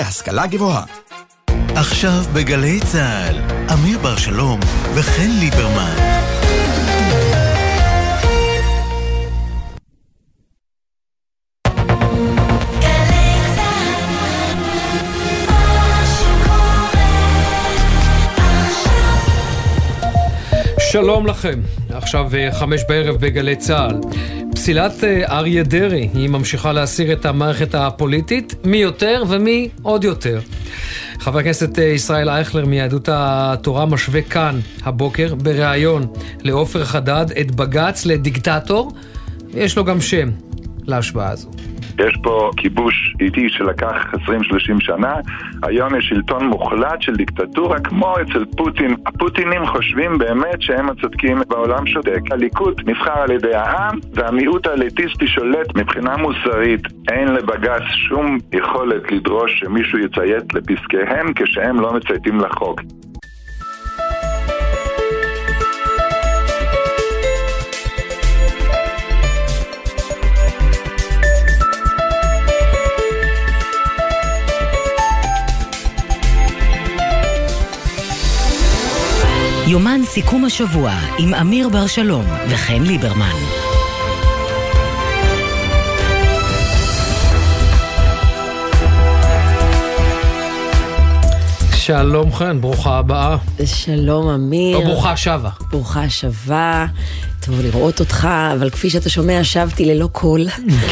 להשכלה גבוהה. עכשיו בגלי צה"ל, אמיר בר שלום וחן ליברמן. שלום לכם, עכשיו אה, חמש בערב בגלי צה"ל. פסילת אה, אריה דרעי, היא ממשיכה להסיר את המערכת הפוליטית, מי יותר ומי עוד יותר. חבר הכנסת אה, ישראל אייכלר מיהדות התורה משווה כאן הבוקר בריאיון לעופר חדד את בג"ץ לדיקטטור, ויש לו גם שם להשוואה הזו. יש פה כיבוש איטי שלקח 20-30 שנה, היום יש שלטון מוחלט של דיקטטורה כמו אצל פוטין. הפוטינים חושבים באמת שהם הצודקים בעולם שותק. הליכוד נבחר על ידי העם והמיעוט האליטיסטי שולט מבחינה מוסרית. אין לבג"ץ שום יכולת לדרוש שמישהו יציית לפסקיהם כשהם לא מצייתים לחוק. יומן סיכום השבוע עם אמיר בר שלום וחן ליברמן. שלום חן, ברוכה הבאה. שלום אמיר. או ברוכה שבה. ברוכה שבה. טוב לראות אותך, אבל כפי שאתה שומע, שבתי ללא קול.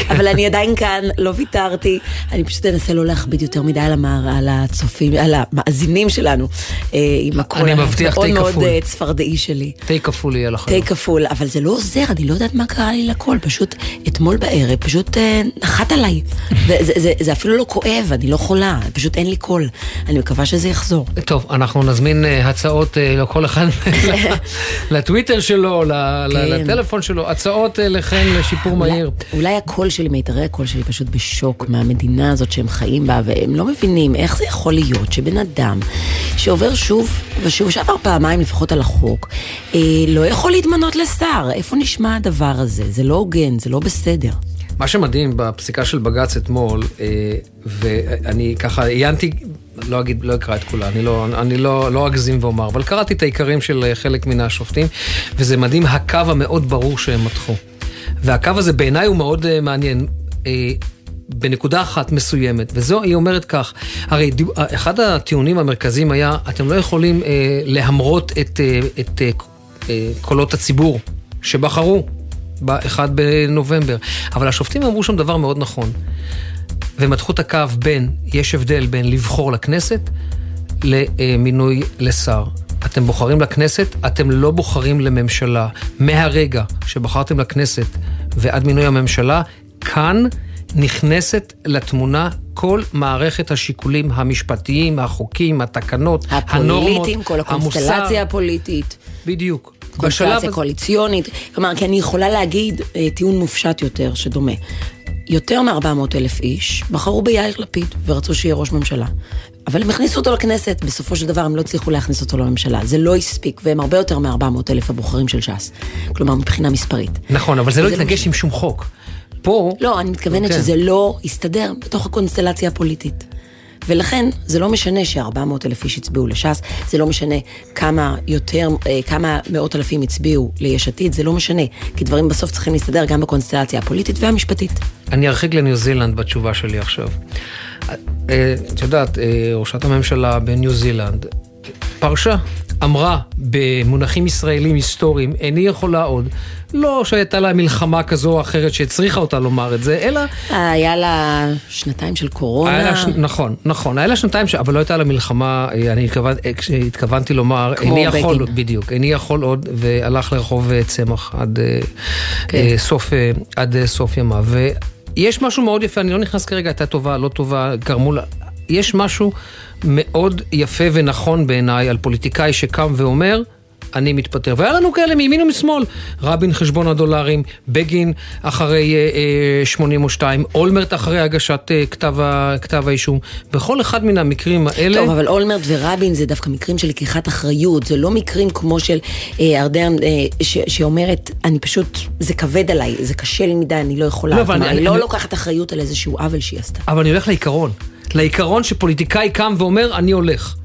אבל אני עדיין כאן, לא ויתרתי. אני פשוט אנסה לא להכביד יותר מדי על, המער, על הצופים, על המאזינים שלנו. אה, עם הקול המאוד מאוד אה, צפרדעי שלי. תה כפול יהיה לך. תה כפול, אבל זה לא עוזר, אני לא יודעת מה קרה לי לקול. פשוט אתמול בערב, פשוט אה, נחת עליי. זה, זה, זה, זה אפילו לא כואב, אני לא חולה, פשוט אין לי קול. אני מקווה שזה יחזור. טוב, אנחנו נזמין הצעות לכל אחד לטוויטר שלו, כן. לטלפון שלו, הצעות אה, לכן לשיפור מהיר. אולי הקול שלי, מיתרי הקול שלי פשוט בשוק מהמדינה הזאת שהם חיים בה, והם לא מבינים איך זה יכול להיות שבן אדם שעובר שוב ושוב, שעבר פעמיים לפחות על החוק, אה, לא יכול להתמנות לשר. איפה נשמע הדבר הזה? זה לא הוגן, זה לא בסדר. מה שמדהים בפסיקה של בג"ץ אתמול, אה, ואני ככה עיינתי, לא אגיד, לא אקרא את כולה, אני לא, אני לא, לא אגזים ואומר, אבל קראתי את העיקרים של חלק מן השופטים, וזה מדהים הקו המאוד ברור שהם מתחו. והקו הזה בעיניי הוא מאוד uh, מעניין. בנקודה אחת מסוימת, וזו, היא אומרת כך, הרי אחד הטיעונים המרכזיים היה, אתם לא יכולים אה, להמרות את, אה, את אה, אה, קולות הציבור שבחרו ב-1 בנובמבר. אבל השופטים אמרו שם דבר מאוד נכון. ומתחו את הקו בין, יש הבדל בין לבחור לכנסת למינוי לשר. אתם בוחרים לכנסת, אתם לא בוחרים לממשלה. מהרגע שבחרתם לכנסת ועד מינוי הממשלה, כאן נכנסת לתמונה כל מערכת השיקולים המשפטיים, החוקים, התקנות, הנורמות, המוסר. הפוליטיים, כל הקונסטלציה הפוליטית. בדיוק. קונסטלציה קואליציונית. כלומר, כי אני יכולה להגיד אה, טיעון מופשט יותר, שדומה. יותר מ-400 אלף איש בחרו ביאיר לפיד ורצו שיהיה ראש ממשלה. אבל הם הכניסו אותו לכנסת, בסופו של דבר הם לא הצליחו להכניס אותו לממשלה. זה לא הספיק, והם הרבה יותר מ-400 אלף הבוחרים של ש"ס. כלומר, מבחינה מספרית. נכון, אבל זה לא התנגש עם שום חוק. פה... לא, אני מתכוונת כן. שזה לא הסתדר בתוך הקונסטלציה הפוליטית. ולכן זה לא משנה ש-400 אלף איש הצביעו לש"ס, זה לא משנה כמה יותר, אה, כמה מאות אלפים הצביעו ליש עתיד, זה לא משנה, כי דברים בסוף צריכים להסתדר גם בקונסטלציה הפוליטית והמשפטית. אני ארחיק לניו זילנד בתשובה שלי עכשיו. אה, את יודעת, אה, ראשת הממשלה בניו זילנד פרשה, אמרה במונחים ישראלים היסטוריים, איני יכולה עוד. לא שהייתה לה מלחמה כזו או אחרת שהצריכה אותה לומר את זה, אלא... היה לה שנתיים של קורונה. ש... נכון, נכון, היה לה שנתיים, ש... אבל לא הייתה לה מלחמה, אה, אני התכוון, התכוונתי לומר, איני יכול, בדיוק, איני יכול עוד, והלך לרחוב צמח עד, כן. סוף, עד סוף ימיו. ויש משהו מאוד יפה, אני לא נכנס כרגע, הייתה טובה, לא טובה, גרמו לה... יש משהו מאוד יפה ונכון בעיניי על פוליטיקאי שקם ואומר, אני מתפטר. והיה לנו כאלה מימין ומשמאל. רבין חשבון הדולרים, בגין אחרי אה, אה, 82, אולמרט אחרי הגשת אה, כתב, כתב האישום. בכל אחד מן המקרים האלה... טוב, אבל אולמרט ורבין זה דווקא מקרים של לקיחת אחריות. זה לא מקרים כמו של אה, ארדן אה, ש, שאומרת, אני פשוט, זה כבד עליי, זה קשה לי מדי, אני לא יכולה. לא, אני, אני, אני לא אני... לוקחת אחריות על איזשהו עוול שהיא עשתה. אבל אני הולך לעיקרון. לעיקרון שפוליטיקאי קם ואומר, אני הולך.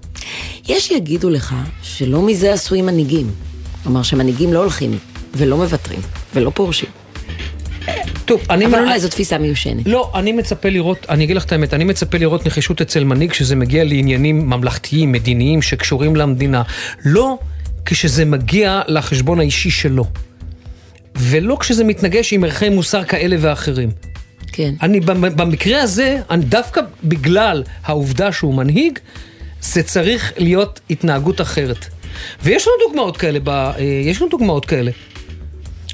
יש שיגידו לך שלא מזה עשויים מנהיגים. כלומר שמנהיגים לא הולכים ולא מוותרים ולא פורשים. טוב, אני... אבל אולי זו תפיסה מיושנת. לא, אני מצפה לראות, אני אגיד לך את האמת, אני מצפה לראות נחישות אצל מנהיג כשזה מגיע לעניינים ממלכתיים, מדיניים, שקשורים למדינה. לא כשזה מגיע לחשבון האישי שלו. ולא כשזה מתנגש עם ערכי מוסר כאלה ואחרים. כן. אני במ- במקרה הזה, אני, דווקא בגלל העובדה שהוא מנהיג, זה צריך להיות התנהגות אחרת. ויש לנו דוגמאות כאלה, ב, אה, יש לנו דוגמאות כאלה.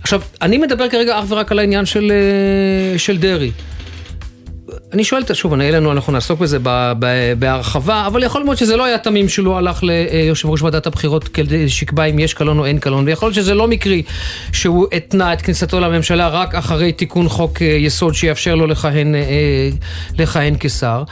עכשיו, אני מדבר כרגע אך ורק על העניין של, אה, של דרעי. אני שואל, את- שוב, אני לנו, אנחנו נעסוק בזה בהרחבה, אבל יכול מאוד שזה לא היה תמים שלא הלך ליושב ראש ועדת הבחירות כדי שיקבע אם יש קלון או אין קלון, ויכול להיות שזה לא מקרי שהוא התנה את כניסתו לממשלה רק אחרי תיקון חוק אה, יסוד שיאפשר לו לכהן, אה, לכהן כשר.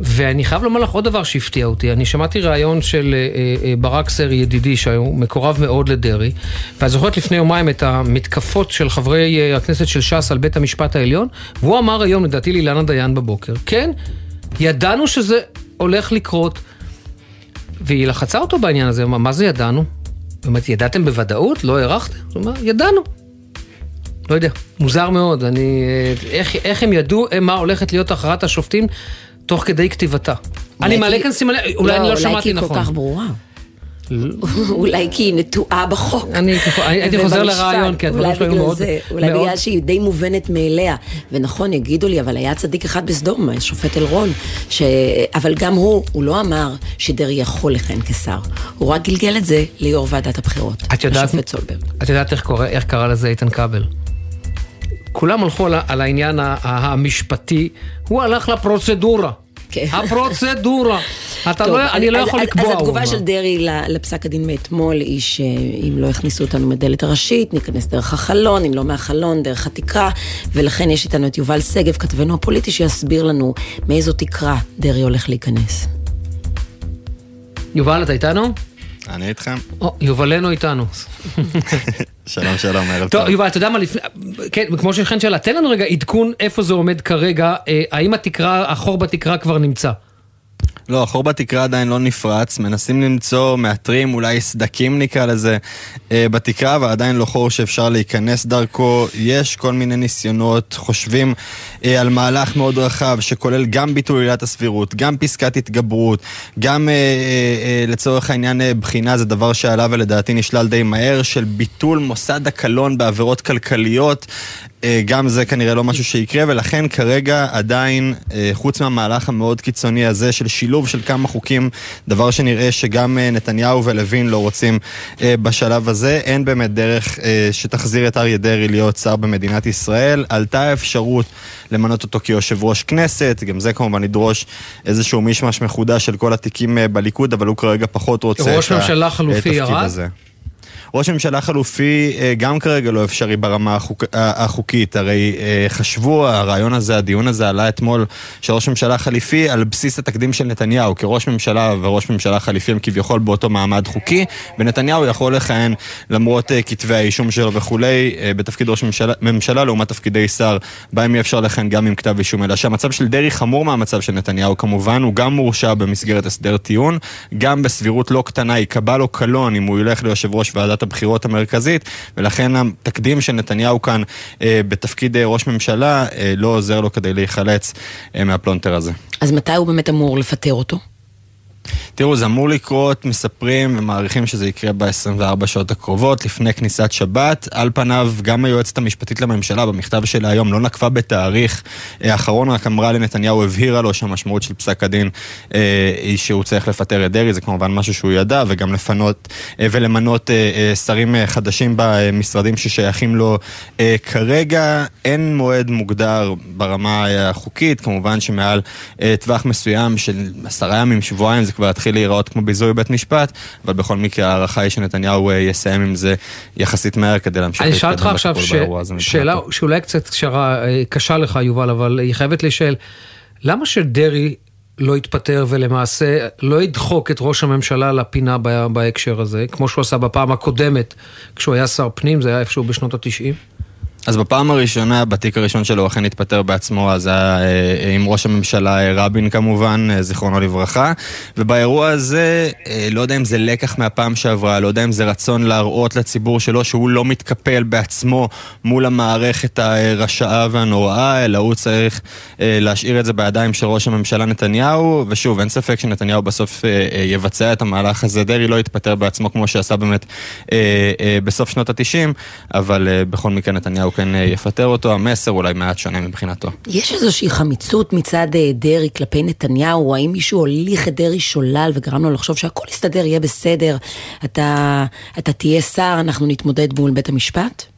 ואני חייב לומר לך עוד דבר שהפתיע אותי, אני שמעתי ראיון של אה, אה, ברק סרי ידידי, שהוא מקורב מאוד לדרעי, ואת זוכרת לפני יומיים את המתקפות של חברי אה, הכנסת של ש"ס על בית המשפט העליון, והוא אמר היום, לדעתי לאילנה דיין בבוקר, כן, ידענו שזה הולך לקרות, והיא לחצה אותו בעניין הזה, מה זה ידענו? אומרת, ידעתם בוודאות? לא הערכתם? הוא אומר, ידענו. לא יודע, מוזר מאוד, אני... אה, איך, איך הם ידעו אה, מה הולכת להיות הכרעת השופטים תוך כדי כתיבתה? אני אולי מעלה כי- כאן סימני, אולי אני לא אולי שמעתי כי היא נכון. כל כך ברורה. אולי כי היא נטועה בחוק. אני הייתי- חוזר. לרעיון, כי הדברים אולי שלו היו מאוד- אולי בגלל שהיא די מובנת מאליה. ונכון, יגידו לי, אבל היה צדיק אחד בסדום, השופט אלרון, ש... אבל גם הוא, הוא לא אמר שדרעי יכול לכהן כשר. הוא רק גלגל את זה ליו"ר ועדת הבחירות. השופט סולברג. את יודעת איך קרא לזה איתן כבל? כולם הלכו על, על העניין המשפטי, הוא הלך לפרוצדורה. כן. הפרוצדורה. אתה טוב, לא, אני לא אז- יכול אז- לקבוע, אז התגובה. של דרעי לפסק הדין מאתמול היא שאם לא יכניסו אותנו מדלת הראשית, ניכנס דרך החלון, אם לא מהחלון, דרך התקרה, ולכן יש איתנו את יובל שגב, כתבנו הפוליטי, שיסביר לנו מאיזו תקרה דרעי הולך להיכנס. יובל, אתה איתנו? אני איתכם. או, יובלנו איתנו. שלום שלום, ערב טוב, טוב. יובל, אתה יודע מה, לפני, כן, כמו שכן שאלה, תן לנו רגע עדכון איפה זה עומד כרגע, אה, האם התקרה, החור בתקרה כבר נמצא? לא, החור בתקרה עדיין לא נפרץ, מנסים למצוא, מאתרים, אולי סדקים נקרא לזה, אה, בתקרה, אבל עדיין לא חור שאפשר להיכנס דרכו. יש כל מיני ניסיונות, חושבים אה, על מהלך מאוד רחב, שכולל גם ביטול עילת הסבירות, גם פסקת התגברות, גם אה, אה, אה, לצורך העניין אה, בחינה, זה דבר שעלה ולדעתי נשלל די מהר, של ביטול מוסד הקלון בעבירות כלכליות. אה, גם זה כנראה לא משהו שיקרה, ולכן כרגע עדיין, אה, חוץ מהמהלך המאוד קיצוני הזה של שילוב של כמה חוקים, דבר שנראה שגם אה, נתניהו ולוין לא רוצים בשלב הזה, אין באמת דרך שתחזיר את אריה דרעי להיות שר במדינת ישראל. עלתה האפשרות למנות אותו כיושב ראש כנסת, גם זה כמובן ידרוש איזשהו מישמש מחודש של כל התיקים בליכוד, אבל הוא כרגע פחות רוצה ראש את ה- ממשלה חלופי התפקיד ירד? ראש ממשלה חלופי אה, גם כרגע לא אפשרי ברמה החוק, ה- החוקית, הרי אה, חשבו, הרעיון הזה, הדיון הזה עלה אתמול של ראש ממשלה חליפי על בסיס התקדים של נתניהו, כי ראש ממשלה וראש ממשלה חליפי הם כביכול באותו מעמד חוקי, ונתניהו יכול לכהן למרות אה, כתבי האישום שלו וכולי, אה, בתפקיד ראש ממשלה, ממשלה לעומת תפקידי שר, בהם יהיה אפשר לכהן גם עם כתב אישום, אלא שהמצב של דרעי חמור מהמצב של נתניהו כמובן, הוא גם מורשע במסגרת הסדר טיעון, גם בסבירות לא קטנה ייקבע לו קלון אם הוא ילך ליושב ראש ועדת הבחירות המרכזית, ולכן התקדים של נתניהו כאן אה, בתפקיד אה, ראש ממשלה אה, לא עוזר לו כדי להיחלץ אה, מהפלונטר הזה. אז מתי הוא באמת אמור לפטר אותו? תראו, זה אמור לקרות, מספרים ומעריכים שזה יקרה ב-24 שעות הקרובות, לפני כניסת שבת. על פניו, גם היועצת המשפטית לממשלה במכתב שלה היום לא נקבה בתאריך אה, האחרון, רק אמרה לנתניהו, הבהירה לו שהמשמעות של פסק הדין אה, היא שהוא צריך לפטר את דרעי, זה כמובן משהו שהוא ידע, וגם לפנות אה, ולמנות אה, אה, שרים אה, חדשים במשרדים ששייכים לו. אה, כרגע אין מועד מוגדר ברמה אה, החוקית, כמובן שמעל אה, טווח מסוים של עשרה ימים, שבועיים, זה כבר יתחיל להיראות כמו ביזוי בית משפט, אבל בכל מקרה ההערכה היא שנתניהו אה, יסיים עם זה יחסית מהר כדי להמשיך אני אשאל אותך עכשיו בטיפול ש... באירוע הזה שאלה. שאולי קצת קשרה, אה, קשה לך יובל, אבל היא חייבת להישאל, למה שדרעי לא יתפטר ולמעשה לא ידחוק את ראש הממשלה לפינה בהקשר הזה, כמו שהוא עשה בפעם הקודמת כשהוא היה שר פנים, זה היה איפשהו בשנות התשעים? אז בפעם הראשונה, בתיק הראשון שלו, אכן התפטר בעצמו, אז היה אה, עם ראש הממשלה רבין כמובן, זיכרונו לברכה. ובאירוע הזה, לא יודע אם זה לקח מהפעם שעברה, לא יודע אם זה רצון להראות לציבור שלו שהוא לא מתקפל בעצמו מול המערכת הרשעה והנוראה, אלא הוא צריך להשאיר את זה בידיים של ראש הממשלה נתניהו. ושוב, אין ספק שנתניהו בסוף יבצע את המהלך הזה. דרעי לא יתפטר בעצמו כמו שעשה באמת בסוף שנות ה-90, אבל בכל מקרה נתניהו כן יפטר אותו, המסר אולי מעט שונה מבחינתו. יש איזושהי חמיצות מצד אה, דרעי כלפי נתניהו, האם מישהו הוליך את דרעי שולל וגרם לו לחשוב שהכל יסתדר, יהיה בסדר, אתה, אתה תהיה שר, אנחנו נתמודד מול בית המשפט?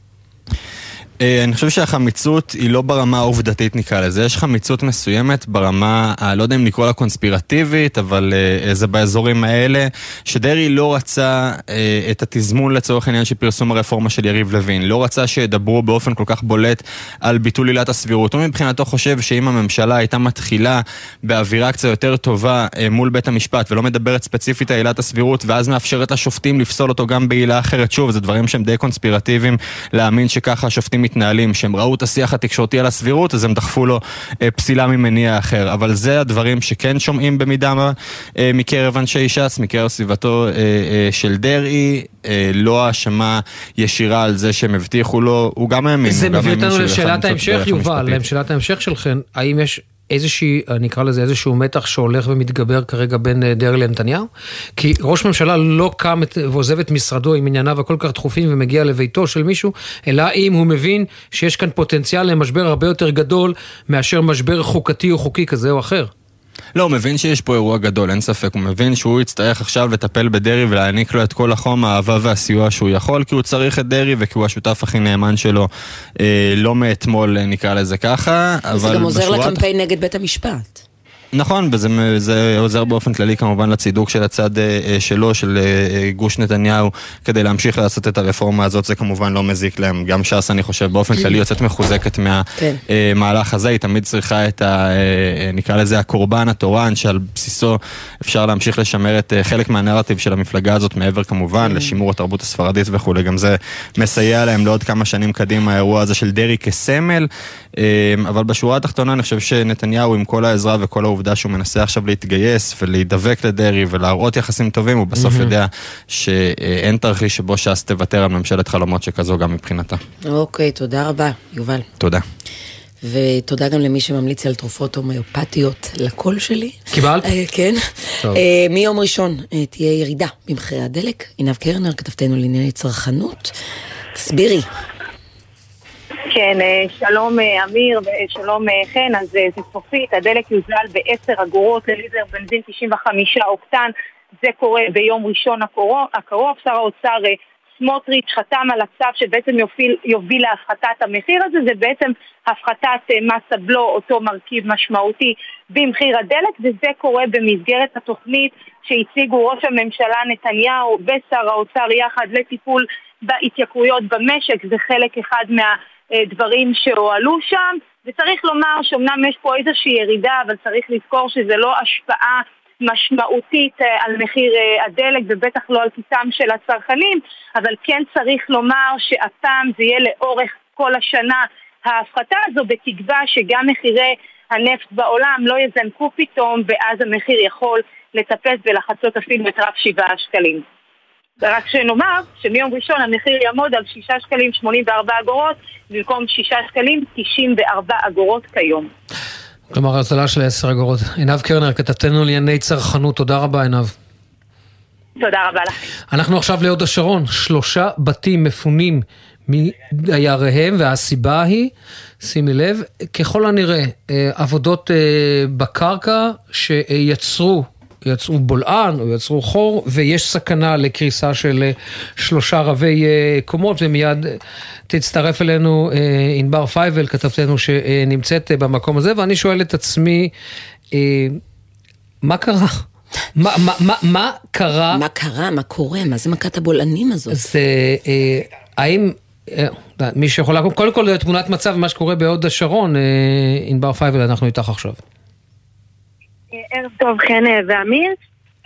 אה, אני חושב שהחמיצות היא לא ברמה העובדתית נקרא לזה, יש חמיצות מסוימת ברמה, לא יודע אם לקרוא לה קונספירטיבית, אבל אה, זה באזורים האלה, שדרעי לא רצה אה, את התזמון לצורך העניין של פרסום הרפורמה של יריב לוין, לא רצה שידברו באופן כל כך בולט על ביטול עילת הסבירות. הוא מבחינתו חושב שאם הממשלה הייתה מתחילה באווירה קצת יותר טובה מול בית המשפט ולא מדברת ספציפית על עילת הסבירות ואז מאפשרת לשופטים לפסול אותו גם בעילה אחרת, שוב, זה דברים שהם די קונספירטיביים להאמין שככה מתנהלים, שהם ראו את השיח התקשורתי על הסבירות, אז הם דחפו לו אה, פסילה ממניע אחר. אבל זה הדברים שכן שומעים במידה מה אה, מקרב אנשי ש"ס, מקרב סביבתו אה, של דרעי, לא האשמה ישירה על זה שהם הבטיחו לו, הוא גם האמין. זה מביא אותנו לשאלת ההמשך, יובל, לשאלת ההמשך שלכם, האם יש איזושהי, נקרא לזה איזשהו מתח שהולך ומתגבר כרגע בין אה, דרעי לנתניהו? כי ראש ממשלה לא קם ועוזב את משרדו עם ענייניו הכל כך דחופים ומגיע לביתו של מישהו, אלא אם הוא מבין שיש כאן פוטנציאל למשבר הרבה יותר גדול מאשר משבר חוקתי או חוקי כזה או אחר. לא, הוא מבין שיש פה אירוע גדול, אין ספק. הוא מבין שהוא יצטרך עכשיו לטפל בדרעי ולהעניק לו את כל החום, האהבה והסיוע שהוא יכול, כי הוא צריך את דרעי וכי הוא השותף הכי נאמן שלו, אה, לא מאתמול נקרא לזה ככה, אבל... זה גם עוזר לקמפיין נגד בית המשפט. נכון, וזה עוזר באופן כללי כמובן לצידוק של הצד אה, אה, שלו, של אה, גוש נתניהו, כדי להמשיך לעשות את הרפורמה הזאת, זה כמובן לא מזיק להם. גם ש"ס, אני חושב, באופן כללי יוצאת מחוזקת מהמהלך כן. הזה, היא תמיד צריכה את ה... נקרא לזה הקורבן התורן, שעל בסיסו אפשר להמשיך לשמר את חלק מהנרטיב של המפלגה הזאת, מעבר כמובן כן. לשימור התרבות הספרדית וכולי. גם זה מסייע להם לעוד כמה שנים קדימה, האירוע הזה של דרעי כסמל. אבל בשורה התחתונה אני חושב שנתניהו, עם כל העזרה וכל העובדה שהוא מנסה עכשיו להתגייס ולהידבק לדרעי ולהראות יחסים טובים, הוא בסוף mm-hmm. יודע שאין תרחיש שבו ש"ס תוותר על ממשלת חלומות שכזו גם מבחינתה. אוקיי, תודה רבה, יובל. תודה. ותודה גם למי שממליץ על תרופות הומאופתיות לקול שלי. קיבלת? אה, כן. Uh, מיום ראשון uh, תהיה ירידה במחירי הדלק. עינב קרנר, כתבתנו לענייני צרכנות. תסבירי. כן, אה, שלום אה, אמיר ושלום אה, חן, אז זה סופית, הדלק יוזל ב-10 אגורות לליטר בנזין 95 אוקטן, זה קורה ביום ראשון הקרוב, שר האוצר סמוטריץ' חתם על הצו שבעצם יוביל, יוביל להפחתת המחיר הזה, זה בעצם הפחתת מס הבלו, אותו מרכיב משמעותי במחיר הדלק, וזה קורה במסגרת התוכנית שהציגו ראש הממשלה נתניהו ושר האוצר יחד לטיפול בהתייקרויות במשק, זה חלק אחד מה... אה, דברים שהועלו שם, וצריך לומר שאומנם יש פה איזושהי ירידה, אבל צריך לזכור שזה לא השפעה משמעותית אה, על מחיר אה, הדלק ובטח לא על כיסם של הצרכנים, אבל כן צריך לומר שהפעם זה יהיה לאורך כל השנה ההפחתה הזו, בתקווה שגם מחירי הנפט בעולם לא יזנקו פתאום, ואז המחיר יכול לטפס ולחצות אפילו את רף שבעה שקלים. ורק שנאמר שמיום ראשון המחיר יעמוד על 6 שקלים 84 אגורות במקום 6 שקלים 94 אגורות כיום. כלומר, הזלה של 10 אגורות. עינב קרנר, כתבתנו לענייני צרכנות, תודה רבה עינב. תודה רבה לך. אנחנו עכשיו להוד השרון, שלושה בתים מפונים מדייריהם, והסיבה היא, שימי לב, ככל הנראה, אה, עבודות אה, בקרקע שיצרו יצרו בולען או יצרו חור, ויש סכנה לקריסה של אה, שלושה רבי אה, קומות, ומיד אה, תצטרף אלינו ענבר פייבל, כתבתנו שנמצאת במקום הזה, ואני שואל את עצמי, מה קרה? מה, מה, מה, מה קרה? מה קרה? מה קורה? מה זה מכת הבולענים הזאת? זה, האם... מי שיכול לעקוב, קודם כל תמונת מצב ממה שקורה בהוד השרון, ענבר פייבל, אנחנו איתך עכשיו. ערב טוב, חן אה, ואמיר.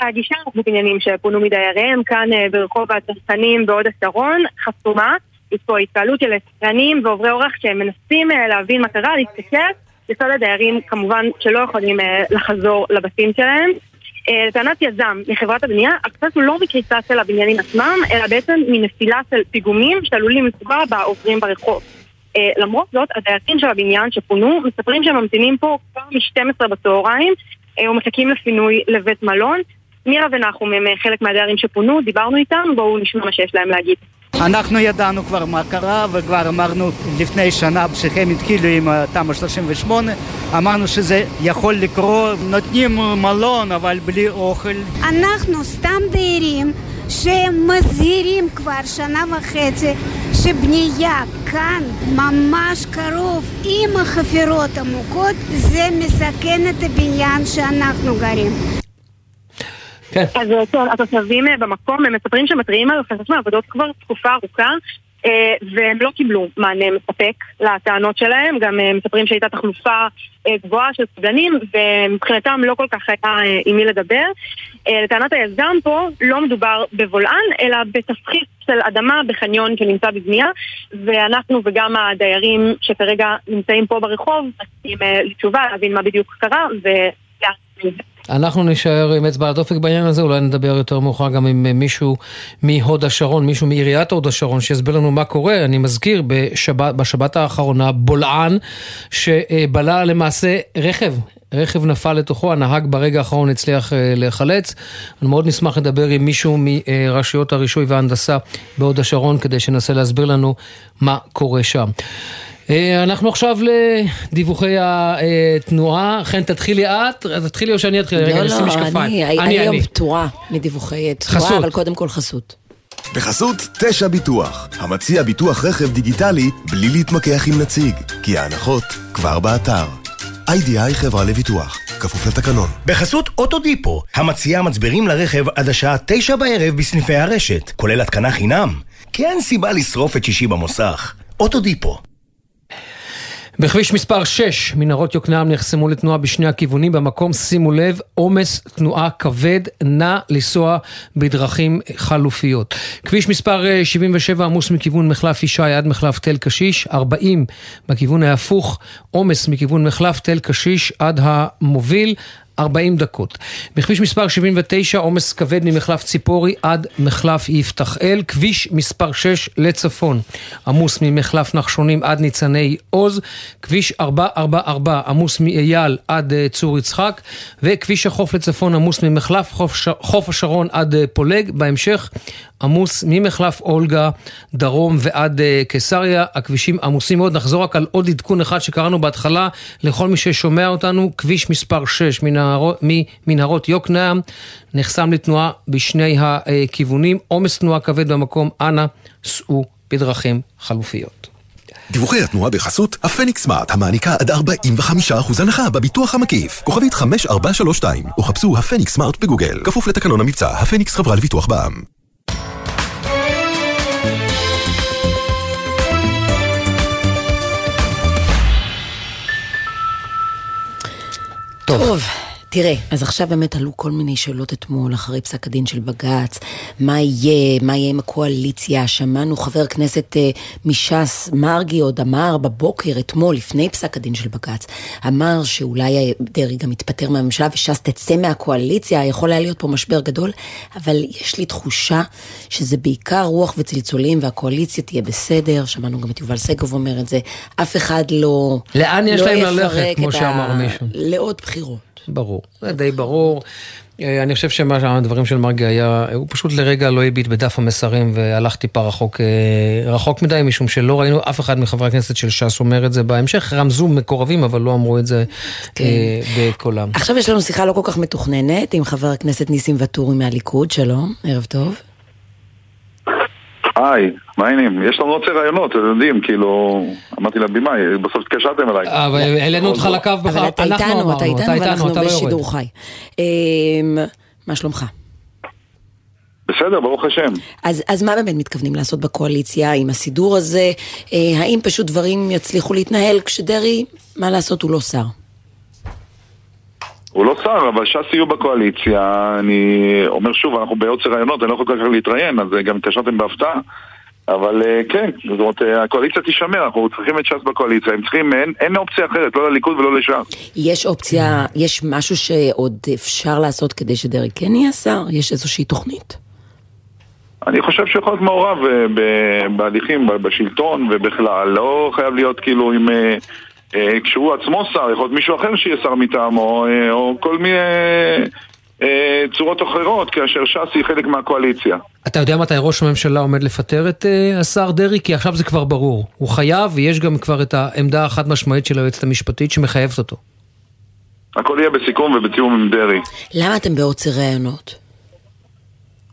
הגישה בבניינים שפונו מדייריהם כאן אה, ברחוב הצרכנים בהוד השרון חסומה. יש פה התקהלות של עסקנים ועוברי אורח שהם מנסים אה, להבין מה קרה, להסתכל, לצד הדיירים כמובן שלא יכולים לחזור לבתים שלהם. לטענת יזם מחברת הבנייה, הקצת הוא לא מקריסה של הבניינים עצמם, אלא בעצם מנפילה של פיגומים שעלולים לפגוע בעוברים ברחוב. למרות זאת, הדיירים של הבניין שפונו מספרים שהם ממתינים פה כבר מ-12 בצהריים אה, ומחכים לפינוי לבית מלון. מירה ונחום הם אה, חלק מהדיירים שפונו, דיברנו איתם, בואו נשמע מה שיש להם להגיד. אנחנו ידענו כבר מה קרה וכבר אמרנו לפני שנה כשהם התחילו עם אה, תמ"א 38 אמרנו שזה יכול לקרות, נותנים מלון אבל בלי אוכל אנחנו סתם דיירים שמזהירים כבר שנה וחצי שבנייה כאן ממש קרוב עם החפירות עמוקות זה מסכן את הבניין שאנחנו גרים. כן. אז התושבים אה, במקום, הם מספרים שמתריעים על הפסקת מעבודות כבר תקופה ארוכה והם לא קיבלו מענה מספק לטענות שלהם, גם אה, מספרים שהייתה תחלופה גבוהה של סגנים ומבחינתם לא כל כך היה עם מי לדבר. לטענת היזם פה לא מדובר בבולען אלא בתפחית של אדמה בחניון שנמצא בבנייה ואנחנו וגם הדיירים שכרגע נמצאים פה ברחוב מציעים לתשובה להבין מה בדיוק קרה ו... אנחנו נישאר עם אצבע הדופק בעניין הזה, אולי נדבר יותר מאוחר גם עם מישהו מהוד השרון, מישהו מעיריית הוד השרון, שיסביר לנו מה קורה. אני מזכיר, בשבת, בשבת האחרונה, בולען שבלע למעשה רכב, רכב נפל לתוכו, הנהג ברגע האחרון הצליח אה, להיחלץ. אני מאוד נשמח לדבר עם מישהו מרשויות הרישוי וההנדסה בהוד השרון, כדי שננסה להסביר לנו מה קורה שם. אה, אנחנו עכשיו לדיווחי התנועה. חן, תתחילי את, תתחילי או שאני אתחיל? רגע, נשים משקפיים. לא, לא, אני היום פטורה מדיווחי תנועה, אבל קודם כל חסות. בחסות תשע ביטוח, המציע ביטוח רכב דיגיטלי בלי להתמקח עם נציג, כי ההנחות כבר באתר. איי-די-איי חברה לביטוח, כפוף לתקנון. בחסות אוטודיפו, המציע מצברים לרכב עד השעה תשע בערב בסניפי הרשת, כולל התקנה חינם. כי אין סיבה לשרוף את שישי במוסך. אוטודיפו בכביש מספר 6, מנהרות יוקנעם נחסמו לתנועה בשני הכיוונים. במקום, שימו לב, עומס תנועה כבד, נא לנסוע בדרכים חלופיות. כביש מספר 77 עמוס מכיוון מחלף ישי עד מחלף תל קשיש, 40 בכיוון ההפוך, עומס מכיוון מחלף תל קשיש עד המוביל. 40 דקות. בכביש מספר 79 עומס כבד ממחלף ציפורי עד מחלף יפתח אל, כביש מספר 6 לצפון עמוס ממחלף נחשונים עד ניצני עוז, כביש 444 עמוס מאייל עד uh, צור יצחק, וכביש החוף לצפון עמוס ממחלף חוף, ש... חוף השרון עד uh, פולג, בהמשך עמוס ממחלף אולגה, דרום ועד uh, קיסריה, הכבישים עמוסים מאוד. נחזור רק על עוד עדכון אחד שקראנו בהתחלה לכל מי ששומע אותנו, כביש מספר 6 ממנהרות יוקנעם, נחסם לתנועה בשני הכיוונים, עומס תנועה כבד במקום, אנא סעו בדרכים חלופיות. דיווחי התנועה בחסות הפניקס סמארט, המעניקה עד 45% הנחה בביטוח המקיף. כוכבית 5432, או חפשו הפניקס סמארט בגוגל. כפוף לתקנון המבצע, הפניקס חברה לביטוח בע"מ. טוב. תראה, אז עכשיו באמת עלו כל מיני שאלות אתמול, אחרי פסק הדין של בג"ץ, מה יהיה, מה יהיה עם הקואליציה, שמענו חבר כנסת אה, מש"ס, מרגי עוד אמר בבוקר, אתמול, לפני פסק הדין של בג"ץ, אמר שאולי דרעי גם יתפטר מהממשלה וש"ס תצא מהקואליציה, יכול היה להיות פה משבר גדול, אבל יש לי תחושה שזה בעיקר רוח וצלצולים והקואליציה תהיה בסדר, שמענו גם את יובל סגוב אומר את זה, אף אחד לא... לאן יש לא להם ללכת, כמו שאמר מישהו? לעוד בחירות. ברור, זה די ברור. אה, אני חושב שמה שהדברים של מרגי היה, הוא פשוט לרגע לא הביט בדף המסרים והלך טיפה רחוק, אה, רחוק מדי, משום שלא ראינו אף אחד מחברי הכנסת של ש"ס אומר את זה בהמשך, רמזו מקורבים, אבל לא אמרו את זה כן. אה, בקולם. עכשיו יש לנו שיחה לא כל כך מתוכננת עם חבר הכנסת ניסים ואטורי מהליכוד, שלום, ערב טוב. היי, מה העניינים? יש לנו עוד רעיונות, אתם יודעים, כאילו, אמרתי לבימאי, בסוף התקשרתם אליי. אבל העלינו אותך לקו בכלל, אנחנו אמרנו, אתה איתנו, אתה איתנו, ואנחנו לא בשידור חי. אמ, מה שלומך? בסדר, ברוך השם. אז, אז מה באמת מתכוונים לעשות בקואליציה עם הסידור הזה? אה, האם פשוט דברים יצליחו להתנהל כשדרעי, מה לעשות, הוא לא שר? הוא לא שר, אבל ש"ס יהיו בקואליציה, אני אומר שוב, אנחנו בעוצר רעיונות, אני לא יכול כל כך להתראיין, אז גם התקשרתם בהפתעה. אבל אה, כן, זאת אומרת, אה, הקואליציה תישמר, אנחנו צריכים את ש"ס בקואליציה, הם צריכים, אין, אין אופציה אחרת, לא לליכוד ולא לש"ס. יש אופציה, יש משהו שעוד אפשר לעשות כדי שדרעי כן יהיה שר? יש איזושהי תוכנית? אני חושב שיכול להיות מעורב אה, בהליכים, בשלטון ובכלל, לא חייב להיות כאילו עם... אה, כשהוא עצמו שר, יכול להיות מישהו אחר שיהיה שר מטעמו, אה, או כל מיני אה, צורות אחרות, כאשר ש"ס היא חלק מהקואליציה. אתה יודע מתי ראש הממשלה עומד לפטר את השר דרעי? כי עכשיו זה כבר ברור. הוא חייב, ויש גם כבר את העמדה החד משמעית של היועצת המשפטית שמחייבת אותו. הכל יהיה בסיכום ובתיאום עם דרעי. למה אתם בעוצר ראיונות?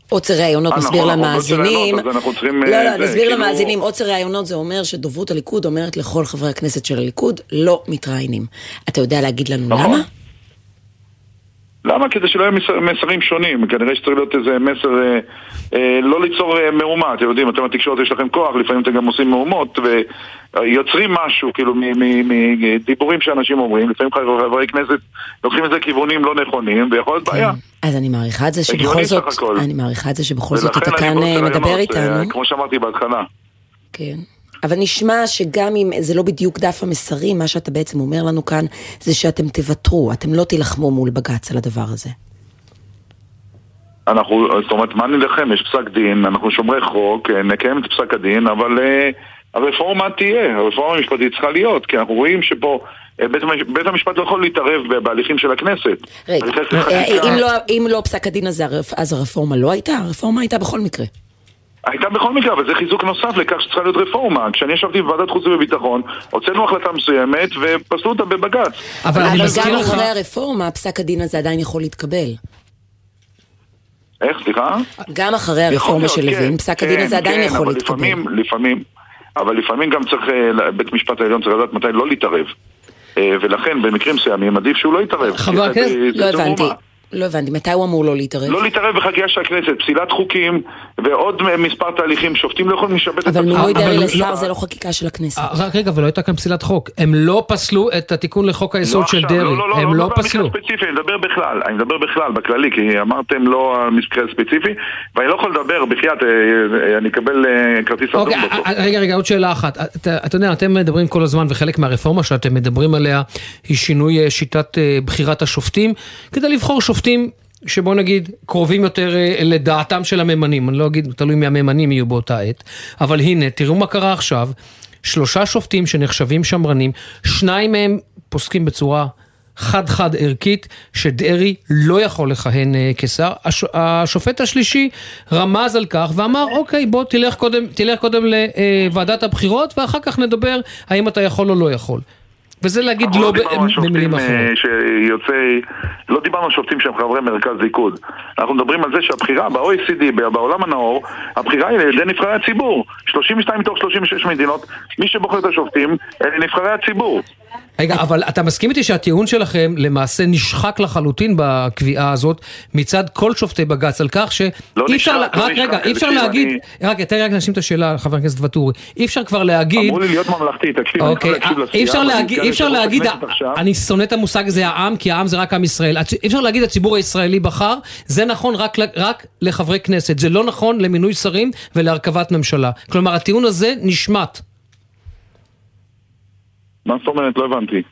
עוצר ראיונות אה, מסביר נכון, בעוצר למאזינים. לא, אה, לא, זה, נסביר כאילו- למאזינים. עוצר ראיונות זה אומר שדוברות הליכוד אומרת לכל חברי הכנסת של הליכוד, לא מתראיינים. אתה יודע להגיד לנו נכון. למה? למה? כדי שלא יהיו מסר, מסרים שונים. כנראה שצריך להיות איזה מסר, אה, אה, לא ליצור אה, מהומה. אתם יודעים, אתם בתקשורת יש לכם כוח, לפעמים אתם גם עושים מהומות, ויוצרים משהו, כאילו, מדיבורים שאנשים אומרים. לפעמים חברי כנסת לוקחים את זה כיוונים לא נכונים, ויכול להיות בעיה. אז אני מעריכה את זה שבכל זאת. אני מעריכה את זה שבכל זאת אתה כאן אה, מדבר אה, איתנו. כמו שאמרתי בהתחלה. כן. אבל נשמע שגם אם זה לא בדיוק דף המסרים, מה שאתה בעצם אומר לנו כאן, זה שאתם תוותרו, אתם לא תילחמו מול בג"ץ על הדבר הזה. אנחנו, זאת אומרת, מה נלחם? יש פסק דין, אנחנו שומרי חוק, אה, נקיים את פסק הדין, אבל אה, הרפורמה תהיה, הרפורמה המשפטית צריכה להיות, כי אנחנו רואים שפה אה, בית, בית המשפט לא יכול להתערב בהליכים של הכנסת. רגע, אם לא- אם לא פסק הדין הזה, אז הרפורמה לא הייתה? הרפורמה הייתה בכל מקרה. הייתה בכל מקרה, אבל זה חיזוק נוסף לכך שצריכה להיות רפורמה. כשאני ישבתי בוועדת חוץ וביטחון, הוצאנו החלטה מסוימת ופסלו אותה בבג"ץ. אבל אבל גם לך... אחרי הרפורמה, פסק הדין הזה עדיין יכול להתקבל. איך, סליחה? גם אחרי הרפורמה של כן, לוין, פסק כן, הדין הזה עדיין כן, יכול אבל להתקבל. לפעמים, לפעמים, אבל לפעמים גם צריך, אה, בית המשפט העליון צריך לדעת מתי לא להתערב. אה, ולכן במקרים מסוימים עדיף שהוא לא יתערב. חבר הכנסת- לא הבנתי. לא הבנתי, מתי הוא אמור לא להתערב? לא להתערב בחגיגה של הכנסת, פסילת חוקים ועוד מספר תהליכים, שופטים לא יכולים לשבץ את אבל מינוי אבל דרעי לא- לשר לא- זה לא חקיקה של הכנסת. אה, רק רגע, אבל לא הייתה כאן פסילת חוק. הם לא פסלו את התיקון לחוק היסוד לא של דרעי. לא, לא, לא, הם לא לא פסלו. ספציפי, אני מדבר בכלל, אני מדבר בכלל, בכללי, כי אמרתם לא מקרה ספציפי, ואני לא יכול לדבר, בחייאת, אה, אה, אני אקבל כרטיס אדום אוקיי, בסוף. רגע, רגע, עוד שאלה אחת. אתה, יודע, אתם מדברים כל הזמן, וחלק מהרפורמה שאתם מדברים עליה היא שינוי שיטת בחירת השופטים, כדי לבחור שופטים שבוא נגיד קרובים יותר אה, לדעתם של הממנים, אני לא אגיד, תלוי מי הממנים יהיו באותה עת, אבל הנה, תראו מה קרה עכשיו, שלושה שופטים שנחשבים שמרנים, שניים מהם פוסקים בצורה חד-חד ערכית, שדרעי לא יכול לכהן אה, כשר. הש, השופט השלישי רמז על כך ואמר, אוקיי, בוא תלך קודם, תלך קודם לוועדת הבחירות, ואחר כך נדבר האם אתה יכול או לא יכול. וזה להגיד לא במילים אחרות. אה, שיוצאי... לא דיברנו על שופטים שהם חברי מרכז ליכוד. אנחנו מדברים על זה שהבחירה ב-OECD, בעולם הנאור, הבחירה היא על ידי נבחרי הציבור. 32 מתוך 36 מדינות, מי שבוחר את השופטים, אלה נבחרי הציבור. רגע, אבל אתה מסכים איתי שהטיעון שלכם למעשה נשחק לחלוטין בקביעה הזאת מצד כל שופטי בג"ץ על כך שאי לא אפשר, נשחק, לה- לא רק רגע, אי אפשר להגיד, רק תן לי רק להשלים את השאלה, חבר הכנסת ואטורי, אי אפשר כבר להגיד, אמרו לי להיות ממלכתי, תקשיב, אני אוקיי, יכול להקשיב אי לסיעה, אפשר אי אפשר להגיד. אני שונא את המושג הזה העם, כי העם זה רק עם ישראל, אי אפשר להגיד הציבור הישראלי בחר, זה נכון רק לחברי כנסת, זה לא נכון למינוי שרים ולהרכבת ממשלה, כלומר הטיעון הזה נשמט. מה זאת אומרת? לא הבנתי.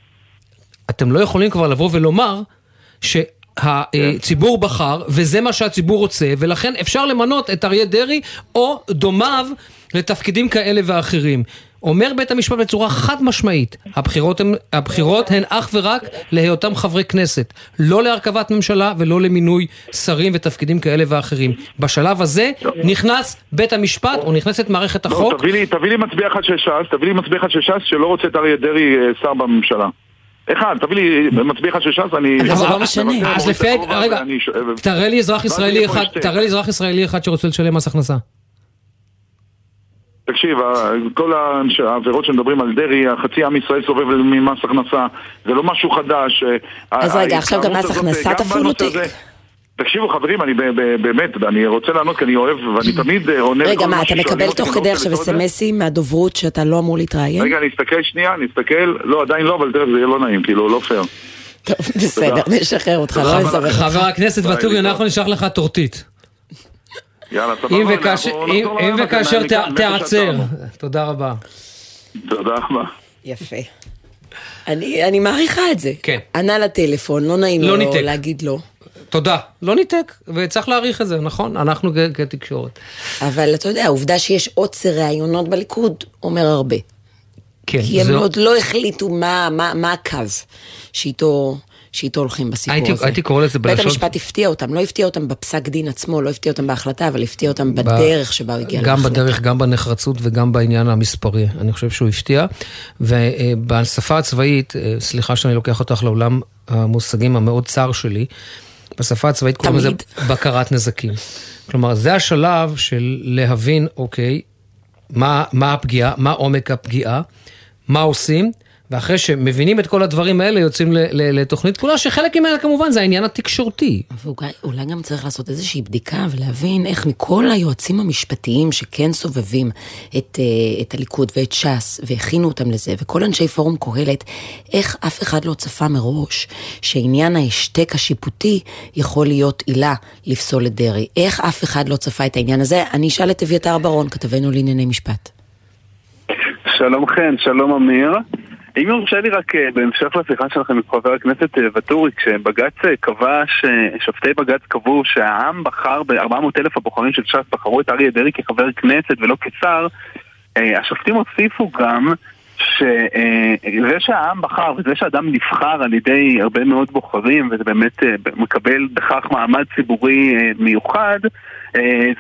אתם לא יכולים כבר לבוא ולומר שהציבור בחר וזה מה שהציבור רוצה ולכן אפשר למנות את אריה דרעי או דומיו לתפקידים כאלה ואחרים. אומר בית המשפט בצורה חד משמעית, הבחירות הן, הבחירות הן אך ורק להיותם חברי כנסת, לא להרכבת ממשלה ולא למינוי שרים ותפקידים כאלה ואחרים. בשלב הזה נכנס בית המשפט או נכנסת מערכת לא, החוק תביא לי- תביא לי מצביע אחד של ש"ס, תביא לי מצביע אחד של ש"ס שלא רוצה את אריה דרעי אה, שר בממשלה. אחד, תביא לי מצביע אחד של ש"ס, אני... אבל זה לא משנה. אז לפי, רגע. תראה לי אזרח ישראלי אחד שרוצה לשלם מס הכנסה. תקשיב, כל העבירות שמדברים על דרעי, חצי עם ישראל סובב ממס הכנסה, זה לא משהו חדש. אה, אז רגע, עכשיו גם מס הזאת, הכנסה בנושא אותי? תקשיבו חברים, אני ב- ב- באמת, אני רוצה לענות כי אני אוהב, ואני תמיד אה, עונה רגע, מה, אתה מקבל תוך לא כדי עכשיו. אסמסים מהדוברות שאתה לא אמור להתראיין? רגע, אני אסתכל שנייה, אני אסתכל, לא, עדיין לא, אבל תכף זה יהיה לא נעים, כאילו, לא פייר. טוב, בסדר. נשחרר אותך, לא אותך. חבר הכנסת ואטורי. אנחנו נשלח לך טורטית. יאללה, אם סבבה, וכאשר- אם- תיעצר. תודה רבה. תודה רבה. יפה. אני, אני מעריכה את זה. כן. ענה לטלפון, לא נעים לא לו ניתק. להגיד לא. תודה. לא ניתק, וצריך להעריך את זה, נכון? אנחנו כתקשורת. אבל אתה יודע, העובדה שיש עוצר ראיונות בליכוד אומר הרבה. כן, כי הם זה- עוד לא החליטו מה, מה, מה הקו שאיתו, שאיתו הולכים בסיפור הייתי- הזה. הייתי קורא לזה בית בלשון- המשפט הפתיע אותם, לא הפתיע אותם בפסק דין עצמו, לא הפתיע אותם בהחלטה, אבל הפתיע אותם בדרך שבה הוא הגיע גם להחלטה. בדרך, גם בנחרצות וגם בעניין המספרי. אני חושב שהוא הפתיע. ובשפה הצבאית, אה, סליחה שאני לוקח אותך לעולם המושגים המאוד צר שלי, בשפה הצבאית קוראים לזה. בקרת נזקים. כלומר, זה השלב של להבין, אוקיי, מה, מה הפגיעה, מה עומק הפגיעה, מה עושים, ואחרי שמבינים את כל הדברים האלה, יוצאים ל- ל- לתוכנית פעולה, שחלק ממנה כמובן זה העניין התקשורתי. ואולי אולי גם צריך לעשות איזושהי בדיקה ולהבין איך מכל היועצים המשפטיים שכן סובבים את, אה, את הליכוד ואת ש"ס והכינו אותם לזה, וכל אנשי פורום קהלת, איך אף אחד לא צפה מראש שעניין ההשתק השיפוטי יכול להיות עילה לפסול את דרעי. איך אף אחד לא צפה את העניין הזה? אני אשאל את אביתר ברון, כתבנו לענייני משפט. שלום חן, שלום אמיר. אם יורשה לי רק אה, בהמשך לשיחה שלכם עם חבר הכנסת אה, ואטורי, כשבג"ץ אה, קבע, ששופטי בג"ץ קבעו שהעם בחר ב-400 אלף הבוחרים של ש"ס בחרו את אריה דרעי כחבר כנסת ולא כשר, השופטים הוסיפו גם שזה שהעם בחר וזה שאדם נבחר על ידי הרבה מאוד בוחרים וזה באמת מקבל בכך מעמד ציבורי מיוחד,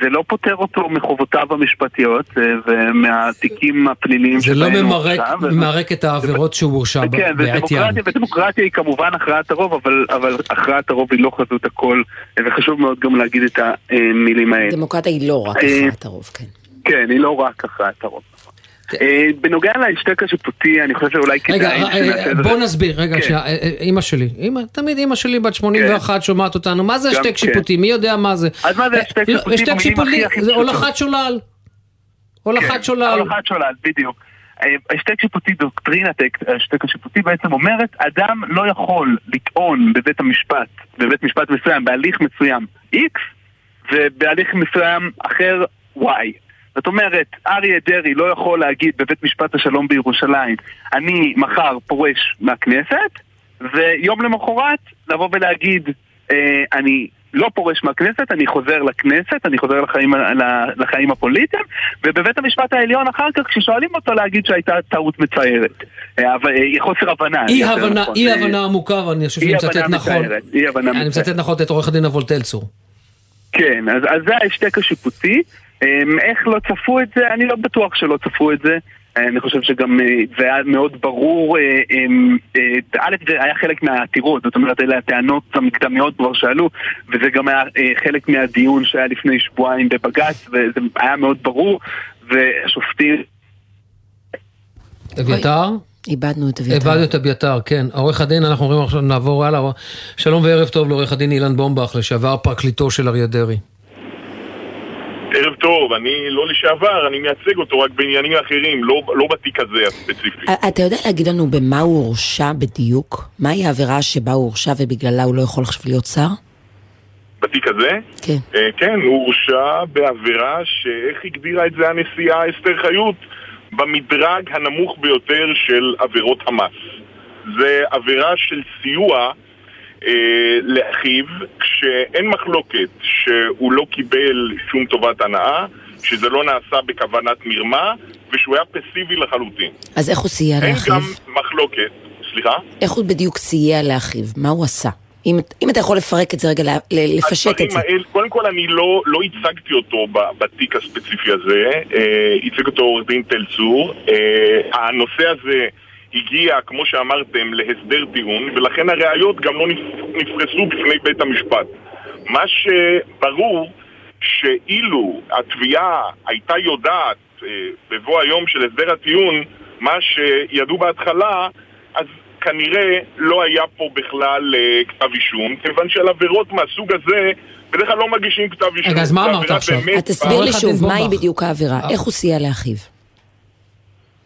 זה לא פוטר אותו מחובותיו המשפטיות אה, ומהתיקים הפליליים זה לא שבהם הוא ממרק, הורשע, ו- ממרק את העבירות שהוא הורשע ב- כן, בעטיין. ודמוקרטיה, ודמוקרטיה היא כמובן הכרעת הרוב, אבל, אבל הכרעת הרוב היא לא חזות הכל, וחשוב מאוד גם להגיד את המילים האלה. דמוקרטיה היא לא רק אה, הכרעת הרוב, כן. כן, היא לא רק הכרעת הרוב. אה, בנוגע להשתק השיפוטי, אני חושב שאולי כדאי... רגע, אה, איזה- בוא נסביר, רגע, כן. אה, אה, אימא שלי, תמיד אימא שלי בת 81 שומעת אותנו, מה זה השתק כן. שיפוטי? מי יודע מה זה? אז מה זה השתק שיפוטי? השתק זה. הולכת שולל. הולכת כן, שולל. הולכת שולל, בדיוק. אה, השתק שיפוטי, דוקטרינת ההשתק השיפוטי בעצם אומרת, אדם לא יכול לטעון בבית המשפט, בבית משפט מסוים, בהליך מסוים X, ובהליך מסוים אחר Y. זאת אומרת, אריה דרעי לא יכול להגיד בבית משפט השלום בירושלים, אני מחר פורש מהכנסת, ויום למחרת לבוא ולהגיד, אה, אני לא פורש מהכנסת, אני חוזר לכנסת, אני חוזר לחיים, לחיים הפוליטיים, ובבית המשפט העליון אחר כך, כששואלים אותו להגיד שהייתה טעות מצערת. אה, אבל, אה, חוסר הבנה. אי הבנה, נכון. אי הבנה עמוקה, ואני חושב שאני מצטט נכון. אני. מצטט נכון את עורך הדין אבולטל צור. כן, אז, אז זה ההשתק השיפוטי. אמ, איך לא צפו את זה? אני לא בטוח שלא צפו את זה. אני חושב שגם אה, זה היה מאוד ברור, אה, אמ, אה, א', זה היה חלק מהעתירות, זאת אומרת, אלה הטענות המקדמיות כבר שעלו, וזה גם היה אה, חלק מהדיון שהיה לפני שבועיים בבג"ץ, וזה היה מאוד ברור, והשופטים... אביתר? איבדנו את אביתר. איבדנו את אביתר, כן. עורך הדין, אנחנו אומרים עכשיו נעבור הלאה. שלום וערב טוב לעורך הדין אילן בומבך, לשעבר פרקליטו של אריה דרעי. ערב טוב, אני לא לשעבר, אני מייצג אותו רק בעניינים אחרים, לא, לא בתיק הזה הספציפי. אתה יודע להגיד לנו במה הוא הורשע בדיוק? מהי העבירה שבה הוא הורשע ובגללה הוא לא יכול עכשיו להיות שר? בתיק הזה? כן. אה, כן, הוא הורשע בעבירה שאיך הגדירה את זה הנשיאה אסתר חיות? במדרג הנמוך ביותר של עבירות המס. זה עבירה של סיוע לאחיו כשאין מחלוקת שהוא לא קיבל שום טובת הנאה, שזה לא נעשה בכוונת מרמה ושהוא היה פסיבי לחלוטין. אז איך הוא סייע אין לאחיו? גם מחלוקת, סליחה? איך הוא בדיוק סייע לאחיו? מה הוא עשה? אם, אם אתה יכול לפרק את זה רגע, לפשט את זה. האלה, קודם כל אני לא, לא הצגתי אותו בתיק הספציפי הזה, אה, הצג אותו עורך דין תל צור. אה, הנושא הזה הגיע, כמו שאמרתם, להסדר טיעון, ולכן הראיות גם לא נפ- נפרסו בפני בית המשפט. מה שברור, שאילו התביעה הייתה יודעת אה, בבוא היום של הסדר הטיעון, מה שידעו בהתחלה, אז כנראה לא היה פה בכלל אה, כתב אישום, כיוון שעל עבירות מהסוג הזה בדרך כלל לא מגישים כתב אישום. רגע, אז מה אמרת עכשיו? תסביר לי שוב, מהי. בדיוק העבירה? אה. איך הוא סייע לאחיו?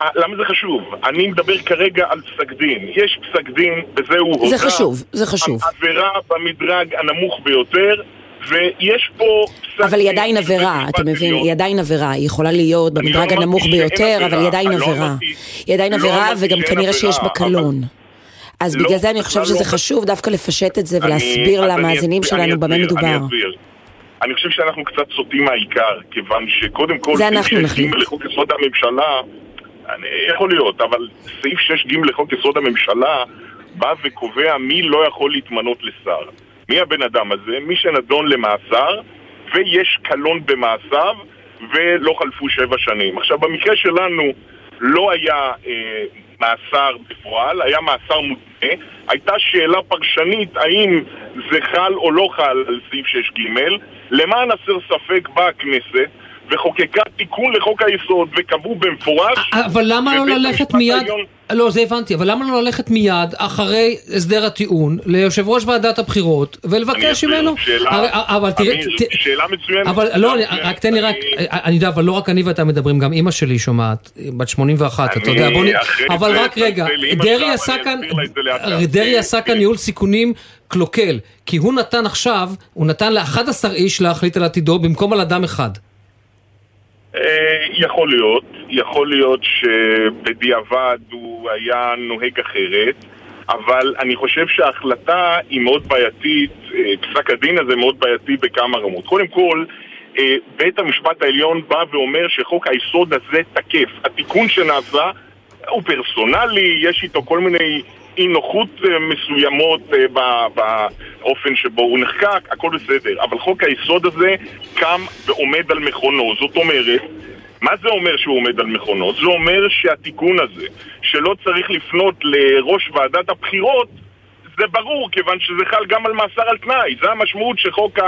אה, למה זה חשוב? אני מדבר כרגע על פסק דין. יש פסק דין, וזהו הודה. זה חשוב, זה חשוב. עבירה במדרג הנמוך ביותר, ויש פה... פסק אבל היא דין עדיין עבירה, אתה מבין? היא עדיין עבירה, היא יכולה להיות לא במדרג הנמוך ביותר, אבל. היא עדיין לא עבירה. היא עדיין לא עבירה, וגם כנראה שיש בה קלון. אז בגלל זה אני חושב שזה. חשוב דווקא לפשט את זה ולהסביר למאזינים שלנו במה מדובר. אני חושב שאנחנו קצת סוטים מהעיקר, כיוון שקודם כל, זה אנחנו 6ג נחליט. לחוק יסוד הממשלה, אני, יכול להיות, אבל סעיף 6ג לחוק יסוד הממשלה בא וקובע מי לא יכול להתמנות לשר. מי הבן אדם הזה? מי שנידון למאסר, ויש קלון במעשיו, ולא חלפו שבע שנים. עכשיו, במקרה שלנו לא היה אה, מאסר בפועל, היה מאסר מותנה. הייתה שאלה פרשנית האם זה חל או לא חל על סעיף 6ג. למען הסר ספק באה הכנסת וחוקקה תיקון לחוק היסוד וקבעו במפורש אבל למה לא ללכת מיד, העליון- לא זה הבנתי, אבל למה לא ללכת מיד אחרי הסדר הטיעון ליושב ראש ועדת הבחירות ולבקש ממנו? שאלה- הרי- אבל תראה, אמיר, ת- שאלה מצוינת. אבל לא, מצוינת. רק תן לי רק, אני יודע, אבל לא רק אני ואתה מדברים, גם אימא שלי שומעת, בת 81, אתה יודע, בוא נ... אבל רק רגע, דרעי עשה כאן. דרעי עשה כאן ניהול סיכונים קלוקל, כי הוא נתן עכשיו, הוא נתן ל-11 איש להחליט על עתידו במקום על אדם אחד. אה, יכול להיות, יכול להיות שבדיעבד הוא היה נוהג אחרת, אבל אני חושב שההחלטה היא מאוד בעייתית, אה, פסק הדין הזה מאוד בעייתי בכמה רמות. קודם כל, אה, בית המשפט העליון בא ואומר שחוק היסוד הזה תקף. התיקון שנעשה הוא פרסונלי, יש איתו כל מיני אי נוחות אה, מסוימות אה, באופן שבו הוא נחקק, הכל בסדר. אבל חוק היסוד הזה קם ועומד על מכונו. זאת אומרת, מה זה אומר שהוא עומד על מכונו? זה אומר שהתיקון הזה, שלא צריך לפנות לראש ועדת הבחירות, זה ברור, כיוון שזה חל גם על מאסר על תנאי. זה המשמעות שחוק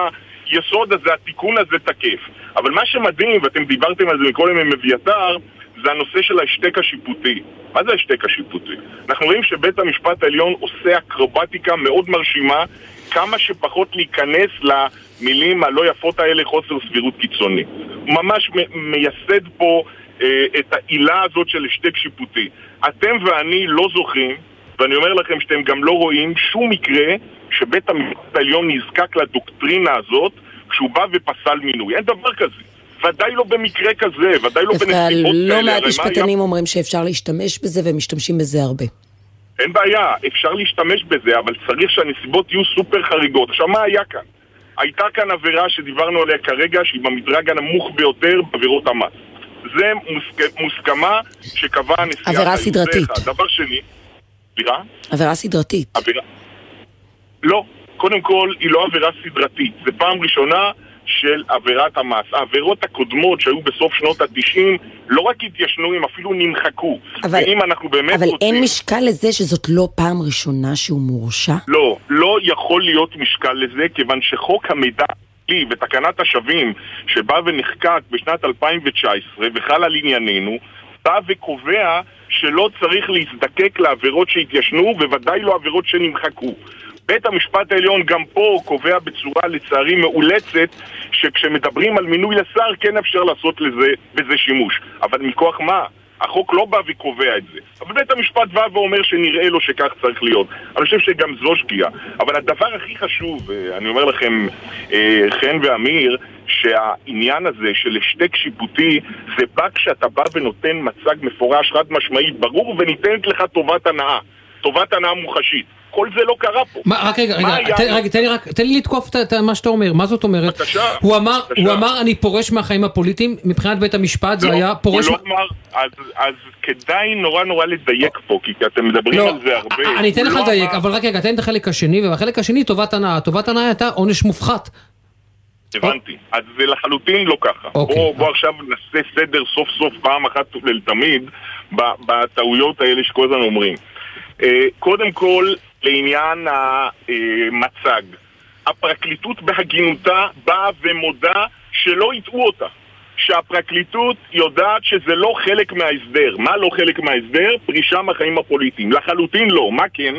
היסוד הזה, התיקון הזה תקף. אבל מה שמדהים, ואתם דיברתם על זה מקודם עם אביתר, זה הנושא של ההשתק השיפוטי. מה זה ההשתק השיפוטי? אנחנו רואים שבית המשפט העליון עושה אקרובטיקה מאוד מרשימה, כמה שפחות להיכנס למילים הלא יפות האלה חוסר סבירות קיצוני. הוא ממש מייסד פה אה, את העילה הזאת של השתק שיפוטי. אתם ואני לא זוכרים, ואני אומר לכם שאתם גם לא רואים שום מקרה שבית המשפט העליון נזקק לדוקטרינה הזאת כשהוא בא ופסל מינוי. אין דבר כזה. ודאי לא במקרה כזה, ודאי לא בנסיבות כאלה. לא מעט מה היה משפטנים אומרים שאפשר להשתמש בזה ומשתמשים בזה הרבה. אין בעיה, אפשר להשתמש בזה, אבל צריך שהנסיבות יהיו סופר חריגות. עכשיו, מה היה כאן? הייתה כאן עבירה שדיברנו עליה כרגע, שהיא במדרג הנמוך ביותר בעבירות המס. זה מוסק... מוסכמה שקבעה הנשיאה. עבירה סדרתית. אחד. דבר שני, סליחה? עבירה סדרתית. עבירה... לא, קודם כל, היא לא עבירה סדרתית. זו פעם ראשונה של עבירת המס. העבירות הקודמות שהיו בסוף שנות ה-90 לא רק התיישנו, הם אפילו נמחקו. אבל- ואם אנחנו באמת אבל רוצים... אין משקל לזה שזאת לא פעם ראשונה שהוא מורשע? לא, לא יכול להיות משקל לזה, כיוון שחוק המידע הפלילי ותקנת השבים, שבא ונחקק בשנת 2019 וחל על ענייננו, בא וקובע שלא צריך להזדקק לעבירות שהתיישנו, ובוודאי לא עבירות שנמחקו. בית המשפט העליון גם פה קובע בצורה לצערי מאולצת שכשמדברים על מינוי לשר כן אפשר לעשות לזה, בזה שימוש. אבל מכוח מה? החוק לא בא וקובע את זה. אבל בית המשפט בא ואומר שנראה לו שכך צריך להיות. אני חושב שגם זו שגיאה. אבל הדבר הכי חשוב, אה, אני אומר לכם, אה, חן ואמיר, שהעניין הזה של השתק שיפוטי זה בא כשאתה בא ונותן מצג מפורש, חד משמעי, ברור, וניתנת לך טובת הנאה. טובת הנאה מוחשית. כל זה לא קרה פה. מה, רק רגע, רגע, היה תן? רגע, תן לי רק, תן לי לתקוף את- את מה שאתה אומר, מה זאת אומרת? בבקשה, הוא אמר, בבקשה. הוא אמר אני פורש מהחיים הפוליטיים, מבחינת בית המשפט זה לא, היה פורש... הוא לא אמר, אז, אז כדאי נורא נורא לדייק פה, כי אתם מדברים לא, על זה הרבה. אני אתן לך לא לדייק, אמר- אבל רק רגע, תן את החלק השני, ובחלק השני טובת הנאה. טובת הנאה הייתה עונש מופחת. הבנתי. אז זה לחלוטין לא ככה. אוקיי. בוא, בוא עכשיו נעשה סדר סוף סוף פעם אחת ולתמיד בטעויות האלה שכל הזמן אומרים. אה, קודם כל, לעניין המצג. הפרקליטות בהגינותה באה ומודה שלא הטעו אותה. שהפרקליטות יודעת שזה לא חלק מההסדר. מה לא חלק מההסדר? פרישה מהחיים הפוליטיים. לחלוטין לא. מה כן?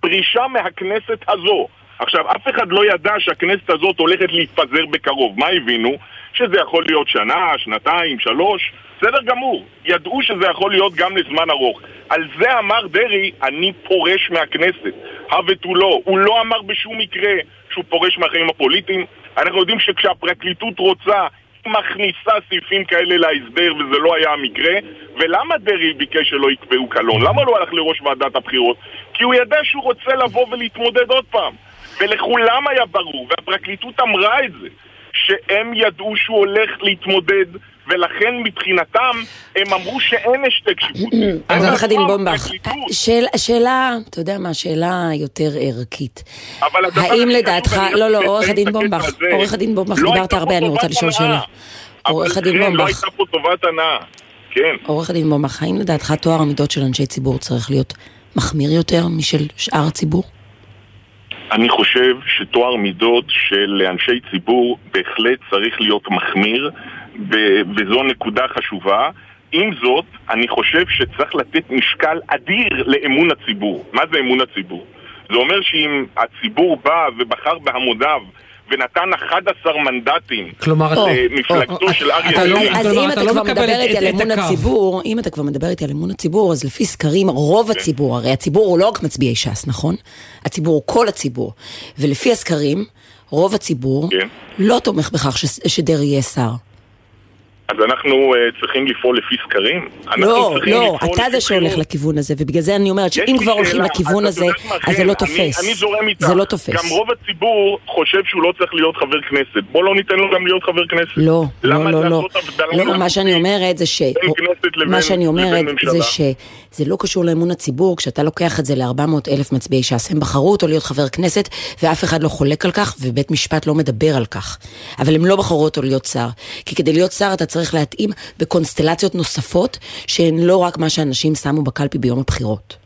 פרישה מהכנסת הזו. עכשיו, אף אחד לא ידע שהכנסת הזאת הולכת להתפזר בקרוב. מה הבינו? שזה יכול להיות שנה, שנתיים, שלוש. בסדר גמור. ידעו שזה יכול להיות גם לזמן ארוך. על זה אמר דרעי, אני פורש מהכנסת. הא ותו לא. הוא לא אמר בשום מקרה שהוא פורש מהחיים הפוליטיים. אנחנו יודעים שכשהפרקליטות רוצה, היא מכניסה סעיפים כאלה להסדר, וזה לא היה המקרה. ולמה דרעי ביקש שלא יקבעו קלון? למה לא הלך לראש ועדת הבחירות? כי הוא ידע שהוא רוצה לבוא ולהתמודד עוד פעם. ולכולם היה ברור, והפרקליטות אמרה את זה, שהם ידעו שהוא הולך להתמודד, ולכן מבחינתם הם אמרו שאין השתק שיפוטי. אז עורך הדין בומבך, שאל- שאלה, אתה יודע מה, שאלה יותר ערכית. האם לדעתך, לא, לא, עורך הדין בומבך. עורך הדין בומבך, לא דיברת הרבה, אני רוצה לשאול שאלה. עורך הדין כן, לא בומבך, הייתה פה טובת הנאה. כן. עורך הדין בומבך, האם לדעתך טוהר המידות של אנשי ציבור צריך להיות מחמיר יותר משל שאר הציבור? אני חושב שטוהר מידות של אנשי ציבור בהחלט צריך להיות מחמיר, וזו נקודה חשובה. עם זאת, אני חושב שצריך לתת משקל אדיר לאמון הציבור. מה זה אמון הציבור? זה אומר שאם הציבור בא ובחר בהמודיו ונתן 11 מנדטים כלומר, למפלגתו של אריה אתה לא- דרעי, אז כלומר, אם אתה לא כבר מדבר איתי על אמון. הציבור, אם אתה כבר מדבר איתי על אמון הציבור, אז לפי סקרים, רוב הציבור, הרי הציבור הוא לא רק מצביעי ש"ס, נכון? הציבור הוא כל הציבור. ולפי הסקרים, רוב הציבור כן. לא תומך בכך שדרעי יהיה שר. אז אנחנו אה, צריכים לפעול לפי סקרים? לא, לא, אתה זה שהולך. לכיוון הזה, ובגלל זה אני אומרת שאם כבר הולכים לכיוון הזה, אז זה לא תופס. אני זורם איתך. זה לא תופס. גם רוב הציבור חושב שהוא לא צריך להיות חבר כנסת. בוא לא ניתן לו גם להיות חבר כנסת. לא, לא, לא, לא. לא, מה שאני אומרת זה ש... מה שאני אומרת לבין ממשלה? זה לא קשור לאמון הציבור, כשאתה לוקח את זה ל-400 אלף מצביעי ש"ס, הם בחרו אותו להיות חבר כנסת, ואף אחד לא חולק על כך, ובית משפט לא מדבר על כך. אבל הם לא בחרו אותו להיות שר. כי כדי להיות שר אתה צריך להתאים בקונסטלציות נוספות, שהן לא רק מה שאנשים שמו בקלפי ביום הבחירות.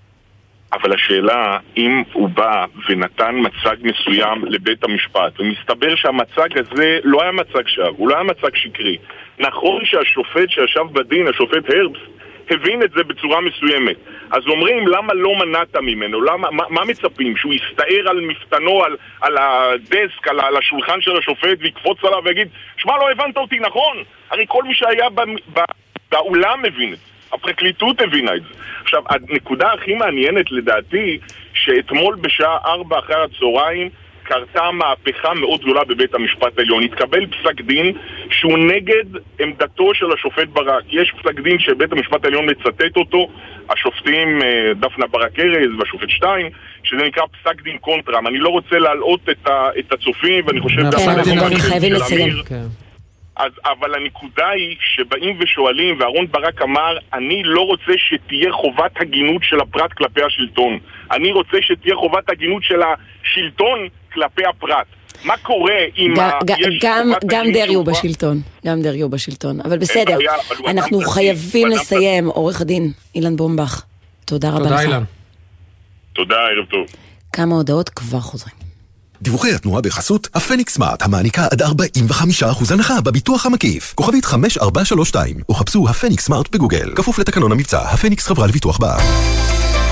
אבל השאלה, אם הוא בא ונתן מצג מסוים לבית המשפט, ומסתבר שהמצג הזה לא היה מצג שווא, הוא לא היה מצג שקרי. נכון שהשופט שישב בדין, השופט הרבס, הבין את זה בצורה מסוימת. אז אומרים, למה לא מנעת ממנו? למה, מה, מה מצפים? שהוא יסתער על מפתנו, על, על הדסק, על, על השולחן של השופט, ויקפוץ עליו ויגיד, שמע, לא הבנת אותי נכון? הרי כל מי שהיה ב, ב, באולם מבין את זה. הפרקליטות הבינה את זה. עכשיו, הנקודה הכי מעניינת לדעתי, שאתמול בשעה ארבע אחרי הצהריים קרתה מהפכה מאוד גדולה בבית המשפט העליון. התקבל פסק דין שהוא נגד עמדתו של השופט ברק. יש פסק דין שבית המשפט העליון מצטט אותו, השופטים אה, דפנה ברק ארז והשופט שטיין, שזה נקרא פסק דין קונטרם. אני לא רוצה להלאות את, ה, את הצופים, ואני חושב... כן, אנחנו חייבים לסיים. אמיר. אז, אבל הנקודה היא שבאים ושואלים, ואהרון ברק אמר, אני לא רוצה שתהיה חובת הגינות של הפרט כלפי השלטון. אני רוצה שתהיה חובת הגינות של השלטון כלפי הפרט. מה קורה אם ג- ה- ג- יש גם- גם דרעי הוא? בשלטון, גם דרעי הוא בשלטון, אבל בסדר, אבל אנחנו חייבים לסיים. עורך הדין אילן בומבך, תודה רבה תודה לך. אילן. תודה, ערב טוב. כמה הודעות כבר חוזרים. דיווחי התנועה בחסות הפניקס סמארט, המעניקה עד 45% הנחה בביטוח המקיף. כוכבית 5432, או חפשו הפניקס סמארט בגוגל. כפוף לתקנון המבצע, הפניקס חברה לביטוח בע"מ.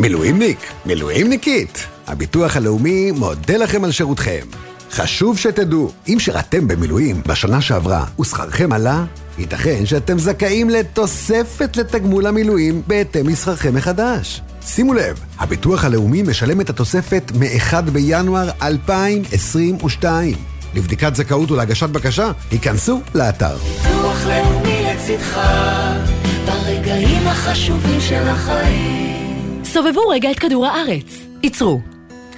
מילואימניק, מילואימניקית, הביטוח הלאומי מודה לכם על שירותכם. חשוב שתדעו, אם שירתם במילואים בשנה שעברה ושכרכם עלה, ייתכן שאתם זכאים לתוספת לתגמול המילואים בהתאם לשכרכם מחדש. שימו לב, הביטוח הלאומי משלם את התוספת מ-1 בינואר 2022. לבדיקת זכאות ולהגשת בקשה, היכנסו לאתר. ביטוח לאומי לצדך, ברגעים החשובים של החיים. סובבו רגע את כדור הארץ. עצרו.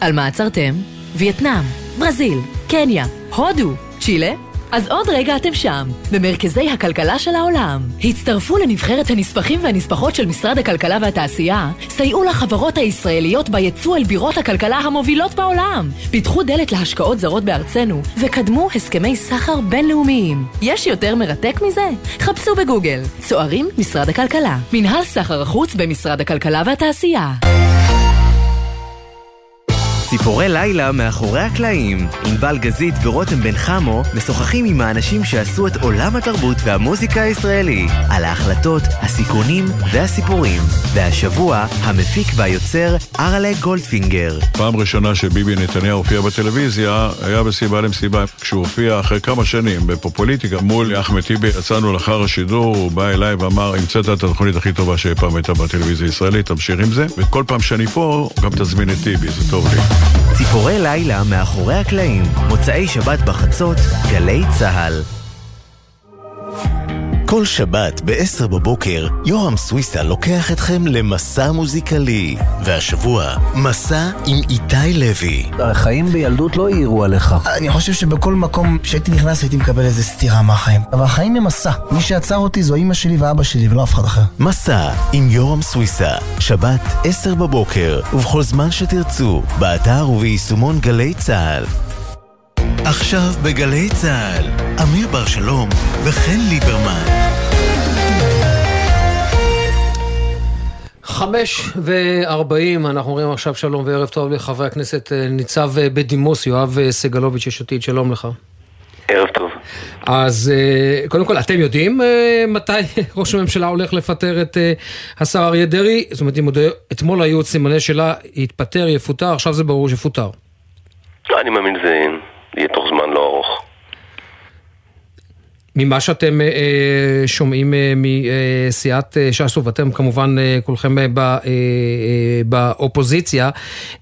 על מה עצרתם? וייטנאם, ברזיל, קניה, הודו, צ'ילה? אז עוד רגע אתם שם, במרכזי הכלכלה של העולם. הצטרפו לנבחרת הנספחים והנספחות של משרד הכלכלה והתעשייה, סייעו לחברות הישראליות ביצוא אל בירות הכלכלה המובילות בעולם, פיתחו דלת להשקעות זרות בארצנו, וקדמו הסכמי סחר בינלאומיים. יש יותר מרתק מזה? חפשו בגוגל. צוערים, משרד הכלכלה. מנהל סחר החוץ במשרד הכלכלה והתעשייה. ציפורי לילה מאחורי הקלעים. ענבל גזית ורותם בן חמו משוחחים עם האנשים שעשו את עולם התרבות והמוזיקה הישראלי, על ההחלטות, הסיכונים והסיפורים. והשבוע, המפיק והיוצר ארלה גולדפינגר. פעם ראשונה שביבי נתניהו הופיע בטלוויזיה היה בסיבה למסיבה. כשהוא הופיע אחרי כמה שנים בפופוליטיקה מול אחמד טיבי, יצאנו לאחר השידור, הוא בא אליי ואמר, המצאת את התוכנית הכי טובה שאי פעם הייתה בטלוויזיה הישראלית, תמשיך עם זה, וכל פעם שאני פה, גם תזמין את טיבי, זה טוב לי. ציפורי לילה מאחורי הקלעים, מוצאי שבת בחצות, גלי צה"ל. כל שבת ב-10 בבוקר, יורם סוויסה לוקח אתכם למסע מוזיקלי. והשבוע, מסע עם איתי לוי. החיים בילדות לא העירו עליך. אני חושב שבכל מקום שהייתי נכנס הייתי מקבל איזה סטירה מהחיים. אבל החיים הם מסע. מי שעצר אותי זו אמא שלי ואבא שלי ולא אף אחד אחר. מסע עם יורם סוויסה, שבת 10 בבוקר, ובכל זמן שתרצו, באתר וביישומון גלי צה"ל. עכשיו בגלי צה"ל, אמיר בר שלום וחן ליברמן. חמש וארבעים, אנחנו אומרים עכשיו שלום וערב טוב לחברי הכנסת אה, ניצב אה, בדימוס יואב אה, סגלוביץ' יש עתיד, שלום לך. ערב טוב. אז קודם כל, אתם יודעים מתי ראש הממשלה הולך לפטר את השר אריה דרעי? זאת אומרת, אתמול היו סימני שלה, יתפטר, יפוטר, עכשיו זה ברור שיפוטר. לא, אני מאמין שזה יהיה תוך זמן לא ארוך. ממה שאתם אה, אה שומעים אה, מסיעת אה, ש"ס, ואתם כמובן אה, כולכם אה, אה, באופוזיציה,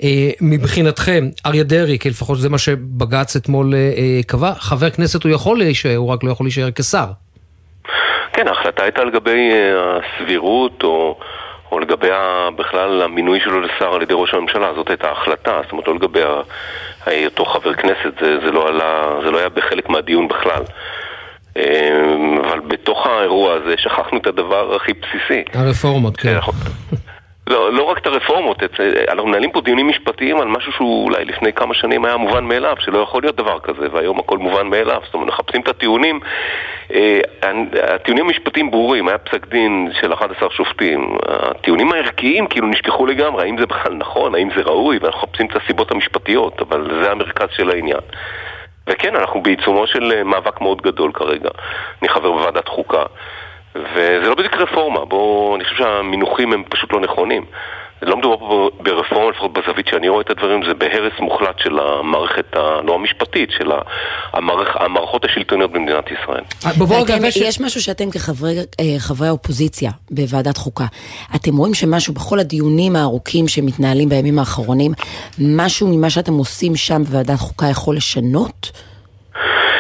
אה, מבחינתכם, אריה דרעי, כי לפחות זה מה שבג"ץ אתמול אה, אה, קבע, חבר כנסת הוא יכול להישאר, הוא רק לא יכול להישאר כשר. כן, ההחלטה הייתה לגבי אה, הסבירות, או... או לגבי בכלל המינוי שלו לשר על ידי ראש הממשלה, זאת הייתה ההחלטה, זאת אומרת לא לגבי היותו חבר כנסת, זה, זה, לא עלה, זה לא היה בחלק מהדיון בכלל. אמ, אבל בתוך האירוע הזה שכחנו את הדבר הכי בסיסי. הרפורמות, כן. לא, לא רק את הרפורמות, את, אנחנו מנהלים פה דיונים משפטיים על משהו שהוא אולי לפני כמה שנים היה מובן מאליו, שלא יכול להיות דבר כזה, והיום הכל מובן מאליו. זאת אומרת, מחפשים את הטיעונים, אה, הטיעונים המשפטיים ברורים, היה פסק דין של 11 שופטים. הטיעונים הערכיים כאילו נשכחו לגמרי, האם זה בכלל נכון, האם זה ראוי, ואנחנו מחפשים את הסיבות המשפטיות, אבל זה המרכז של העניין. וכן, אנחנו בעיצומו של אה, מאבק מאוד גדול כרגע. אני חבר בוועדת חוקה. וזה לא בדיוק רפורמה, בואו, אני חושב שהמינוחים הם פשוט לא נכונים. לא מדובר פה ברפורמה, לפחות בזווית שאני רואה את הדברים, זה בהרס מוחלט של המערכת, לא המשפטית, של המערכ, המערכות השלטוניות במדינת ישראל. ואתם, יש משהו שאתם כחברי האופוזיציה בוועדת חוקה, אתם רואים שמשהו בכל הדיונים הארוכים שמתנהלים בימים האחרונים, משהו ממה שאתם עושים שם בוועדת חוקה יכול לשנות?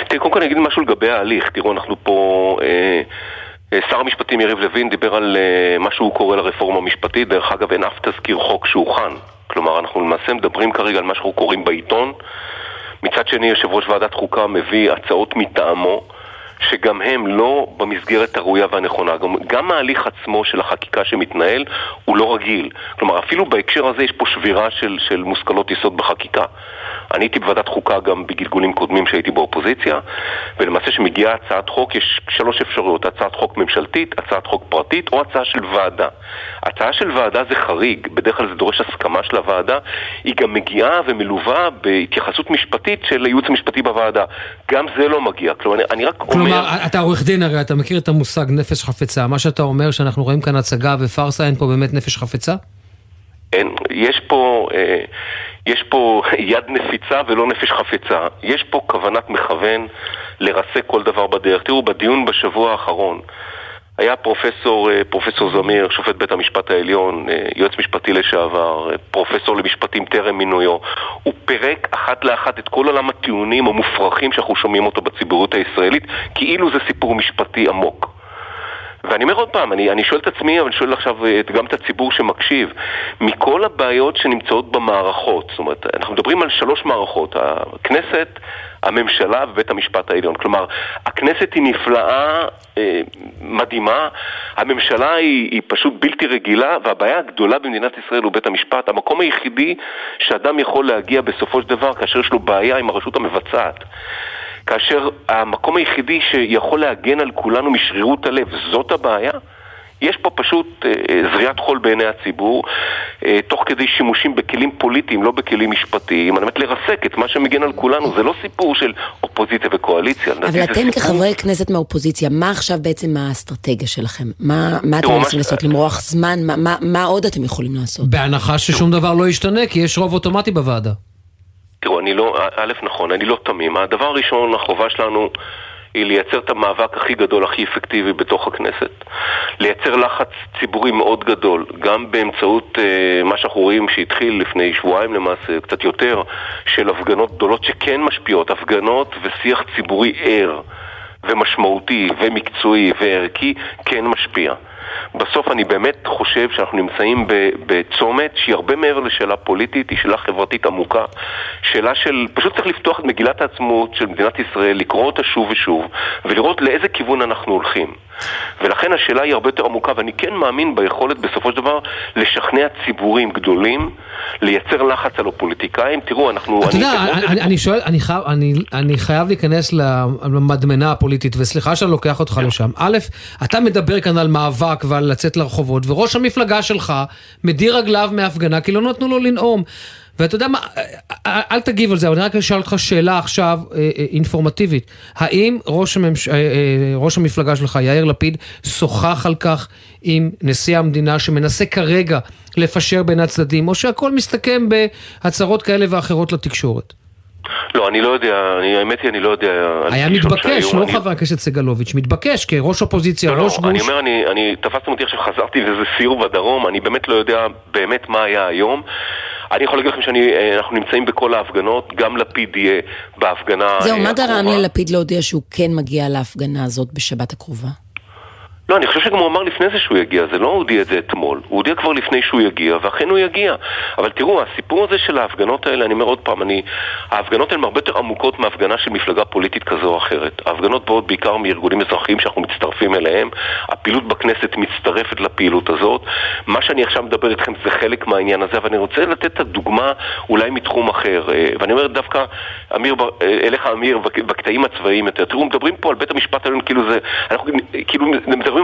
תראי, קודם כל אני אגיד משהו לגבי ההליך. תראו, אנחנו פה... אה, אה, שר המשפטים יריב לוין דיבר על אה, מה שהוא קורא לרפורמה המשפטית, דרך אגב אין אף תזכיר חוק שהוכן. כלומר, אנחנו למעשה מדברים כרגע על מה שאנחנו קוראים בעיתון. מצד שני, יושב ראש ועדת חוקה מביא הצעות מטעמו. שגם הם לא במסגרת הראויה והנכונה. גם, גם ההליך עצמו של החקיקה שמתנהל הוא לא רגיל. כלומר, אפילו בהקשר הזה יש פה שבירה של, של מושכלות יסוד בחקיקה. אני הייתי בוועדת חוקה גם בגלגולים קודמים שהייתי באופוזיציה, ולמעשה כשמגיעה הצעת חוק יש שלוש אפשרויות, הצעת חוק ממשלתית, הצעת חוק פרטית או הצעה של ועדה. הצעה של ועדה זה חריג, בדרך כלל זה דורש הסכמה של הוועדה, היא גם מגיעה ומלווה בהתייחסות משפטית של הייעוץ המשפטי בוועדה. גם זה לא מגיע. כלומר, אני, אני רק כלומר, אומר... כלומר, אתה עורך דין הרי, אתה מכיר את המושג נפש חפצה. מה שאתה אומר שאנחנו רואים כאן הצגה ופארסה, אין פה באמת נפש חפצה? אין, יש פה... אה, יש פה יד נפיצה ולא נפש חפצה. יש פה כוונת מכוון לרסק כל דבר בדרך. תראו, בדיון בשבוע האחרון היה פרופסור, אה, פרופסור זמיר, שופט בית המשפט העליון, אה, יועץ משפטי לשעבר, אה, פרופסור למשפטים טרם מינויו. הוא פירק אחת לאחת את כל עולם הטיעונים המופרכים שאנחנו שומעים אותו בציבוריות הישראלית, כאילו זה סיפור משפטי עמוק. ואני אומר עוד פעם, אני, אני שואל את עצמי, אבל אני שואל עכשיו גם את הציבור שמקשיב, מכל הבעיות שנמצאות במערכות, זאת אומרת, אנחנו מדברים על שלוש מערכות, הכנסת, הממשלה ובית המשפט העליון. כלומר, הכנסת היא נפלאה, אה, מדהימה, הממשלה היא, היא פשוט בלתי רגילה, והבעיה הגדולה במדינת ישראל הוא בית המשפט. המקום היחידי שאדם יכול להגיע בסופו של דבר כאשר יש לו בעיה עם הרשות המבצעת. כאשר המקום היחידי שיכול להגן על כולנו משרירות הלב, זאת הבעיה? יש פה פשוט אה, זריעת חול בעיני הציבור, אה, תוך כדי שימושים בכלים פוליטיים, לא בכלים משפטיים, על מנת לרסק את מה שמגן על כולנו. זה לא סיפור של אופוזיציה וקואליציה. אבל אתם סיפור- כחברי כנסת מהאופוזיציה, מה עכשיו בעצם האסטרטגיה שלכם? מה, מה אתם ש- לעשות? למרוח זמן? מה, מה, מה עוד אתם יכולים לעשות? בהנחה ששום דבר לא ישתנה, כי יש רוב אוטומטי בוועדה. תראו, אני לא, א', נכון, אני לא תמים. הדבר הראשון, החובה שלנו היא לייצר את המאבק הכי גדול, הכי אפקטיבי בתוך הכנסת. לייצר לחץ ציבורי מאוד גדול, גם באמצעות אה, מה שאנחנו רואים שהתחיל לפני שבועיים למעשה, קצת יותר, של הפגנות גדולות שכן משפיעות, הפגנות ושיח ציבורי ער. ומשמעותי ומקצועי וערכי כן משפיע. בסוף אני באמת חושב שאנחנו נמצאים בצומת שהיא הרבה מעבר לשאלה פוליטית, היא שאלה חברתית עמוקה. שאלה של, פשוט צריך לפתוח את מגילת העצמאות של מדינת ישראל, לקרוא אותה שוב ושוב, ולראות לאיזה כיוון אנחנו הולכים. ולכן השאלה היא הרבה יותר עמוקה, ואני כן מאמין ביכולת בסופו של דבר לשכנע ציבורים גדולים, לייצר לחץ על הפוליטיקאים. תראו, אנחנו... אתה אני- יודע, אני- אני- אני שואל, אני חייב- אני- אני חייב להיכנס למדמנה הפוליטית, וסליחה שאני לוקח אותך לשם. א', אתה מדבר כאן על מאבק ועל לצאת לרחובות, וראש המפלגה שלך מדיר רגליו מהפגנה כי לא נתנו לו לנאום. ואתה יודע מה, אל אל תגיב על זה, אבל אני רק אשאל אותך שאלה עכשיו אה, אה, אינפורמטיבית. האם ראש, הממש... אה, אה, ראש המפלגה שלך, יאיר לפיד, שוחח על כך עם נשיא המדינה שמנסה כרגע לפשר בין הצדדים, או שהכל מסתכם בהצהרות כאלה ואחרות לתקשורת? לא, אני לא יודע, אני, האמת היא, אני לא יודע... היה מתבקש, שהיו. לא אני- חבר הכנסת סגלוביץ', מתבקש כראש אופוזיציה, לא, ראש לא, אני גוש. אומר, אני, אני, תפסתם אותי עכשיו, חזרתי לאיזה סיור בדרום, אני באמת לא יודע באמת מה היה היום. אני יכול להגיד לכם שאנחנו נמצאים בכל ההפגנות, גם לפיד יהיה בהפגנה זהו, אה, מה גרם. ללפיד להודיע שהוא כן מגיע להפגנה הזאת בשבת הקרובה? לא, אני חושב שגם הוא אמר לפני זה שהוא יגיע, זה לא הודיע את זה אתמול, הוא הודיע כבר לפני שהוא יגיע, ואכן הוא יגיע. אבל תראו, הסיפור הזה של ההפגנות האלה, אני אומר עוד פעם, אני... ההפגנות הן הרבה יותר עמוקות מהפגנה של מפלגה פוליטית כזו או אחרת. ההפגנות באות בעיקר מארגונים אזרחיים שאנחנו מצטרפים אליהם, הפעילות בכנסת מצטרפת לפעילות הזאת. מה שאני עכשיו מדבר איתכם זה חלק מהעניין הזה, אבל אני רוצה לתת את הדוגמה אולי מתחום אחר. אה, ואני אומר דווקא, אמיר, אה, אליך אמיר, בק- בקטעים הצבאיים יותר. תראו, מדברים פה על בית המשפט העליון כאילו זה... אנחנו כאילו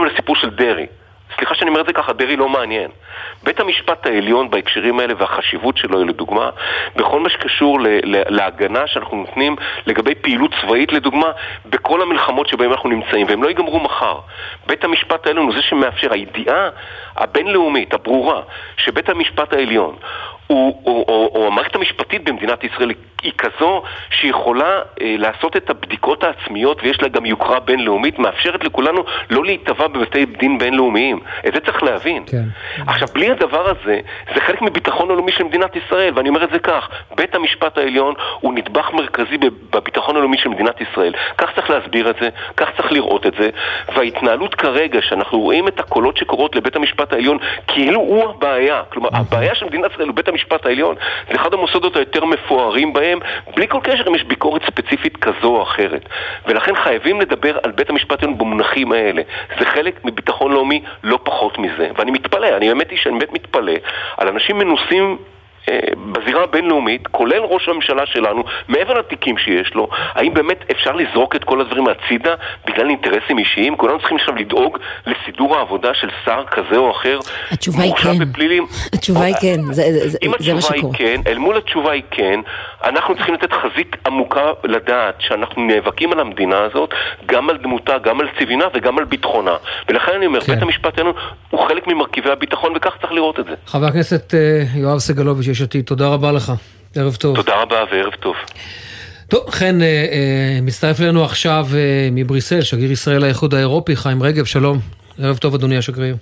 על הסיפור של דרעי. סליחה שאני אומר את זה ככה, דרעי לא מעניין. בית המשפט העליון בהקשרים האלה והחשיבות שלו לדוגמה, בכל מה שקשור ל- ל- להגנה שאנחנו נותנים לגבי פעילות צבאית לדוגמה, בכל המלחמות שבהן אנחנו נמצאים, והם לא ייגמרו מחר. בית המשפט העליון הוא זה שמאפשר, הידיעה הבינלאומית, הברורה, שבית המשפט העליון הוא, או, או, או המערכת המשפטית במדינת ישראל היא כזו שיכולה אה, לעשות את הבדיקות העצמיות ויש לה גם יוקרה בינלאומית, מאפשרת לכולנו לא להיתבע בבתי דין בינלאומיים. את זה צריך להבין. כן. עכשיו, בלי הדבר הזה, זה חלק מביטחון הלאומי של מדינת ישראל, ואני אומר את זה כך, בית המשפט העליון הוא נדבך מרכזי בב- בביטחון הלאומי של מדינת ישראל. כך צריך להסביר את זה, כך צריך לראות את זה, וההתנהלות כרגע, שאנחנו רואים את הקולות שקורות לבית המשפט העליון, כאילו הוא הבעיה. כלומר, הבעיה של מדינת ישראל הוא בית המשפט העליון, זה אחד המוסדות היותר מפוארים בהם, בלי כל קשר אם יש ביקורת ספציפית כזו או אחרת. ולכן חייבים לדבר על בית המשפט העליון במונחים האלה. זה חלק מביטחון לאומי לא פחות מזה. ואני מתפלא, אני האמת היא שאני באמת מתפלא על אנשים מנוסים בזירה הבינלאומית, כולל ראש הממשלה שלנו, מעבר לתיקים שיש לו, האם באמת אפשר לזרוק את כל הדברים הצידה בגלל אינטרסים אישיים? כולנו צריכים עכשיו לדאוג לסידור העבודה של שר כזה או אחר, התשובה היא כן. בפלילים. התשובה היא כן, זה- זה- אם זה מה התשובה היא שקורה. כן, אל מול התשובה היא כן, אנחנו צריכים לתת חזית עמוקה לדעת שאנחנו נאבקים על המדינה הזאת, גם על דמותה, גם על צביונה וגם על ביטחונה. ולכן אני אומר, כן. בית המשפט העליון הוא חלק ממרכיבי הביטחון וכך צריך לראות את זה. חבר הכנסת אה, יואב סגלוביץ', יש עתיד, תודה רבה לך. ערב טוב. תודה רבה וערב טוב. טוב, חן, אה, אה, מצטרף אלינו עכשיו אה, מבריסל, שגריר ישראל לאיחוד האירופי, חיים רגב, שלום. ערב טוב, אדוני השגריר.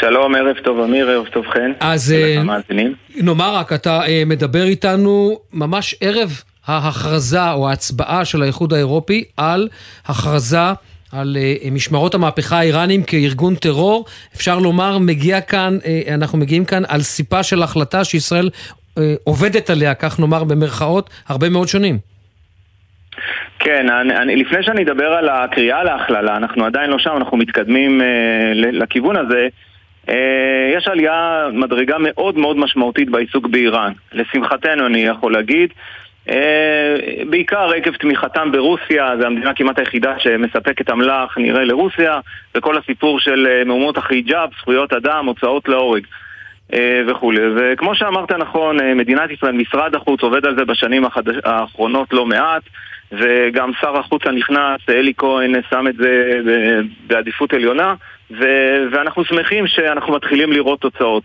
שלום, ערב טוב אמיר, ערב טוב חן. אז אה. נאמר רק, אתה אה, מדבר איתנו ממש ערב ההכרזה או ההצבעה של האיחוד האירופי על הכרזה על אה, משמרות המהפכה האיראנים כארגון טרור. אפשר לומר, מגיע כאן, אנחנו מגיעים כאן על סיפה של החלטה שישראל עובדת עליה, כך נאמר במרכאות, הרבה מאוד שנים. כן, אני, אני, לפני שאני אדבר על הקריאה להכללה, אנחנו עדיין לא שם, אנחנו מתקדמים אה, לכיוון הזה. אה, יש עלייה מדרגה מאוד מאוד משמעותית בעיסוק באיראן. לשמחתנו, אני יכול להגיד. אה, בעיקר עקב תמיכתם ברוסיה, זו המדינה כמעט היחידה שמספקת אמל"ח נראה לרוסיה, וכל הסיפור של אה, מהומות החיג'אב, זכויות אדם, הוצאות להורג. וכולי. וכמו שאמרת נכון, מדינת ישראל, משרד החוץ עובד על זה בשנים החדש... האחרונות לא מעט, וגם שר החוץ הנכנס, אלי כהן, שם את זה בעדיפות עליונה, ו... ואנחנו שמחים שאנחנו מתחילים לראות תוצאות.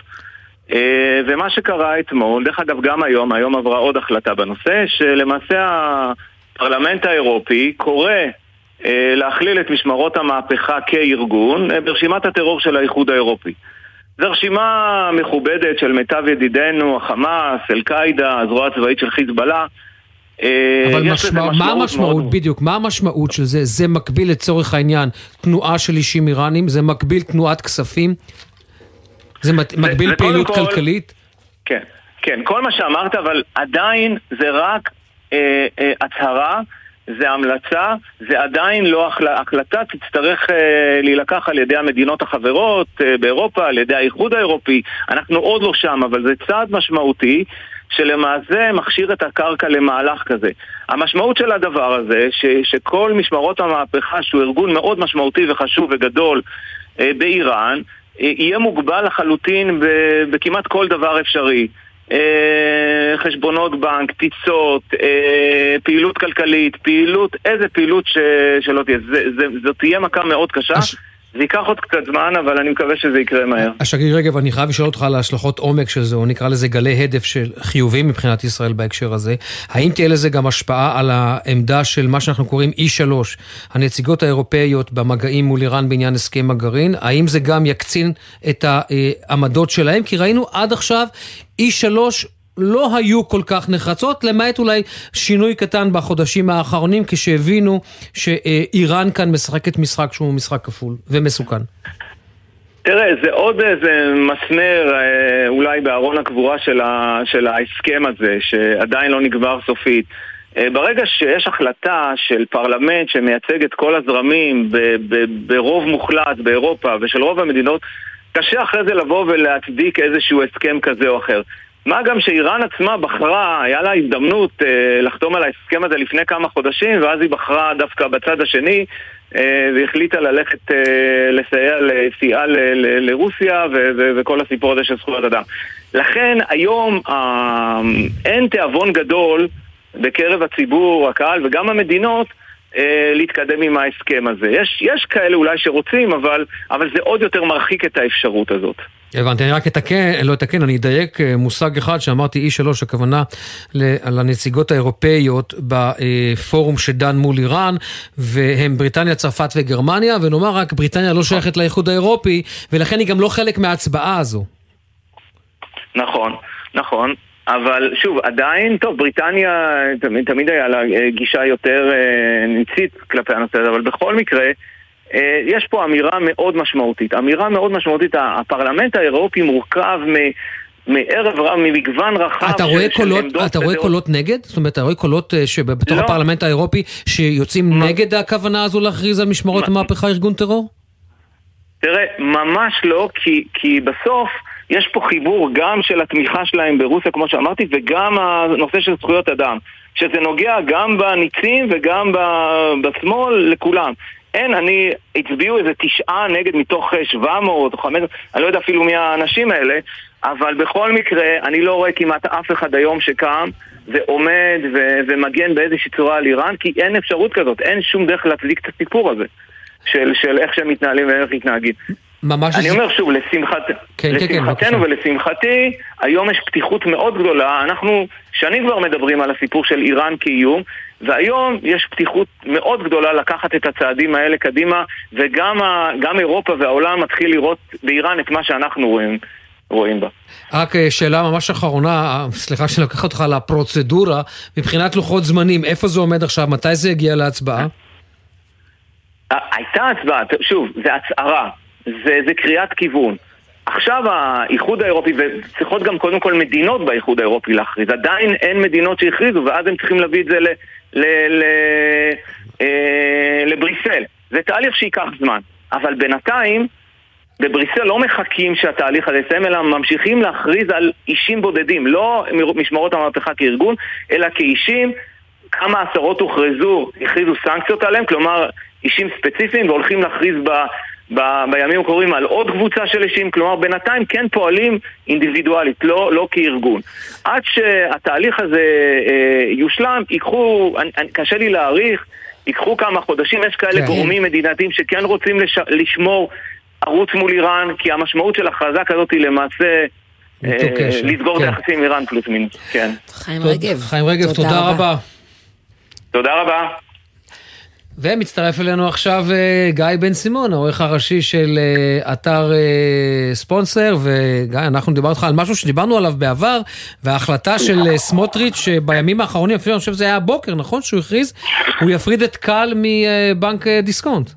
אה, ומה שקרה אתמול, דרך אגב גם היום, היום עברה עוד החלטה בנושא, שלמעשה הפרלמנט האירופי קורא להכליל את משמרות המהפכה כארגון ברשימת הטרור של האיחוד האירופי. זו רשימה מכובדת של מיטב ידידינו, החמאס, אל-קאעידה, הזרוע הצבאית של חיזבאללה. אה, אבל משמע, מה המשמעות, מאוד... בדיוק, מה המשמעות של זה? זה מקביל לצורך העניין תנועה של אישים איראנים? זה מקביל תנועת כספים? זה מקביל זה, פעילות כל, כלכלית? כן, כן, כל מה שאמרת, אבל עדיין זה רק אה, אה, הצהרה. זה המלצה, זה עדיין לא החלטה, החלטה תצטרך אה, להילקח על ידי המדינות החברות אה, באירופה, על ידי האיחוד האירופי, אנחנו עוד לא שם, אבל זה צעד משמעותי שלמעשה מכשיר את הקרקע למהלך כזה. המשמעות של הדבר הזה, ש, שכל משמרות המהפכה, שהוא ארגון מאוד משמעותי וחשוב וגדול אה, באיראן, אה, יהיה מוגבל לחלוטין בכמעט כל דבר אפשרי. אה, חשבונות בנק, טיסות, אה, פעילות כלכלית, פעילות, איזה פעילות ש... שלא תהיה. זאת תהיה מכה מאוד קשה. הש... זה ייקח עוד קצת זמן, אבל אני מקווה שזה יקרה מהר. השגריר רגב, אני חייב לשאול אותך על השלכות עומק של זה, או נקרא לזה גלי הדף של חיובים מבחינת ישראל בהקשר הזה. האם תהיה לזה גם השפעה על העמדה של מה שאנחנו קוראים E3, הנציגות האירופאיות במגעים מול איראן בעניין הסכם הגרעין? האם זה גם יקצין את העמדות שלהם? כי ראינו עד עכשיו E3 לא היו כל כך נחרצות, למעט אולי שינוי קטן בחודשים האחרונים, כשהבינו שאיראן כאן משחקת משחק שהוא משחק כפול ומסוכן. תראה, זה עוד איזה מסמר אה, אולי בארון הקבורה של, ה, של ההסכם הזה, שעדיין לא נגבר סופית. אה, ברגע שיש החלטה של פרלמנט שמייצג את כל הזרמים ב, ב, ברוב מוחלט באירופה ושל רוב המדינות, קשה אחרי זה לבוא ולהצדיק איזשהו הסכם כזה או אחר. מה גם שאיראן עצמה בחרה, היה לה הזדמנות אה, לחתום על ההסכם הזה לפני כמה חודשים, ואז היא בחרה דווקא בצד השני, אה, והחליטה ללכת אה, לסייע, לסייעה לרוסיה ו- ו- וכל הסיפור הזה של זכויות אדם. לכן היום אה, אין תיאבון גדול בקרב הציבור, הקהל וגם המדינות אה, להתקדם עם ההסכם הזה. יש, יש כאלה אולי שרוצים, אבל, אבל זה עוד יותר מרחיק את האפשרות הזאת. הבנתי, אני רק אתקן, לא אתקן, אני אדייק אה, מושג אחד שאמרתי E3, הכוונה לנציגות האירופאיות בפורום שדן מול איראן, והם בריטניה, צרפת וגרמניה, ונאמר רק, בריטניה לא שייכת לאיחוד האירופי, ולכן היא גם לא חלק מההצבעה הזו. נכון, נכון. אבל שוב, עדיין, טוב, בריטניה תמיד, תמיד היה לה אה, גישה יותר אה, ניצית כלפי הנושא הזה, אבל בכל מקרה, יש פה אמירה מאוד משמעותית. אמירה מאוד משמעותית, הפרלמנט האירופי מורכב מ... מערב רב, ממגוון רחב אתה רואה של, קולות, של אתה רואה קולות נגד? זאת אומרת, אתה רואה קולות שבתוך לא. הפרלמנט האירופי שיוצאים מה? נגד הכוונה הזו להכריז על משמרות מה? המהפכה ארגון טרור? תראה, ממש לא, כי, כי בסוף... יש פה חיבור גם של התמיכה שלהם ברוסיה, כמו שאמרתי, וגם הנושא של זכויות אדם. שזה נוגע גם בניצים וגם בשמאל, לכולם. אין, אני, הצביעו איזה תשעה נגד מתוך 700 או 500, אני לא יודע אפילו מי האנשים האלה, אבל בכל מקרה, אני לא רואה כמעט אף אחד היום שקם ועומד ו- ומגן באיזושהי צורה על איראן, כי אין אפשרות כזאת, אין שום דרך להצדיק את הסיפור הזה. של, של איך שהם מתנהלים ואיך מתנהגים. ממש... אני אומר שוב, לשמחת... כן, לשמחתנו כן, כן, ולשמחתי, היום יש פתיחות מאוד גדולה. אנחנו שנים כבר מדברים על הסיפור של איראן כאיום, והיום יש פתיחות מאוד גדולה לקחת את הצעדים האלה קדימה, וגם ה, אירופה והעולם מתחיל לראות באיראן את מה שאנחנו רואים. רואים בה. רק אה, שאלה ממש אחרונה, אה, סליחה שאני לוקח אותך לפרוצדורה, מבחינת לוחות זמנים, איפה זה עומד עכשיו? מתי זה יגיע להצבעה? הייתה הצבעה, שוב, זה הצהרה, זה, זה קריאת כיוון. עכשיו האיחוד האירופי, וצריכות גם קודם כל מדינות באיחוד האירופי להכריז, עדיין אין מדינות שהכריזו, ואז הם צריכים להביא את זה ל, ל, אה, לבריסל. זה תהליך שייקח זמן, אבל בינתיים בבריסל לא מחכים שהתהליך הזה יסיים, אלא ממשיכים להכריז על אישים בודדים, לא משמרות המהפכה כארגון, אלא כאישים. כמה עשרות הוכרזו, הכריזו סנקציות עליהם, כלומר אישים ספציפיים, והולכים להכריז ב, ב, בימים הקרובים על עוד קבוצה של אישים, כלומר בינתיים כן פועלים אינדיבידואלית, לא, לא כארגון. עד שהתהליך הזה אה, יושלם, ייקחו, אני, אני, קשה לי להעריך, ייקחו כמה חודשים, יש כאלה כן. גורמים מדינתיים שכן רוצים לש, לשמור ערוץ מול איראן, כי המשמעות של הכרזה כזאת היא למעשה... אה, לסגור את כן. היחסים עם איראן פלוס מינוס, כן. חיים רגב. חיים רגב, תודה רבה. תודה רבה. ומצטרף אלינו עכשיו אה, גיא בן סימון, העורך הראשי של אה, אתר אה, ספונסר, וגיא, אנחנו דיברנו איתך על משהו שדיברנו עליו בעבר, וההחלטה של סמוטריץ' שבימים האחרונים, אפילו אני חושב שזה היה הבוקר, נכון? שהוא הכריז, הוא יפריד את קל מבנק דיסקונט.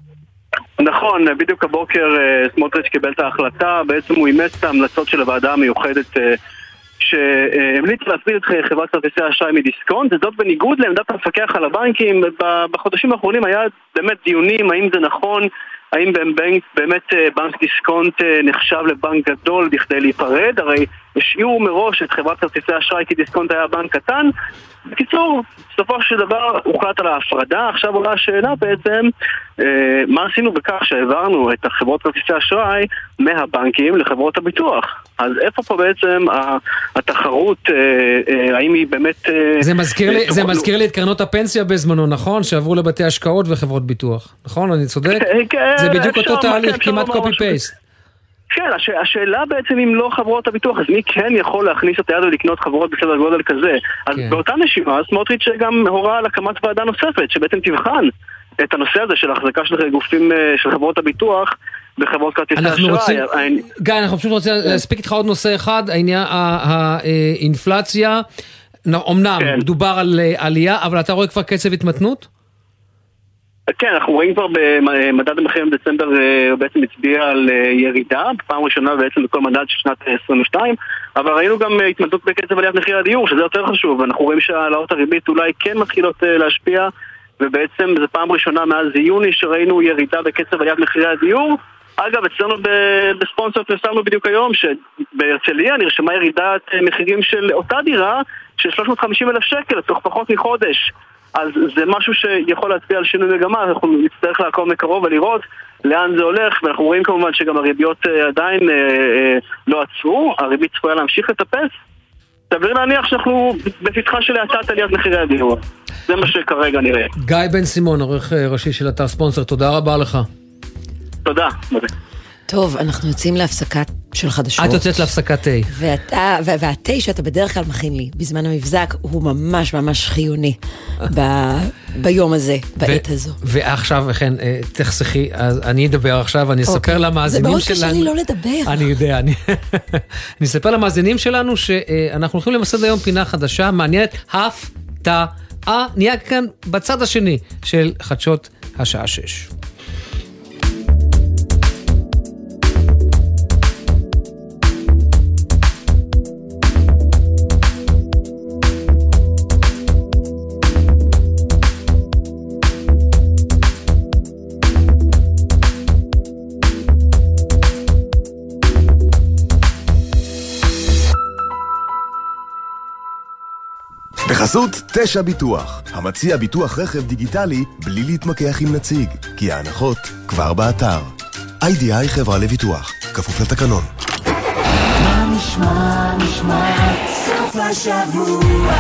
נכון, בדיוק הבוקר סמוטריץ' קיבל את ההחלטה, בעצם הוא אימץ את ההמלצות של הוועדה המיוחדת שהמליצה להפריד את חברת כרטיסי האשראי מדיסקונט, וזאת בניגוד לעמדת המפקח על הבנקים. בחודשים האחרונים היה באמת דיונים האם זה נכון, האם בנק, באמת אה, בנק דיסקונט אה, נחשב לבנק גדול בכדי להיפרד, הרי השאירו מראש את חברת כרטיסי האשראי כי דיסקונט היה בנק קטן. בקיצור, בסופו של דבר הוחלט על ההפרדה, עכשיו עולה השאלה בעצם אה, מה עשינו בכך שהעברנו את החברות כרטיסי האשראי מהבנקים לחברות הביטוח. אז איפה פה בעצם התחרות, אה, אה, האם היא באמת... זה מזכיר לי- זה מזכיר לי את קרנות הפנסיה בזמנו, נכון? שעברו לבתי השקעות וחברות ביטוח. נכון? אני צודק? כן, זה בדיוק אותו תהליך, אפשר כמעט קופי. פייסט. כן, הש... השאלה בעצם אם לא חברות הביטוח, אז מי כן יכול להכניס את היד ולקנות חברות בסדר גודל כזה? אז כן. באותה נשימה, סמוטריץ' גם הורה על הקמת ועדה נוספת, שבעצם תבחן את הנושא הזה של החזקה של גופים אה, של חברות הביטוח בחברות כרטיסי אנחנו אשראי. רוצים, העני- גיא, אנחנו פשוט רוצים להספיק איתך עוד נושא אחד, העניין, האינפלציה, אמנם כן. דובר על אה, עלייה, אבל אתה רואה כבר קצב התמתנות? כן, אנחנו רואים כבר במדד המחירים בדצמבר אה, הוא בעצם הצביע על אה, ירידה, פעם ראשונה בעצם בכל מדד של שנת אה, 22, אבל ראינו גם אה, התמתנות בקצב עליית מחיר הדיור, שזה יותר חשוב, אנחנו רואים שהעלאות הריבית אולי כן מתחילות אה, להשפיע, ובעצם זו פעם ראשונה מאז יוני שראינו ירידה בקצב עליית מחירי הדיור. אגב, אצלנו בספונסר פרסמנו בדיוק היום שבהרצליה נרשמה ירידת אה, מחירים של אותה דירה של 350 אלף שקל תוך פחות מחודש. אז זה משהו שיכול להצביע על שינוי מגמה, אנחנו נצטרך לעקוב מקרוב ולראות לאן זה הולך, ואנחנו רואים כמובן שגם הריביות אה, עדיין אה, אה, לא עצרו, הריבית צפויה להמשיך לטפס. סביר להניח שאנחנו בפתחה של האטת עליית מחירי הדיור. זה מה שכרגע נראה. גיא בן סימון, עורך ראשי של אתר ספונסר, תודה רבה לך. תודה. טוב, אנחנו יוצאים להפסקת של חדשות. את יוצאת להפסקת תה. ואתה, וה- והתה שאתה בדרך כלל מכין לי בזמן המבזק, הוא ממש ממש חיוני ב- ביום הזה, בעת הזו. ועכשיו, כן, אה, תחסכי, אז אני אדבר עכשיו, אני אספר אוקיי. למאזינים זה שלנו. מאוד קשה לי לא לדבר. אני יודע, אני... אני אספר למאזינים שלנו שאנחנו הולכים למסד היום פינה חדשה, מעניינת, הפתעה, נהיה כאן בצד השני של חדשות השעה שש. בחסות תשע ביטוח, המציע ביטוח רכב דיגיטלי בלי להתמקח עם נציג, כי ההנחות כבר באתר. איי-די-איי חברה לביטוח, כפוף לתקנון. מה נשמע, נשמע, סוף השבוע,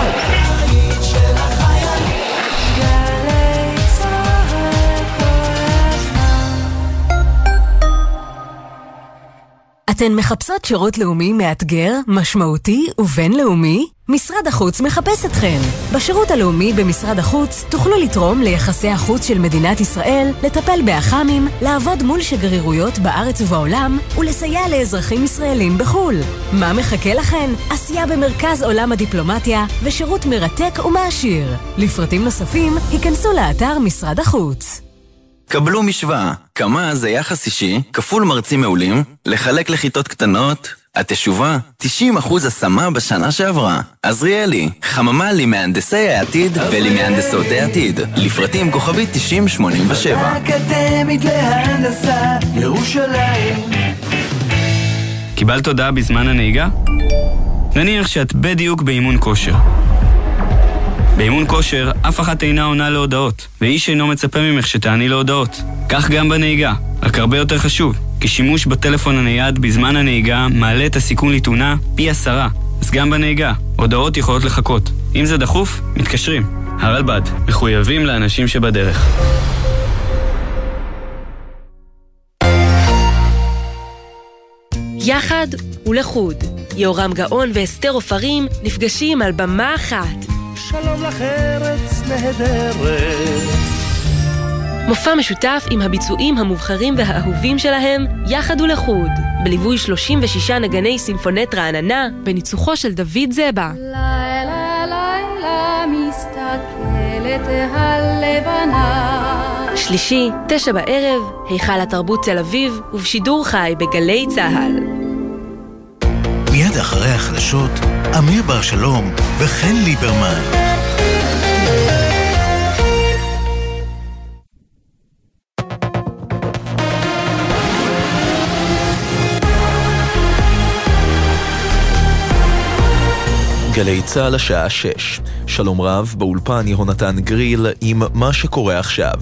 אתן מחפשות שירות לאומי מאתגר, משמעותי ובינלאומי? משרד החוץ מחפש אתכן. בשירות הלאומי במשרד החוץ תוכלו לתרום ליחסי החוץ של מדינת ישראל, לטפל באח"מים, לעבוד מול שגרירויות בארץ ובעולם ולסייע לאזרחים ישראלים בחו"ל. מה מחכה לכן? עשייה במרכז עולם הדיפלומטיה ושירות מרתק ומעשיר. לפרטים נוספים, היכנסו לאתר משרד החוץ. קבלו משוואה, כמה זה יחס אישי, כפול מרצים מעולים, לחלק לכיתות קטנות, התשובה, 90% השמה בשנה שעברה. עזריאלי, חממה למהנדסי העתיד ולמהנדסות העתיד. לפרטים כוכבית 9087. אקדמית להנדסה, ירושלים, קיבלת הודעה בזמן הנהיגה? נניח שאת בדיוק באימון כושר. באימון כושר, אף אחת אינה עונה להודעות, ואיש אינו מצפה ממך שתעני להודעות. כך גם בנהיגה, רק הרבה יותר חשוב, כי שימוש בטלפון הנייד בזמן הנהיגה מעלה את הסיכון לתאונה פי עשרה. אז גם בנהיגה, הודעות יכולות לחכות. אם זה דחוף, מתקשרים. הרלב"ד, מחויבים לאנשים שבדרך. יחד ולחוד. יורם גאון ואסתר עופרים נפגשים על במה אחת. שלום לך ארץ נהדרת. מופע משותף עם הביצועים המובחרים והאהובים שלהם, יחד ולחוד, בליווי 36 נגני סימפונט רעננה, בניצוחו של דוד זבה. לילה לילה מסתכלת הלבנה שלישי, תשע בערב, היכל התרבות תל אביב, ובשידור חי בגלי צה"ל. מיד אחרי החדשות, אמיר בר שלום וחן ליברמן. גלי צה"ל השעה 6. שלום רב, באולפן יהונתן גריל עם מה שקורה עכשיו.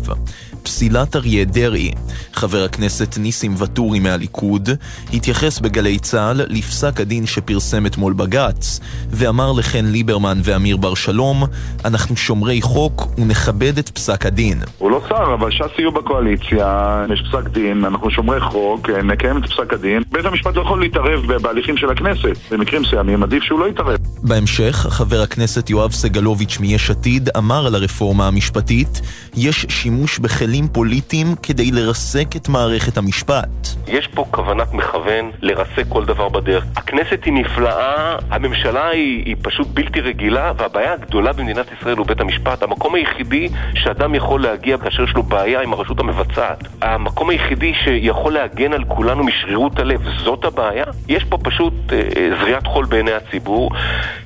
פסילת אריה דרעי. חבר הכנסת ניסים ואטורי מהליכוד התייחס בגלי צה"ל לפסק הדין שפרסם אתמול בג"ץ ואמר לחן ליברמן ואמיר בר שלום אנחנו שומרי חוק ונכבד את פסק הדין. הוא לא שר, אבל ש"ס יהיו בקואליציה, יש פסק דין, אנחנו שומרי חוק, נקיים את פסק הדין. בית המשפט לא יכול להתערב בהליכים של הכנסת. במקרים מסוימים עדיף שהוא לא יתערב. בהמשך, חבר הכנסת יואב סגלוביץ' מיש עתיד אמר על הרפורמה המשפטית יש שימוש בכלים פוליטיים כדי לרסק את מערכת המשפט. יש פה כוונת מכוון לרסק כל דבר בדרך. הכנסת היא נפלאה, הממשלה היא, היא פשוט בלתי רגילה, והבעיה הגדולה במדינת ישראל הוא בית המשפט. המקום היחידי שאדם יכול להגיע כאשר יש לו בעיה עם הרשות המבצעת. המקום היחידי שיכול להגן על כולנו משרירות הלב, זאת הבעיה. יש פה פשוט אה, זריעת חול בעיני הציבור,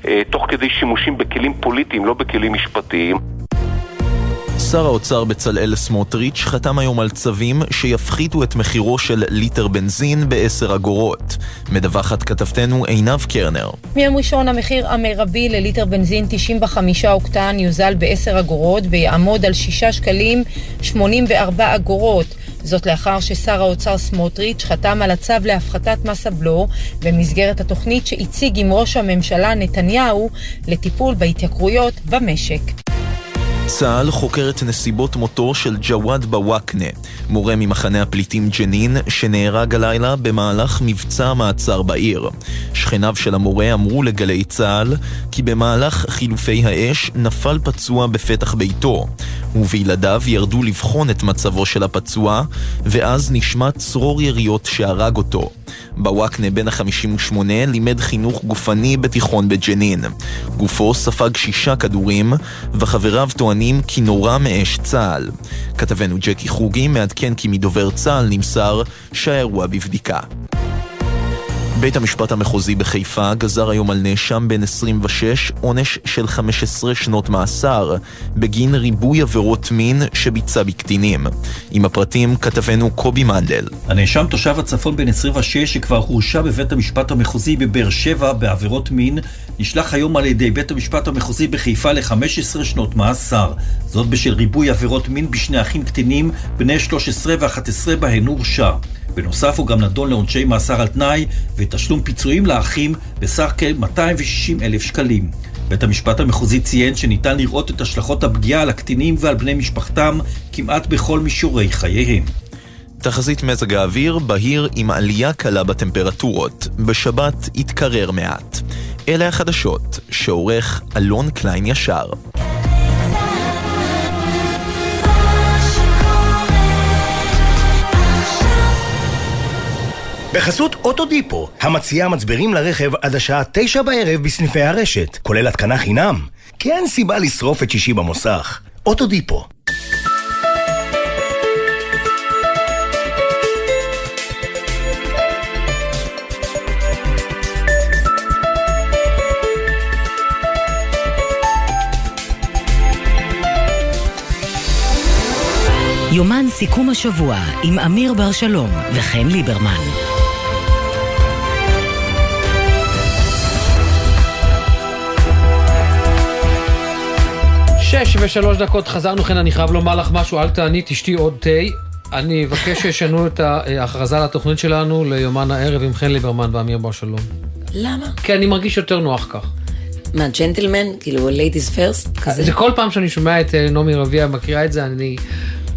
אה, תוך כדי שימושים בכלים פוליטיים, לא בכלים משפטיים. שר האוצר בצלאל סמוטריץ' חתם היום על צווים שיפחיתו את מחירו של ליטר בנזין ב-10 אגורות. מדווחת כתבתנו עינב קרנר. מיום ראשון המחיר המרבי לליטר בנזין 95 אוקטן יוזל ב-10 אגורות ויעמוד על 6 שקלים 84 אגורות. זאת לאחר ששר האוצר סמוטריץ' חתם על הצו להפחתת מס הבלו במסגרת התוכנית שהציג עם ראש הממשלה נתניהו לטיפול בהתייקרויות במשק. צה"ל חוקר את נסיבות מותו של ג'וואד בוואקנה, מורה ממחנה הפליטים ג'נין, שנהרג הלילה במהלך מבצע מעצר בעיר. שכניו של המורה אמרו לגלי צה"ל כי במהלך חילופי האש נפל פצוע בפתח ביתו, ובילדיו ירדו לבחון את מצבו של הפצוע, ואז נשמע צרור יריות שהרג אותו. בוואקנה בן ה-58 לימד חינוך גופני בתיכון בג'נין. גופו ספג שישה כדורים, וחבריו טוענים כי נורה מאש צה"ל. כתבנו ג'קי חוגי מעדכן כי מדובר צה"ל נמסר שהאירוע בבדיקה. בית המשפט המחוזי בחיפה גזר היום על נאשם בן 26 עונש של 15 שנות מאסר בגין ריבוי עבירות מין שביצע בקטינים. עם הפרטים כתבנו קובי מנדל. הנאשם תושב הצפון בן 26 שכבר הורשע בבית המשפט המחוזי בבאר שבע בעבירות מין נשלח היום על ידי בית המשפט המחוזי בחיפה ל-15 שנות מאסר. זאת בשל ריבוי עבירות מין בשני אחים קטינים בני 13 ו-11 בהן הורשע. בנוסף הוא גם נדון לעונשי מאסר על תנאי ותשלום פיצויים לאחים בסך כ-260 אלף שקלים. בית המשפט המחוזי ציין שניתן לראות את השלכות הפגיעה על הקטינים ועל בני משפחתם כמעט בכל מישורי חייהם. תחזית מזג האוויר בהיר עם עלייה קלה בטמפרטורות. בשבת יתקרר מעט. אלה החדשות, שעורך אלון קליין ישר. בחסות אוטודיפו, המציעה מצברים לרכב עד השעה תשע בערב בסניפי הרשת, כולל התקנה חינם. כי אין סיבה לשרוף את שישי במוסך. אוטודיפו. יומן סיכום השבוע עם אמיר בר שלום וחן ליברמן. ושלוש דקות חזרנו, כן, אני חייב לומר לך משהו, אל תעני, תשתי עוד תה. אני אבקש שישנו את ההכרזה לתוכנית שלנו ליומן הערב עם חן ליברמן ואמיר בר שלום. למה? כי אני מרגיש יותר נוח כך. מה, ג'נטלמן? כאילו, ladies first? כזה? זה כל פעם שאני שומע את אה, נעמי רביע מקריאה את זה, אני...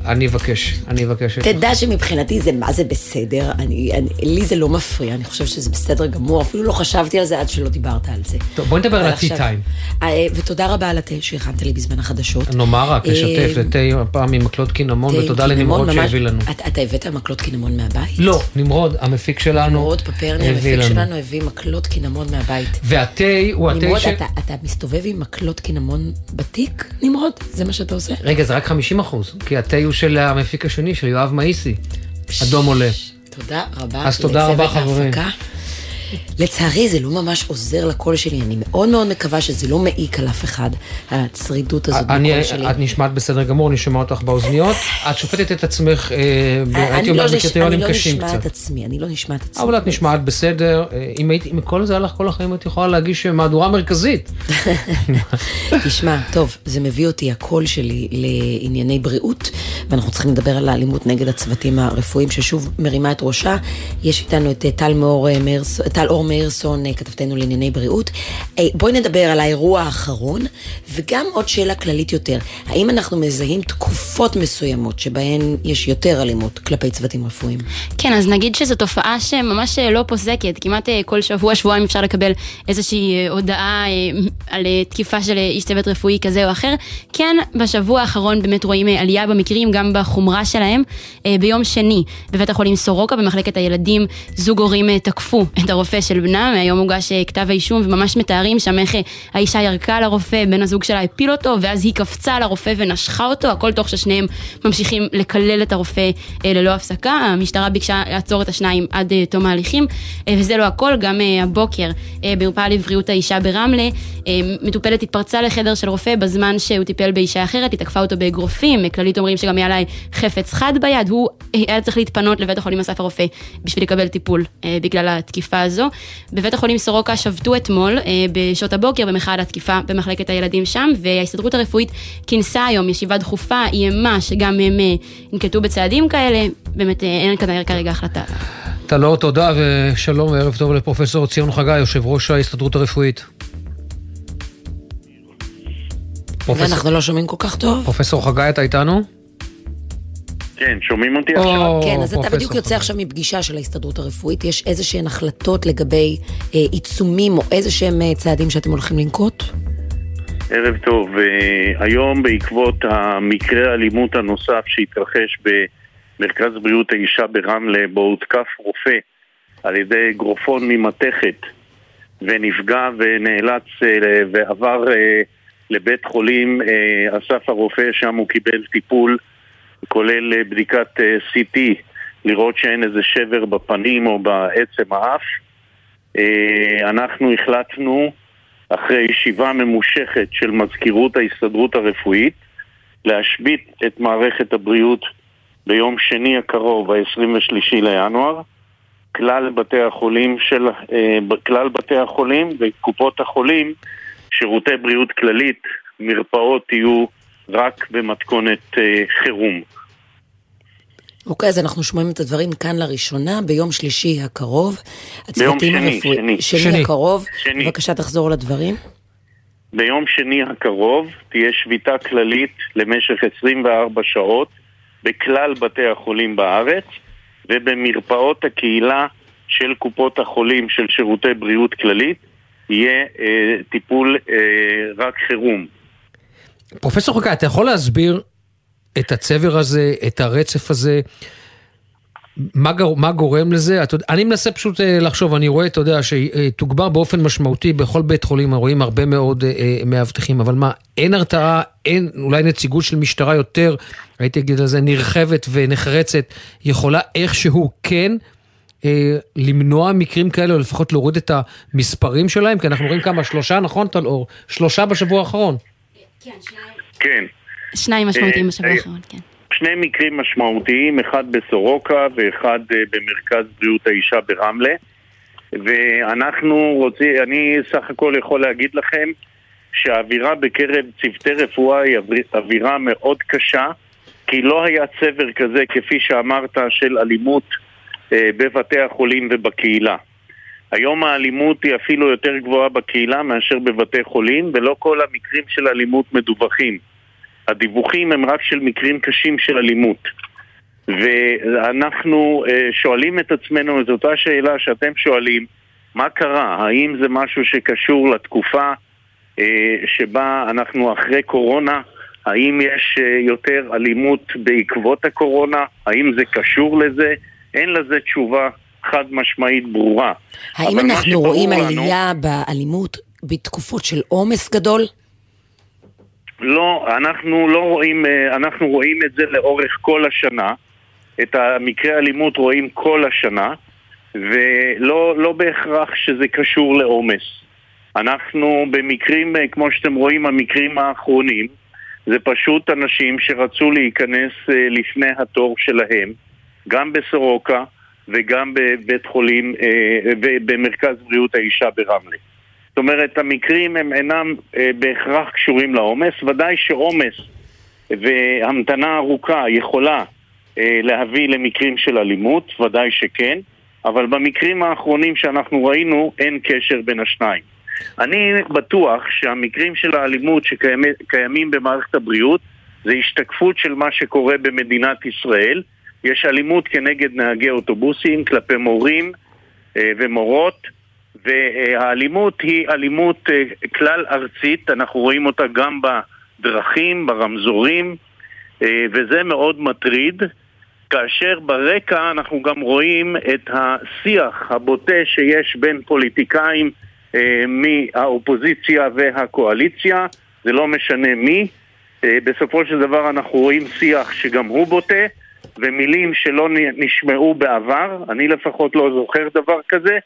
אני אבקש, אני אבקש. תדע שמבחינתי זה מה זה בסדר, אני, אני, לי זה לא מפריע, אני חושבת שזה בסדר גמור, אפילו לא חשבתי על זה עד שלא דיברת על זה. טוב, בואי נדבר על הטי עכשיו- טיים. אה, ותודה רבה על התה שהכנת לי בזמן החדשות. נאמר רק, אה, לשתף, זה תה הפעם ממקלות קינמון, תה ותודה עם לנמרוד קינמון, שהביא לנו. אתה אתה הבאת מקלות קינמון מהבית? לא, נמרוד, המפיק שלנו, נמרוד פפרני, המפיק לנו. שלנו, הביא מקלות קינמון מהבית. והתה הוא התה נמרוד, ש... אתה- אתה מסתובב עם מקלות קינמון בתיק, נמרוד? זה מה שאתה עושה? רגע, זה רק 50 אחוז, כי התה הוא של המפיק השני, של יואב מאיסי. אדום עולה. תודה רבה. אז תודה רבה, חברים. ההפקה. לצערי זה לא ממש עוזר לקול שלי, אני מאוד מאוד מקווה שזה לא מעיק על אף אחד, הצרידות הזאת בקול שלי. את נשמעת בסדר גמור, אני שומע אותך באוזניות. את שופטת את עצמך, אה, ב- הייתי אומר, לא בקריטריונים אני לא קשים נשמעת קצת. עצמי, אני לא נשמעת עצמי. אבל את נשמעת בסדר. אה, אם הייתי, אם כל זה הלך כל החיים, את יכולה להגיש אה, מהדורה מרכזית. תשמע, טוב, זה מביא אותי הקול שלי לענייני בריאות, ואנחנו צריכים לדבר על האלימות נגד הצוותים הרפואיים, ששוב מרימה את ראשה. יש איתנו את אה, טל מאור, אה, מאירס- טל אור מאירסון, אה, כתבתנו לענייני בריאות. אה, בואי נדבר על האירוע האחרון, וגם עוד שאלה כללית יותר. האם אנחנו מזהים תקופות מסוימות שבהן יש יותר אלימות כלפי צוותים רפואיים? כן, אז נגיד שזו תופעה שממש אה, לא פוסקת, כמעט כל שבוע, שבועיים אפשר לקבל איזושהי הודעה על תקיפה של איש צוות רפואי כזה או אחר. כן, בשבוע האחרון באמת רואים עלייה במקרים, גם בחומרה שלהם. ביום שני, בבית החולים סורוקה, במחלקת הילדים, זוג הורים תקפו את הרופא של בנם, היום הוגש אה, כתב האישום וממש מתארים שם איך אה, האישה ירקה לרופא, בן הזוג שלה הפיל אותו, ואז היא קפצה על הרופא ונשכה אותו, הכל תוך ששניהם ממשיכים לקלל את הרופא אה, ללא הפסקה. המשטרה ביקשה לעצור את השניים עד תום ההליכים, וזה לא הכל, גם הבוקר אה, במרפאה לבריאות האישה ברמלה, מטופלת התפרצה לחדר של רופא בזמן שהוא טיפל באישה אחרת, היא תקפה אותו באגרופים, כללית אומרים שגם היה לה חפץ חד ביד, הוא היה צריך להתפנות לבית החולים אסף הרופא בשביל לקבל טיפול בגלל התקיפה הזו. בבית החולים סורוקה שבתו אתמול אה, בשעות הבוקר במחאה על התקיפה במחלקת הילדים שם, וההסתדרות הרפואית כינסה היום ישיבה דחופה, איימה שגם הם אה, ינקטו בצעדים כאלה, באמת אה, אין כנראה כרגע החלטה. טלור, תודה ושלום וערב טוב לפרופסור ציון חגי, יושב ראש ההסתדרות הרפואית. פרופסור- ואנחנו לא שומעים כל כך טוב. פרופסור חגי, אתה איתנו? כן, שומעים אותי או, עכשיו? כן, אז אתה בדיוק יוצא עכשיו מפגישה של ההסתדרות הרפואית, יש איזה שהן החלטות לגבי אה, עיצומים או איזה שהם אה, צעדים שאתם הולכים לנקוט? ערב טוב. אה, היום בעקבות המקרה האלימות הנוסף שהתרחש במרכז בריאות האישה ברמלה, בו הותקף רופא על ידי אגרופון ממתכת ונפגע ונאלץ ועבר לבית חולים אסף הרופא, שם הוא קיבל טיפול כולל אה, בדיקת אה, CT, לראות שאין איזה שבר בפנים או בעצם האף. אה, אנחנו החלטנו, אחרי ישיבה ממושכת של מזכירות ההסתדרות הרפואית, להשבית את מערכת הבריאות ביום שני הקרוב, ה-23 לינואר. כלל בתי החולים של, כלל בתי החולים וקופות החולים, שירותי בריאות כללית, מרפאות יהיו רק במתכונת אה, חירום. אוקיי, אז אנחנו שומעים את הדברים כאן לראשונה ביום שלישי הקרוב. הצוותים שני, הרפואי- שני. שני שני. הקרוב. שני. בבקשה תחזור לדברים. ביום שני הקרוב תהיה שביתה כללית למשך 24 שעות בכלל בתי החולים בארץ ובמרפאות הקהילה של קופות החולים של שירותי בריאות כללית יהיה אה, טיפול אה, רק חירום. פרופסור חגי, אתה יכול להסביר את הצבר הזה, את הרצף הזה? מה, גר, מה גורם לזה? יודע- אני מנסה פשוט אה, לחשוב, אני רואה, אתה יודע, שתוגבר באופן משמעותי בכל בית חולים, רואים הרבה מאוד אה, אה, מאבטחים, אבל מה, אין הרתעה, אין אולי נציגות של משטרה יותר, הייתי אגיד על זה, נרחבת ונחרצת, יכולה איכשהו כן אה, למנוע מקרים כאלה, או לפחות להוריד את המספרים שלהם? כי אנחנו רואים כמה, שלושה, נכון, טלאור? שלושה בשבוע האחרון. כן. שניים משמעותיים אה, בשבוע אה, האחרון, כן. שני מקרים משמעותיים, אחד בסורוקה ואחד אה, במרכז בריאות האישה ברמלה. ואנחנו רוצים, אני סך הכל יכול להגיד לכם שהאווירה בקרב צוותי רפואה היא אוויר- אווירה מאוד קשה, כי לא היה צבר כזה, כפי שאמרת, של אלימות אה, בבתי החולים ובקהילה. היום האלימות היא אפילו יותר גבוהה בקהילה מאשר בבתי חולים, ולא כל המקרים של אלימות מדווחים. הדיווחים הם רק של מקרים קשים של אלימות. ואנחנו אה, שואלים את עצמנו את אותה שאלה שאתם שואלים, מה קרה? האם זה משהו שקשור לתקופה אה, שבה אנחנו אחרי קורונה? האם יש אה, יותר אלימות בעקבות הקורונה? האם זה קשור לזה? אין לזה תשובה חד משמעית ברורה. האם אנחנו רואים לנו- עלייה באלימות בתקופות של עומס גדול? לא, אנחנו לא רואים, אה, אנחנו רואים את זה לאורך כל השנה. את המקרי האלימות רואים כל השנה, ולא לא בהכרח שזה קשור לעומס. אנחנו במקרים, אה, כמו שאתם רואים, המקרים האחרונים, זה פשוט אנשים שרצו להיכנס אה, לפני התור שלהם, גם בסורוקה וגם בבית חולים, אה, במרכז בריאות האישה ברמלה. זאת אומרת, המקרים הם אינם אה, בהכרח קשורים לעומס, ודאי שעומס והמתנה ארוכה יכולה אה, להביא למקרים של אלימות, ודאי שכן, אבל במקרים האחרונים שאנחנו ראינו אין קשר בין השניים. אני בטוח שהמקרים של האלימות שקיימים במערכת הבריאות זה השתקפות של מה שקורה במדינת ישראל. יש אלימות כנגד נהגי אוטובוסים, כלפי מורים אה, ומורות, והאלימות היא אלימות אה, כלל ארצית, אנחנו רואים אותה גם בדרכים, ברמזורים, אה, וזה מאוד מטריד, כאשר ברקע אנחנו גם רואים את השיח הבוטה שיש בין פוליטיקאים אה, מהאופוזיציה והקואליציה, זה לא משנה מי, אה, בסופו של דבר אנחנו רואים שיח שגם הוא בוטה, ומילים שלא נשמעו בעבר, אני לפחות לא זוכר דבר כזה,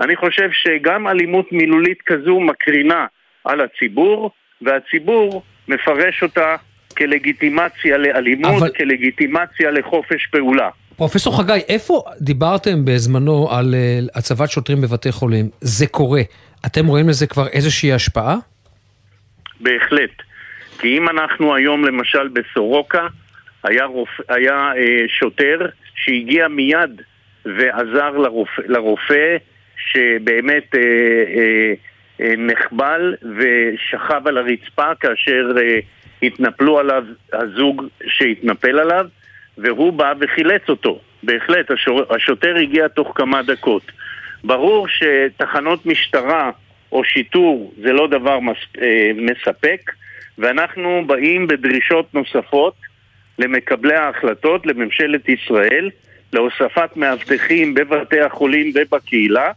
אני חושב שגם אלימות מילולית כזו מקרינה על הציבור, והציבור מפרש אותה כלגיטימציה לאלימות, אבל- כלגיטימציה לחופש פעולה. פרופסור חגי, איפה דיברתם בזמנו על אה, הצבת שוטרים בבתי חולים? זה קורה. אתם רואים לזה כבר איזושהי השפעה? בהחלט. כי אם אנחנו היום למשל בסורוקה, היה, רופ... היה אה, שוטר שהגיע מיד ועזר לרופא, לרופא שבאמת אה, אה, אה, נחבל ושכב על הרצפה כאשר אה, התנפלו עליו הזוג שהתנפל עליו והוא בא וחילץ אותו. בהחלט, השור... השוטר הגיע תוך כמה דקות. ברור שתחנות משטרה או שיטור זה לא דבר מס... אה, מספק ואנחנו באים בדרישות נוספות למקבלי ההחלטות, לממשלת ישראל, להוספת מאבטחים בבתי החולים ובקהילה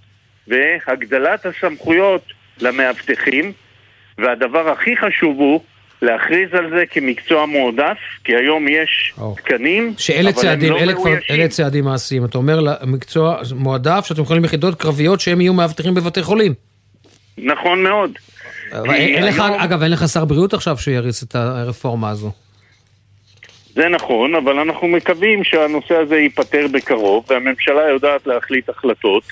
והגדלת הסמכויות למאבטחים והדבר הכי חשוב הוא להכריז על זה כמקצוע מועדף, כי היום יש תקנים, שאלה אבל צעדים, הם לא מאוישים. אלה צעדים מעשיים. אתה אומר למקצוע מועדף שאתם יכולים יחידות קרביות שהם יהיו מאבטחים בבתי חולים. נכון מאוד. אין אין לך, היום- אגב, אין לך שר בריאות עכשיו שיריץ את הרפורמה הזו. זה נכון, אבל אנחנו מקווים שהנושא הזה ייפתר בקרוב, והממשלה יודעת להחליט החלטות,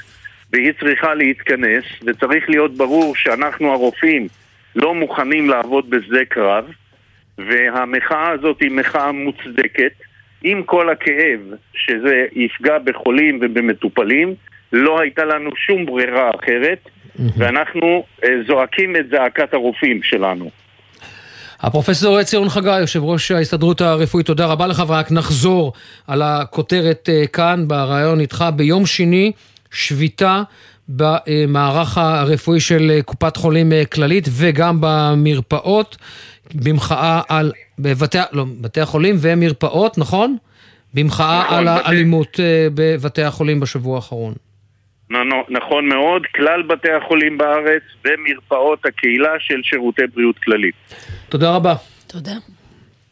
והיא צריכה להתכנס, וצריך להיות ברור שאנחנו הרופאים לא מוכנים לעבוד בשדה קרב, והמחאה הזאת היא מחאה מוצדקת, עם כל הכאב שזה יפגע בחולים ובמטופלים, לא הייתה לנו שום ברירה אחרת, ואנחנו אה, זועקים את זעקת הרופאים שלנו. הפרופסור ציון חגי, יושב ראש ההסתדרות הרפואית, תודה רבה לך, ורק נחזור על הכותרת אה, כאן בריאיון איתך. ביום שני, שביתה במערך הרפואי של אה, קופת חולים אה, כללית וגם במרפאות, במחאה על, בבתי, לא, בתי החולים ומרפאות, נכון? במחאה נכון, על בתי- האלימות בבתי החולים בשבוע האחרון. נכון מאוד, כלל בתי החולים בארץ ומרפאות הקהילה של שירותי בריאות כללית. תודה רבה. תודה.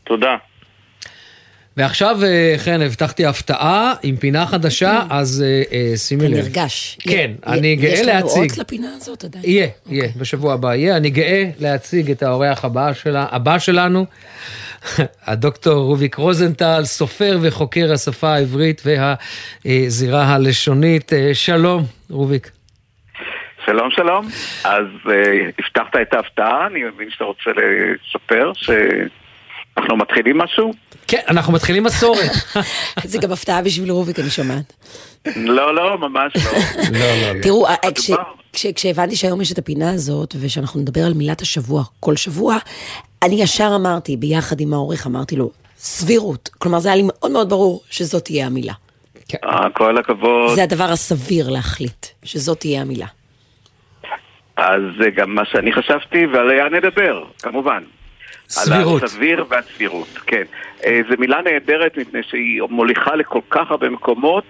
תודה. ועכשיו, אה, חן, הבטחתי הפתעה עם פינה חדשה, אז אה, אה, שימי אתה לב. נרגש. כן, אני גאה יש לנו להציג. עוד לפינה הזאת עדיין? יהיה, יהיה, בשבוע הבא יהיה. אני גאה להציג את האורח הבא, שלנו, הדוקטור רוביק רוזנטל, סופר וחוקר השפה העברית והזירה הלשונית. שלום, רוביק. שלום שלום, אז uh, הבטחת את ההפתעה, אני מבין שאתה רוצה לספר שאנחנו מתחילים משהו? כן, אנחנו מתחילים מסורת. זה גם הפתעה בשביל רוביק, אני שומעת. לא, לא, ממש לא. לא, לא. תראו, אה, כש- כש- כשהבנתי שהיום יש את הפינה הזאת, ושאנחנו נדבר על מילת השבוע כל שבוע, אני ישר אמרתי, ביחד עם העורך, אמרתי לו, סבירות. כלומר, זה היה לי מאוד מאוד ברור שזאת תהיה המילה. אה, כל הכבוד. זה הדבר הסביר להחליט, שזאת תהיה המילה. אז זה גם מה שאני חשבתי, ועליה נדבר, כמובן. סבירות. על הסביר והסבירות, כן. אה, זו מילה נהדרת מפני שהיא מוליכה לכל כך הרבה מקומות,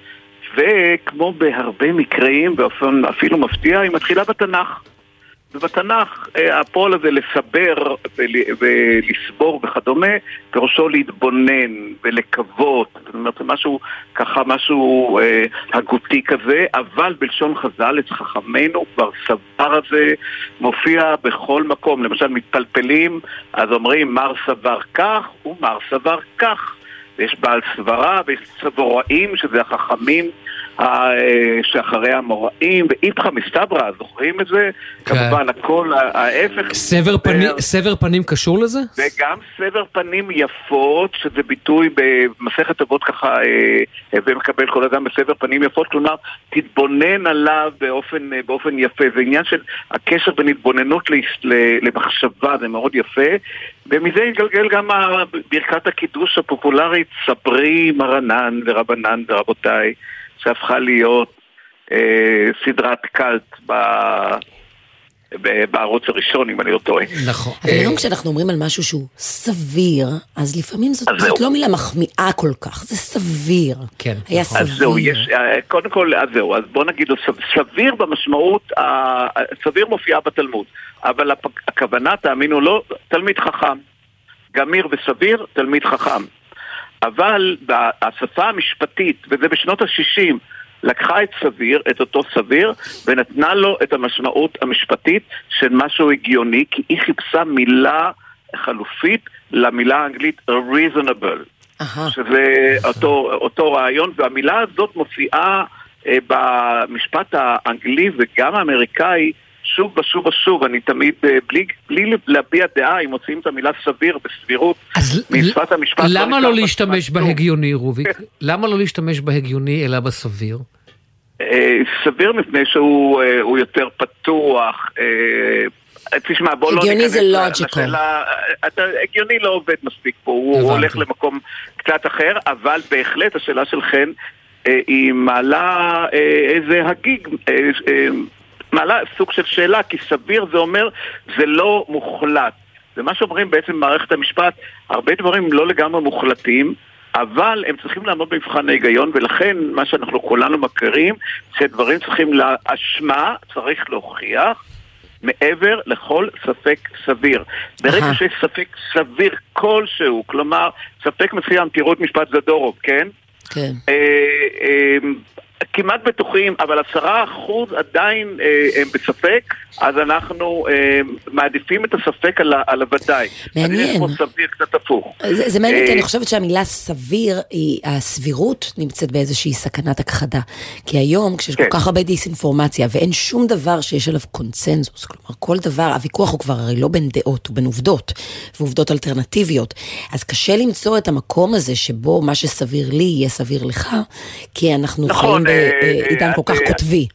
וכמו בהרבה מקרים, באופן אפילו מפתיע, היא מתחילה בתנ"ך. ובתנ"ך אה, הפועל הזה לסבר ול- ולסבור וכדומה, פירושו להתבונן ולקוות, זאת אומרת זה משהו ככה משהו אה, הגותי כזה, אבל בלשון חז"ל אצל חכמינו כבר סבר הזה מופיע בכל מקום, למשל מתפלפלים, אז אומרים מר סבר כך ומר סבר כך, ויש בעל סברה ויש סבוראים שזה החכמים שאחרי המוראים, ואיפכא מסתברא, זוכרים את זה? כן. כמובן הכל ההפך. סבר פנים- סבר פנים קשור לזה? וגם סבר פנים יפות, שזה ביטוי במסכת אבות ככה, אה, הווי מקבל כל אדם בסבר פנים יפות, כלומר, תתבונן עליו באופן, אה, באופן יפה. זה עניין של הקשר בין התבוננות למחשבה, זה מאוד יפה. ומזה התגלגל גם ברכת הקידוש הפופולרית, ספרי מרנן ורבנן ורבותיי, שהפכה להיות אה, סדרת קאלט ב... בערוץ הראשון, אם אני לא טועה. נכון. אבל היום כשאנחנו אומרים על משהו שהוא סביר, אז לפעמים זאת, אז זאת. לא מילה מחמיאה כל כך, זה סביר. כן. היה אז זהו, סביר. יש, אה, קודם כל, אז זהו, אז בוא נגיד, סביר במשמעות, ה- סביר מופיעה בתלמוד, אבל הכוונה, תאמינו לא, תלמיד חכם. גמיר וסביר, תלמיד חכם. אבל בשפה המשפטית, וזה בשנות ה-60, לקחה את סביר, את אותו סביר, ונתנה לו את המשמעות המשפטית של משהו הגיוני, כי היא חיפשה מילה חלופית למילה האנגלית reasonable. שזה אותו, אותו רעיון, והמילה הזאת מופיעה אה, במשפט האנגלי וגם האמריקאי שוב ושוב ושוב, אני תמיד, אה, בלי, בלי להביע דעה, אם מוצאים את המילה סביר בסבירות משפת המשפט. למה נשאר לא להשתמש בהגיוני, רוביק? למה לא להשתמש בהגיוני אלא בסביר? אה, סביר מפני שהוא אה, יותר פתוח. תשמע, בוא לא הגיוני ניכנס זה. לשאלה, הגיוני לא עובד מספיק פה, הוא הבנתי. הולך למקום קצת אחר, אבל בהחלט השאלה של חן היא מעלה איזה הגיג, מעלה סוג של שאלה, כי סביר זה אומר זה לא מוחלט. ומה שאומרים בעצם במערכת המשפט, הרבה דברים לא לגמרי מוחלטים, אבל הם צריכים לעמוד במבחן ההיגיון, ולכן מה שאנחנו כולנו מכירים, שדברים צריכים לאשמה, צריך להוכיח, מעבר לכל ספק סביר. ברגע. שיש ספק סביר כלשהו, כלומר, ספק מסוים, תראו את משפט זדורוב, כן? כן. אה, אה, כמעט בטוחים, אבל עשרה אחוז עדיין אה, הם בספק, אז אנחנו אה, מעדיפים את הספק על, על הוודאי. מעניין. יש פה סביר קצת הפוך. זה, זה מעניין, כי אה, אני חושבת שהמילה סביר, היא, הסבירות נמצאת באיזושהי סכנת הכחדה. כי היום, כשיש כן. כל כך הרבה דיסאינפורמציה, ואין שום דבר שיש עליו קונצנזוס, כלומר, כל דבר, הוויכוח הוא כבר הרי לא בין דעות, הוא בין עובדות, ועובדות אלטרנטיביות. אז קשה למצוא את המקום הזה שבו מה שסביר לי יהיה סביר לך, כי אנחנו נכון, חיים אה, בעידן אה, כל כך אה, קוטבי.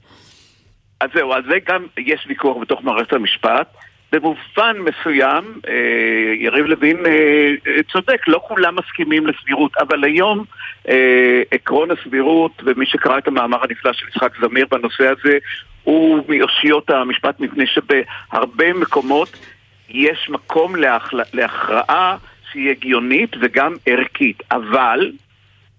אז זהו, אז זה גם, יש ויכוח בתוך מערכת המשפט. במובן מסוים, אה, יריב לוין אה, אה, צודק, לא כולם מסכימים לסבירות, אבל היום אה, עקרון הסבירות, ומי שקרא את המאמר הנפלא של יצחק זמיר בנושא הזה, הוא מאושיות המשפט, מפני שבהרבה מקומות יש מקום להכרעה שהיא הגיונית וגם ערכית, אבל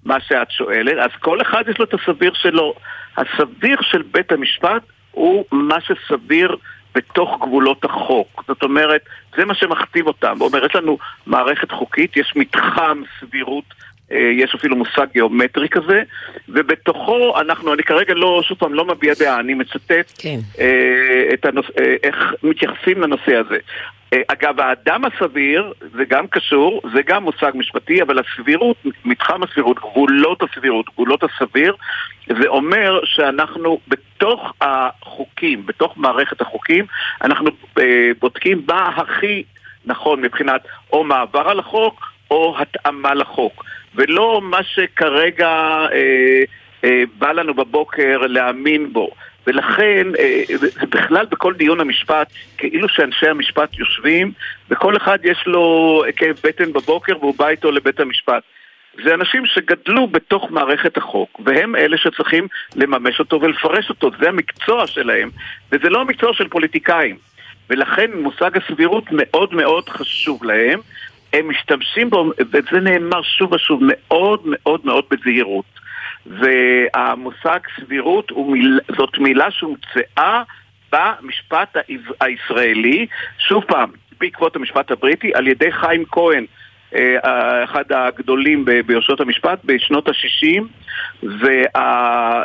מה שאת שואלת, אז כל אחד יש לו את הסביר שלו. הסביר של בית המשפט הוא מה שסביר בתוך גבולות החוק. זאת אומרת, זה מה שמכתיב אותם. הוא אומר, יש לנו מערכת חוקית, יש מתחם סבירות, אה, יש אפילו מושג גיאומטרי כזה, ובתוכו אנחנו, אני כרגע לא, שוב פעם, לא מביע דעה, אני מצטט כן. אה, הנוש... אה, איך מתייחסים לנושא הזה. אה, אגב, האדם הסביר, זה גם קשור, זה גם מושג משפטי, אבל הסבירות, מתחם הסבירות, גבולות הסבירות, גבולות הסביר, זה אומר שאנחנו בתוך החוקים, בתוך מערכת החוקים, אנחנו אה, בודקים מה הכי נכון מבחינת או מעבר על החוק או התאמה לחוק, ולא מה שכרגע אה, אה, בא לנו בבוקר להאמין בו. ולכן, אה, בכלל בכל דיון המשפט, כאילו שאנשי המשפט יושבים, וכל אחד יש לו כאב בטן בבוקר והוא בא איתו לבית המשפט. זה אנשים שגדלו בתוך מערכת החוק, והם אלה שצריכים לממש אותו ולפרש אותו, זה המקצוע שלהם, וזה לא המקצוע של פוליטיקאים. ולכן מושג הסבירות מאוד מאוד חשוב להם. הם משתמשים בו, וזה נאמר שוב ושוב, מאוד מאוד מאוד בזהירות. והמושג סבירות מיל, זאת מילה שהומצאה במשפט הישראלי, שוב פעם, בעקבות המשפט הבריטי, על ידי חיים כהן, אה, אחד הגדולים ביושבות המשפט בשנות ה-60, וה...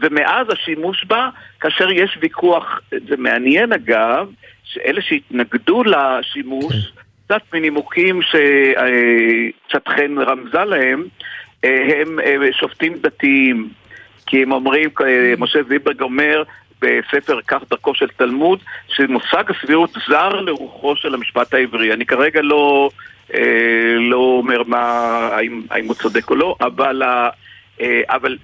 ומאז השימוש בה, כאשר יש ויכוח, זה מעניין אגב, שאלה שהתנגדו לשימוש, כן. קצת מנימוקים שקצת חן רמזה להם, אה, הם אה, שופטים דתיים, כי הם אומרים, אה, משה זיברג אומר בספר כך דרכו של תלמוד, שמושג הסבירות זר לרוחו של המשפט העברי. אני כרגע לא, לא אומר מה, האם, האם הוא צודק או לא, אבל, אבל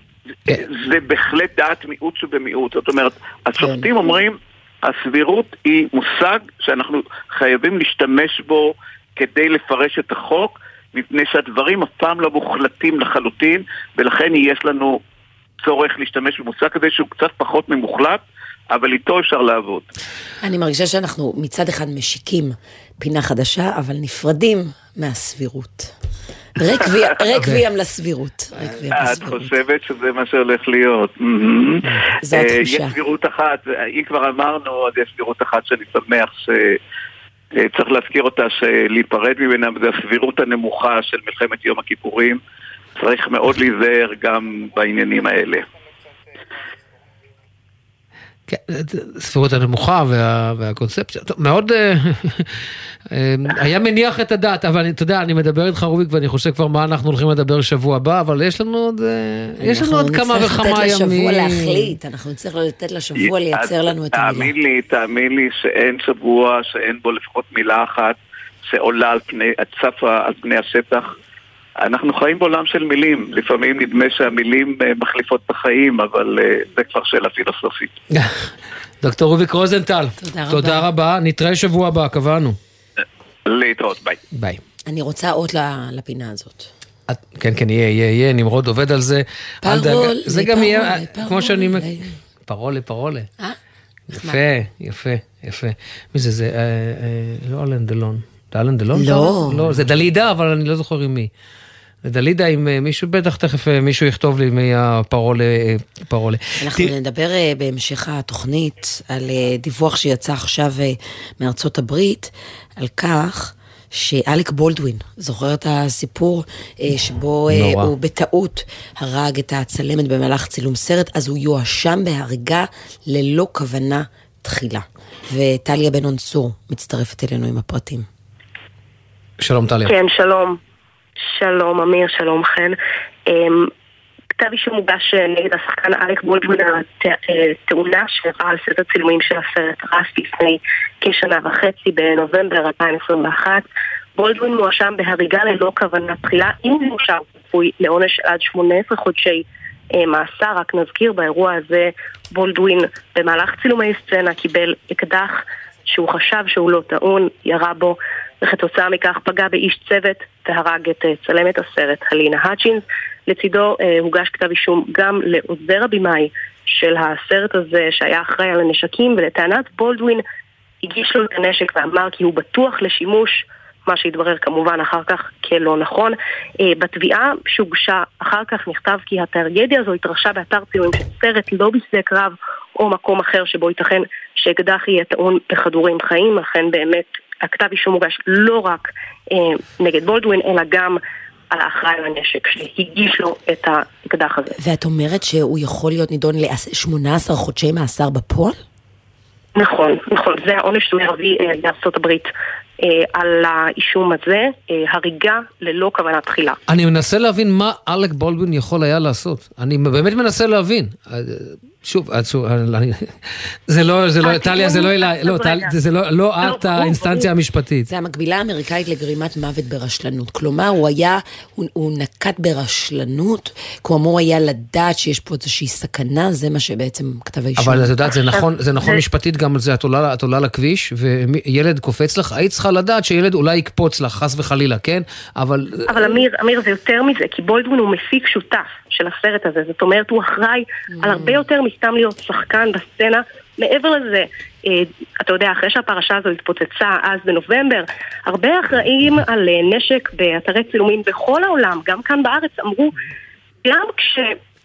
כן. זה בהחלט דעת מיעוט שבמיעוט. זאת אומרת, השופטים כן. אומרים, הסבירות היא מושג שאנחנו חייבים להשתמש בו כדי לפרש את החוק, מפני שהדברים אף פעם לא מוחלטים לחלוטין, ולכן יש לנו צורך להשתמש במושג כזה שהוא קצת פחות ממוחלט, אבל איתו אפשר לעבוד. אני מרגישה שאנחנו מצד אחד משיקים פינה חדשה, אבל נפרדים מהסבירות. ריק וים לסבירות. את חושבת שזה מה שהולך להיות. זו התחושה. יש סבירות אחת, אם כבר אמרנו, אז יש סבירות אחת שאני שמח ש... אה, צריך להזכיר אותה שלהיפרד ממנה זה הסבירות הנמוכה של מלחמת יום הכיפורים. צריך מאוד להיזהר גם בעניינים האלה. כן, הסבירות הנמוכה וה, והקונספציה, טוב, מאוד אה, אה, היה מניח את הדעת, אבל אתה יודע, אני מדבר איתך רוביק ואני חושב כבר מה אנחנו הולכים לדבר שבוע הבא, אבל יש לנו עוד, אה, יש לנו עוד כמה וכמה ימים. אנחנו נצטרך לתת לשבוע להחליט, אנחנו נצטרך לתת לשבוע לייצר לנו את המילה. תאמין לי, תאמין לי שאין שבוע שאין בו לפחות מילה אחת שעולה על פני, צפה על פני השטח. אנחנו חיים בעולם של מילים, לפעמים נדמה שהמילים אה, מחליפות את החיים, אבל אה, זה כבר שאלה פילוסופית. דוקטור רוביק רוזנטל, תודה רבה. תודה רבה, נתראה שבוע הבא, קבענו. להתראות, ביי. ביי. אני רוצה אות לפינה הזאת. כן, כן, יהיה, יהיה, יהיה, נמרוד עובד על זה. פרולה, זה גם יהיה, כמו שאני... פרולה, פרולה. אה? יפה, יפה, יפה. מי זה, זה לא אלן דלון. זה אלן דלון? לא. לא, זה דלידה, אבל אני לא זוכר עם מי. דלידה עם אה, מישהו, בטח תכף אה, מישהו יכתוב לי מי הפרולה. פרולה. אנחנו ת... נדבר אה, בהמשך התוכנית על דיווח שיצא עכשיו מארצות הברית, על כך שאלק בולדווין, זוכר את הסיפור שבו נורא. הוא בטעות הרג את הצלמת במהלך צילום סרט, אז הוא יואשם בהריגה ללא כוונה תחילה. וטליה בן צור מצטרפת אלינו עם הפרטים. שלום טליה. כן, שלום. שלום אמיר, שלום חן. אמ, כתב אישום מוגש אה, נגד השחקן אלק בולדווין על אה, שאירעה על סרט צילומים של הסרט רס לפני כשנה וחצי בנובמבר 2021. בולדווין מואשם בהריגה ללא כוונה תחילה, אם מאושר צפוי לעונש עד 18 חודשי אה, מאסר. רק נזכיר, באירוע הזה בולדווין במהלך צילומי סצנה קיבל אקדח שהוא חשב שהוא לא טעון, ירה בו וכתוצאה מכך פגע באיש צוות והרג את אה, צלמת הסרט הלינה האצ'ינס. לצידו אה, הוגש כתב אישום גם לעוזר הבמאי של הסרט הזה שהיה אחראי על הנשקים ולטענת בולדווין הגיש לו את הנשק ואמר כי הוא בטוח לשימוש מה שהתברר כמובן אחר כך כלא נכון. אה, בתביעה שהוגשה אחר כך נכתב כי הטרגדיה הזו התרחשה באתר צילומים של סרט לא בשדה קרב או מקום אחר שבו ייתכן שאקדח יהיה טעון בכדורים חיים, אכן באמת הכתב אישום מוגש לא רק אה, נגד בולדווין, אלא גם על האחראי לנשק שהגיש לו את האקדח הזה. ואת אומרת שהוא יכול להיות נידון ל-18 חודשי מאסר בפועל? נכון, נכון, זה העונש המרבי אה, בארצות הברית על האישום הזה, אה, הריגה ללא כוונת תחילה. אני מנסה להבין מה אלק בולדווין יכול היה לעשות. אני באמת מנסה להבין. אה, שוב, את שוב, אני- זה לא, זה לא, טליה, זה לא אליי, לא, זה לא, לא את האינסטנציה המשפטית. זה המקבילה האמריקאית לגרימת מוות ברשלנות. כלומר, הוא היה, הוא, הוא נקט ברשלנות, כי הוא אמור היה לדעת שיש פה איזושהי סכנה, זה מה שבעצם כתב האישום. אבל את יודעת, זה נכון, זה נכון משפטית גם על זה, את עולה, את עולה לכביש, וילד קופץ לך, היית צריכה לדעת שילד אולי יקפוץ לך, חס וחלילה, כן? אבל... אבל אמיר, אמיר זה יותר מזה, כי בולדווין הוא מפיק שותף של הסרט הזה, זאת אומרת הוא אחראי על הרבה יותר מסתם להיות שחקן בסצנה. מעבר לזה, אה, אתה יודע, אחרי שהפרשה הזו התפוצצה אז בנובמבר, הרבה אחראים על אה, נשק באתרי צילומים בכל העולם, גם כאן בארץ, אמרו, גם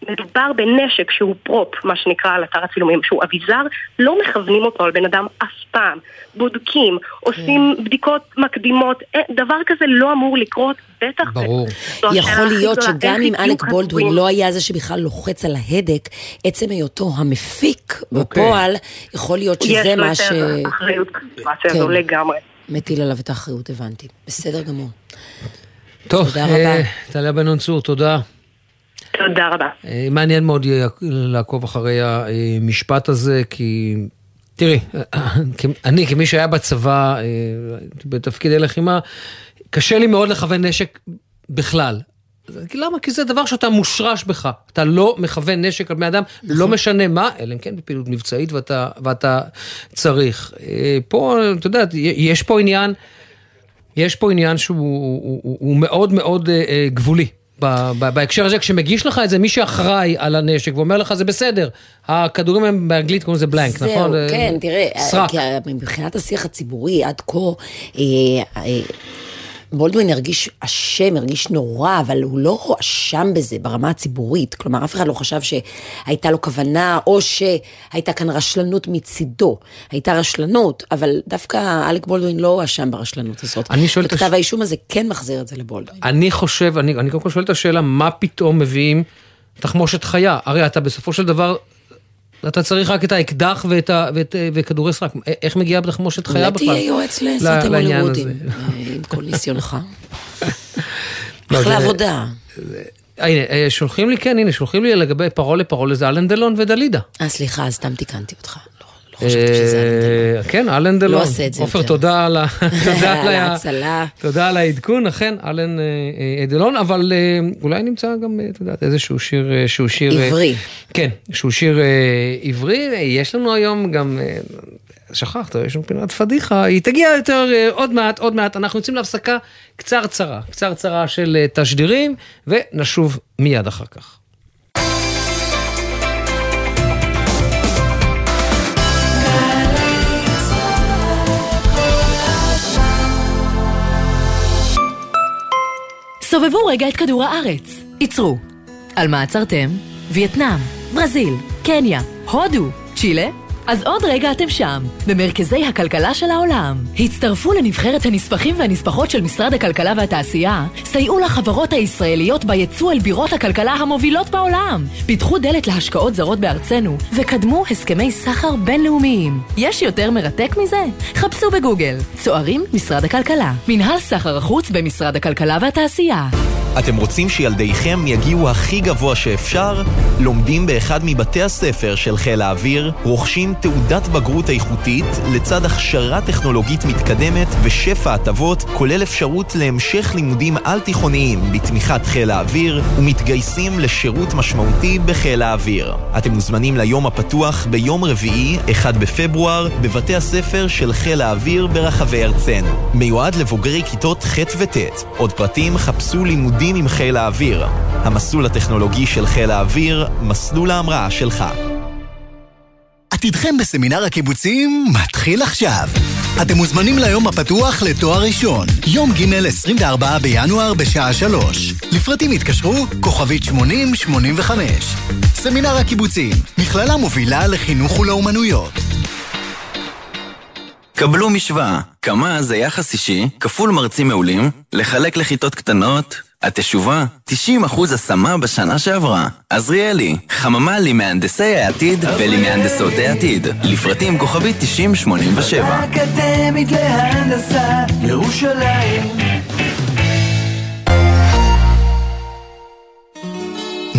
כשמדובר בנשק שהוא prop, מה שנקרא על אתר הצילומים, שהוא אביזר, לא מכוונים אותו על בן אדם אף פעם. בודקים, עושים בדיקות מקדימות, אה, דבר כזה לא אמור לקרות, בטח. ברור. זו השאלה יכול להיות שגם אם אלק בולדווין לא היה זה שבכלל לוחץ על ההדק, עצם היותו המפיק בפועל, יכול להיות יש שזה לו מה ש... יותר אחריות בסיטואציה הזו כן. לגמרי. מטיל עליו את האחריות, הבנתי. בסדר גמור. טוב, תודה אה, רבה. טליה בן צור, תודה. תודה רבה. אה, מעניין מאוד יהיה לעקוב אחרי המשפט הזה, כי תראי, אני כמי שהיה בצבא, אה, בתפקידי לחימה, קשה לי מאוד לכוון נשק בכלל. למה? כי זה דבר שאתה מושרש בך. אתה לא מכוון נשק על בני אדם, לא משנה מה, אלא אם כן בפעילות מבצעית ואתה, ואתה צריך. אה, פה, אתה יודע, יש פה עניין, יש פה עניין שהוא הוא, הוא, הוא מאוד מאוד גבולי. בהקשר הזה, כשמגיש לך את זה מי שאחראי על הנשק ואומר לך זה בסדר, הכדורים הם באנגלית קוראים לזה בלנק, נכון? זהו, זה- כן, תראה, סרק. מבחינת השיח הציבורי עד כה, אה, אה, בולדווין הרגיש אשם, הרגיש נורא, אבל הוא לא הואשם בזה ברמה הציבורית. כלומר, אף אחד לא חשב שהייתה לו כוונה, או שהייתה כאן רשלנות מצידו. הייתה רשלנות, אבל דווקא אלק בולדווין לא הואשם ברשלנות הזאת. אני שואל את וכתב הש- האישום הזה כן מחזיר את זה לבולדווין. אני חושב, אני, אני קודם כל שואל את השאלה, מה פתאום מביאים תחמושת חיה? הרי אתה בסופו של דבר, אתה צריך רק את האקדח ואת, ואת, וכדורי סרק. א- איך מגיעה תחמושת חיה אולי בכלל? תהיה יועץ לסרטים הוליוודים? אה, עם כל ניסיונך. לא, אחלה זה- עבודה. הנה, אה, שולחים לי, כן, הנה, שולחים לי לגבי פרולה פרולה, זה אלן דלון ודלידה. אה, סליחה, אז סתם תיקנתי אותך. אה, כן, אלן דלון. לא עושה את זה עופר, יותר. תודה על ה- תודה על ההצלה. תודה על העדכון, אכן, אלן אה, אה, דלון, אבל אולי נמצא גם, את יודעת, איזשהו שיר, שהוא שיר... עברי. כן, שהוא שיר עברי. יש לנו היום גם, שכחת, יש לנו פינת פדיחה, היא תגיע יותר עוד מעט, עוד מעט. אנחנו יוצאים להפסקה קצרצרה, קצרצרה של תשדירים, ונשוב מיד אחר כך. סובבו רגע את כדור הארץ. עצרו. על מה עצרתם? וייטנאם, ברזיל, קניה, הודו, צ'ילה? אז עוד רגע אתם שם, במרכזי הכלכלה של העולם. הצטרפו לנבחרת הנספחים והנספחות של משרד הכלכלה והתעשייה, סייעו לחברות הישראליות ביצוא אל בירות הכלכלה המובילות בעולם, פיתחו דלת להשקעות זרות בארצנו, וקדמו הסכמי סחר בינלאומיים. יש יותר מרתק מזה? חפשו בגוגל, צוערים משרד הכלכלה, מנהל סחר החוץ במשרד הכלכלה והתעשייה. אתם רוצים שילדיכם יגיעו הכי גבוה שאפשר? לומדים באחד מבתי הספר של חיל האוויר, רוכשים תעודת בגרות איכותית לצד הכשרה טכנולוגית מתקדמת ושפע הטבות, כולל אפשרות להמשך לימודים על-תיכוניים בתמיכת חיל האוויר, ומתגייסים לשירות משמעותי בחיל האוויר. אתם מוזמנים ליום הפתוח ביום רביעי, 1 בפברואר, בבתי הספר של חיל האוויר ברחבי ארצנו. מיועד לבוגרי כיתות ח' וט'. עוד פרטים חפשו לימודים עם חיל האוויר. המסלול הטכנולוגי של חיל האוויר, מסלול ההמראה שלך. עתידכם בסמינר הקיבוצים מתחיל עכשיו. אתם מוזמנים ליום הפתוח לתואר ראשון, יום ג' 24 בינואר בשעה 3. לפרטים התקשרו, כוכבית 8085. סמינר הקיבוצים, מכללה מובילה לחינוך ולאומנויות. קבלו משוואה, כמה זה יחס אישי, כפול מרצים מעולים, לחלק לכיתות קטנות, התשובה, 90% השמה בשנה שעברה. עזריאלי, חממה למהנדסי העתיד ולמהנדסות העתיד. לפרטים כוכבית 9087. האקדמית להנדסה, ירושלים.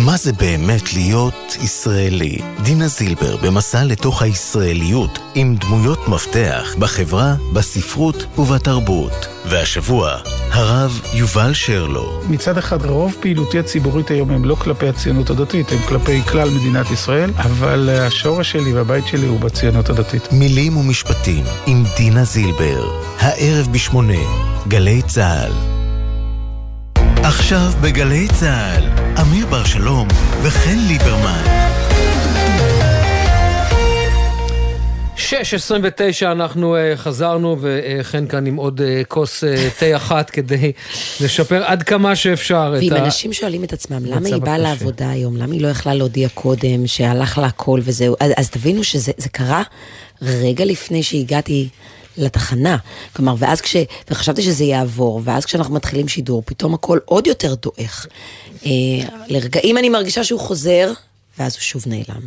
מה זה באמת להיות ישראלי? דינה זילבר במסע לתוך הישראליות עם דמויות מפתח בחברה, בספרות ובתרבות. והשבוע, הרב יובל שרלו. מצד אחד, רוב פעילותי הציבורית היום הם לא כלפי הציונות הדתית, הם כלפי כלל מדינת ישראל, אבל השורש שלי והבית שלי הוא בציונות הדתית. מילים ומשפטים עם דינה זילבר. הערב בשמונה, גלי צה"ל. עכשיו בגלי צה"ל, אמיר בר שלום וחן ליברמן. 6.29 אנחנו uh, חזרנו וחן כאן עם עוד uh, כוס uh, תה אחת כדי לשפר עד כמה שאפשר את ואם ה... אנשים שואלים את עצמם, למה היא באה. לעבודה היום? למה היא לא יכלה להודיע קודם, שהלך לה הכל וזהו? אז, אז תבינו שזה זה קרה רגע לפני שהגעתי לתחנה. כלומר, ואז כש... וחשבתי שזה יעבור, ואז כשאנחנו מתחילים שידור, פתאום הכל עוד יותר דועך. אה, לרגעים אני מרגישה שהוא חוזר, ואז הוא שוב נעלם.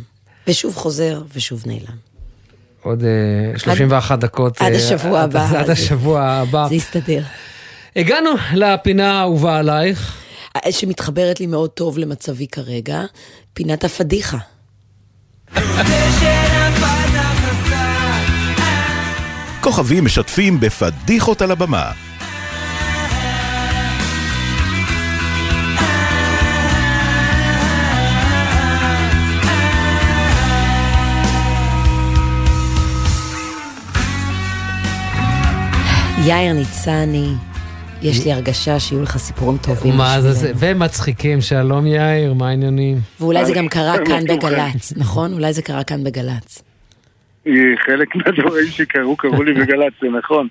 ושוב חוזר, ושוב נעלם. עוד uh, 31 דקות. עד אה, השבוע עד- הבא. עד השבוע הבא. זה יסתדר. הגענו לפינה האהובה עלייך. שמתחברת לי מאוד טוב למצבי כרגע, פינת הפדיחה. כוכבים משתפים בפדיחות על הבמה. יאיר ניצני, יש לי הרגשה שיהיו לך סיפורים טובים. מה זה זה? ומצחיקים, שלום יאיר, מה העניינים? ואולי זה גם קרה כאן? בגל"צ, נכון? אולי זה קרה כאן בגל"צ. חלק מהדברים שקרו, קרו לי בגל"צ, זה נכון.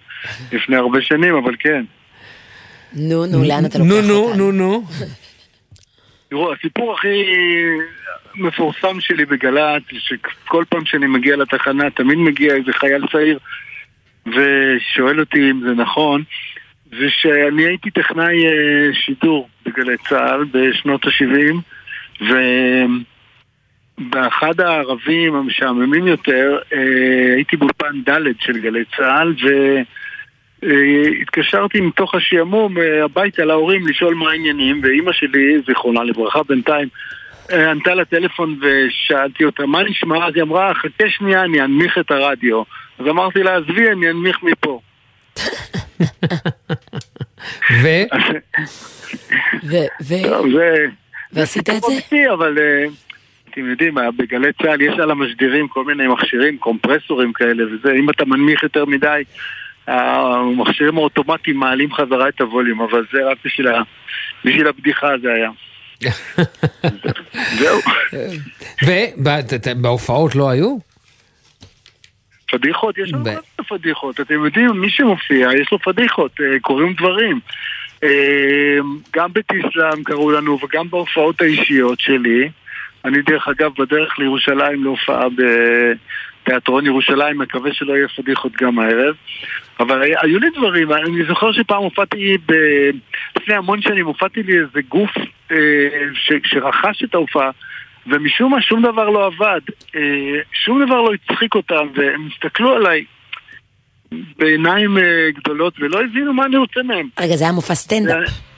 לפני הרבה שנים, אבל כן. נו, נו, לאן אתה לוקח נו, נו, אותנו? נו, נו. תראו, הסיפור הכי מפורסם שלי בגל"צ, שכל פעם שאני מגיע לתחנה, תמיד מגיע איזה חייל צעיר ושואל אותי אם זה נכון, זה שאני הייתי טכנאי אה, שידור בגלי צה"ל בשנות ה-70, ובאחד הערבים המשעממים יותר, אה, הייתי באולפן ד' של גלי צה"ל, ו... אה, התקשרתי מתוך השעמום אה, הביתה להורים לשאול מה העניינים, ואימא שלי, זיכרונה לברכה בינתיים, ענתה לטלפון ושאלתי אותה, מה נשמע? אז היא אמרה, חכה שנייה, אני אנמיך את הרדיו. אז אמרתי לה, עזבי, אני אנמיך מפה. ו? טוב, זה... ועשית את זה? אבל אתם יודעים, אה, בגלי צה"ל יש על המשדרים כל מיני מכשירים, קומפרסורים כאלה וזה, אם אתה מנמיך יותר מדי, המכשירים האוטומטיים מעלים חזרה את הווליום, אבל זה רק בשביל, ה... בשביל הבדיחה זה היה. זהו. ובהופעות לא היו? פדיחות, יש לנו מיני פדיחות, אתם יודעים, מי שמופיע, יש לו פדיחות, אה, קורים דברים. אה, גם בתיסלאם קראו לנו, וגם בהופעות האישיות שלי. אני דרך אגב בדרך לירושלים להופעה בתיאטרון ירושלים, מקווה שלא יהיה פדיחות גם הערב. אבל היו לי דברים, אני זוכר שפעם הופעתי, ב... לפני המון שנים, הופעתי לי איזה גוף אה, ש... שרכש את ההופעה. ומשום מה שום דבר לא עבד, אה, שום דבר לא הצחיק אותם, והם הסתכלו עליי בעיניים אה, גדולות ולא הבינו מה אני רוצה מהם. רגע, זה היה מופע סטנדאפ.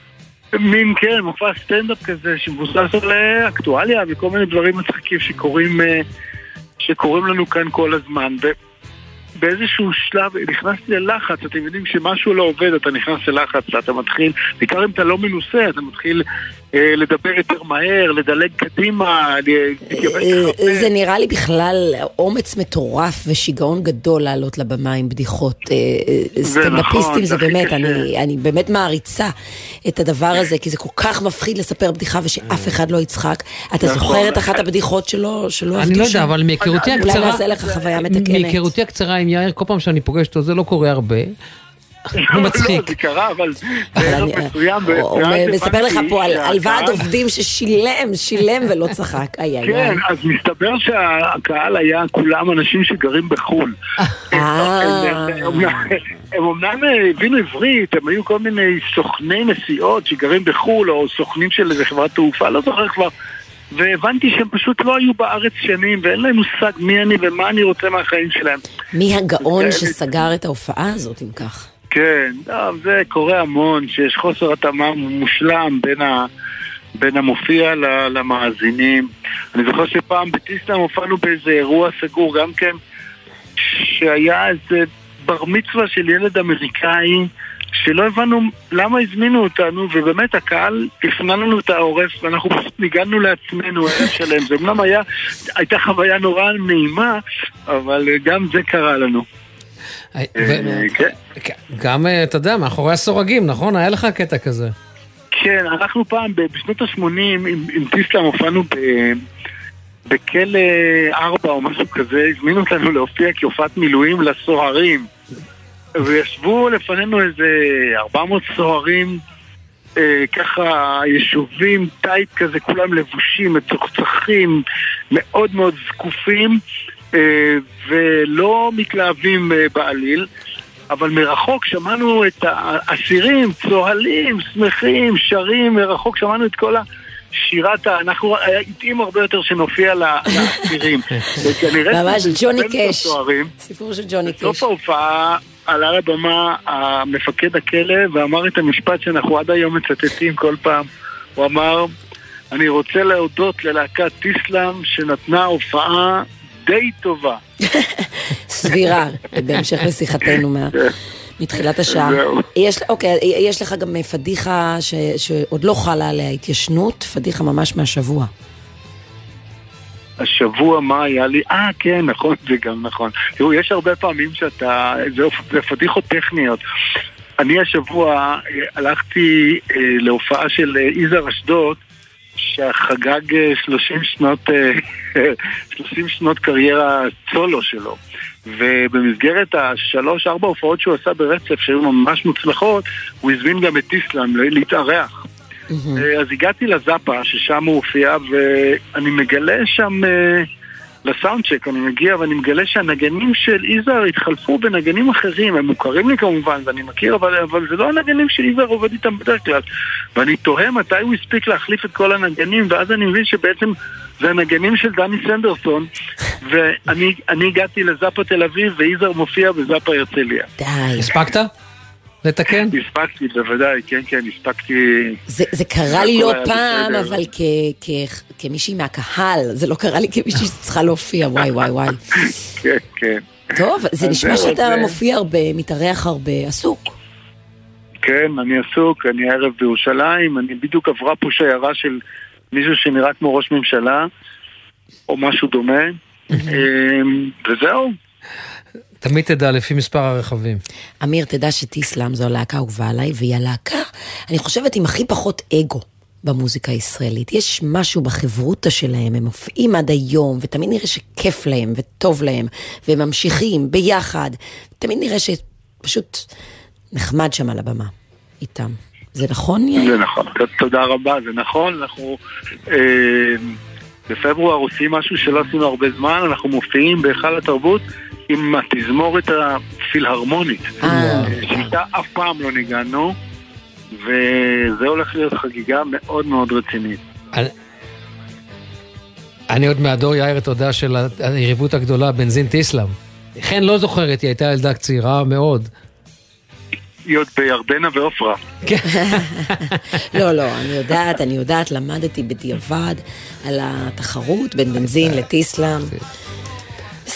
מין, כן, מופע סטנדאפ כזה שמבוסס על אה, אקטואליה וכל מיני דברים מצחיקים שקורים, אה, שקורים לנו כאן כל הזמן. ובאיזשהו שלב נכנסתי ללחץ, אתם יודעים שמשהו לא עובד, אתה נכנס ללחץ ואתה מתחיל, בעיקר אם אתה לא מנוסה, אתה מתחיל לדבר יותר מהר, לדלג קדימה, להתייבש אה, זה נראה לי בכלל אומץ מטורף ושיגעון גדול לעלות לבמה עם בדיחות. אה, אה, זה סטנדאפיסטים נכון, זה באמת. אני, אני באמת מעריצה את הדבר הזה, כי זה כל כך מפחיד לספר בדיחה ושאף אחד לא יצחק. אתה נכון. זוכר את אחת הבדיחות שלו, שלא אני לא? יודע, אבל מהיכרותי הקצרה... אולי נעשה לך חוויה מתקנת. מהיכרותי הקצרה עם יאיר, כל פעם שאני פוגש אותו, זה לא קורה הרבה. הוא מצחיק. לא, זה קרה, אבל בערב מסוים. הוא מספר לך פה על- ועד עובדים ששילם, שילם ולא צחק. כן, אז מסתבר שהקהל היה כולם אנשים שגרים בחו"ל. אה. הם- אומנם הבינו עברית, הם היו כל מיני סוכני נסיעות שגרים בחו"ל, או סוכנים של איזה חברת תעופה, לא זוכר כבר. והבנתי שהם פשוט לא היו בארץ שנים, ואין להם מושג מי אני ומה אני רוצה מהחיים שלהם. מי הגאון כן. שסגר את ההופעה הזאת, אם כך? כן, זה קורה המון, שיש חוסר התאמה מושלם בין, ה, בין המופיע למאזינים. אני זוכר שפעם בטיסלאם הופענו באיזה אירוע סגור גם כן, שהיה איזה בר מצווה של ילד אמריקאי, שלא הבנו למה הזמינו אותנו, ובאמת הקהל הפנה לנו את העורף, ואנחנו פשוט ניגענו לעצמנו ערב שלם. זה אומנם היה, הייתה חוויה נורא נעימה, אבל גם זה קרה לנו. ו- אה, כן. גם, אה, אתה יודע, מאחורי הסורגים, נכון? היה לך קטע כזה. כן, אנחנו פעם, בשנות ה-80, עם, טיסלאם הופענו בכלא 4 או משהו כזה, הזמינו אותנו להופיע כהופעת מילואים לסוהרים. וישבו לפנינו איזה 400 סוהרים, אה, ככה יישובים טייט כזה, כולם לבושים, מצוחצחים, מאוד מאוד זקופים, אה, ולא מתלהבים אה, בעליל. אבל מרחוק שמענו את האסירים, צוהלים, שמחים, שרים, מרחוק שמענו את כל ה- אנחנו, היה התאים הרבה יותר שנופיע לאסירים. וכנראה ממש ג'וני קאש. סיפור של ג'וני בסוף קאש. ההופעה עלה לבמה המפקד הכלא ואמר את המשפט שאנחנו עד היום מצטטים כל פעם. הוא אמר, אני רוצה להודות ללהקת טיסלאם שנתנה הופעה די טובה. סבירה, בהמשך לשיחתנו מה- מתחילת השעה. יש, אוקיי, יש לך גם פדיחה ש, שעוד לא חלה עליה התיישנות, פדיחה ממש מהשבוע. השבוע מה היה לי? אה, כן, נכון, זה גם נכון. תראו, יש הרבה פעמים שאתה... זה, זה פדיחות טכניות. אני השבוע אה, הלכתי אה, להופעה של אה, יזהר אשדוד, שחגג אה, 30 שנות, אה, 30 שנות קריירה סולו שלו. ובמסגרת השלוש-ארבע הופעות שהוא עשה ברצף, שהיו ממש מוצלחות, הוא הזמין גם את טיסלאם להתארח. אה, אז הגעתי לזאפה, ששם הוא הופיע, ואני מגלה שם, אה, לסאונד צ'ק, אני מגיע ואני מגלה שהנגנים של יזהר התחלפו בנגנים אחרים, הם מוכרים לי כמובן, ואני מכיר, אבל, אבל זה לא הנגנים שיזהר עובד איתם בדרך כלל. ואני תוהה מתי הוא הספיק להחליף את כל הנגנים, ואז אני מבין שבעצם זה הנגנים של דני סנדרסון, ואני אני הגעתי לזאפה תל אביב, ויזהר מופיע בזאפה הרצליה. די. הספקת? לתקן? הספקתי, בוודאי, כן, כן, הספקתי... זה, זה קרה לי לא פעם, בסדר. אבל כ, כ, כמישהי מהקהל, זה לא קרה לי כמישהי שצריכה להופיע, וואי וואי וואי. כן, כן. טוב, זה אז נשמע שאתה זה- מופיע הרבה, מתארח הרבה, עסוק. כן, אני עסוק, אני הערב בירושלים, אני בדיוק עברה פה שיירה של מישהו שנראה כמו ראש ממשלה, או משהו דומה, אמ, וזהו. תמיד תדע לפי מספר הרכבים. אמיר, תדע שטיסלאם זו הלהקה האהובה עליי, והיא הלהקה, אני חושבת, עם הכי פחות אגו במוזיקה הישראלית. יש משהו בחברותא שלהם, הם מופיעים עד היום, ותמיד נראה שכיף להם וטוב להם, והם ממשיכים ביחד. תמיד נראה שפשוט נחמד שם על הבמה איתם. זה נכון, יאיר? זה נכון, תודה רבה, זה נכון, אנחנו אמ, בפברואר עושים משהו שלא עשינו הרבה זמן, אנחנו מופיעים בהיכל התרבות עם התזמורת הפילהרמונית, שאיתה אף פעם לא ניגענו, וזה הולך להיות חגיגה מאוד מאוד רצינית. אני- עוד מהדור יאיר, יודע, של היריבות הגדולה, בנזין טיסלאם. חן לא זוכרת, היא הייתה ילדה צעירה מאוד. היא עוד בירדנה ועופרה. לא, לא, אני יודעת, אני יודעת, למדתי בדיעבד על התחרות בין בנזין לטיסלאם.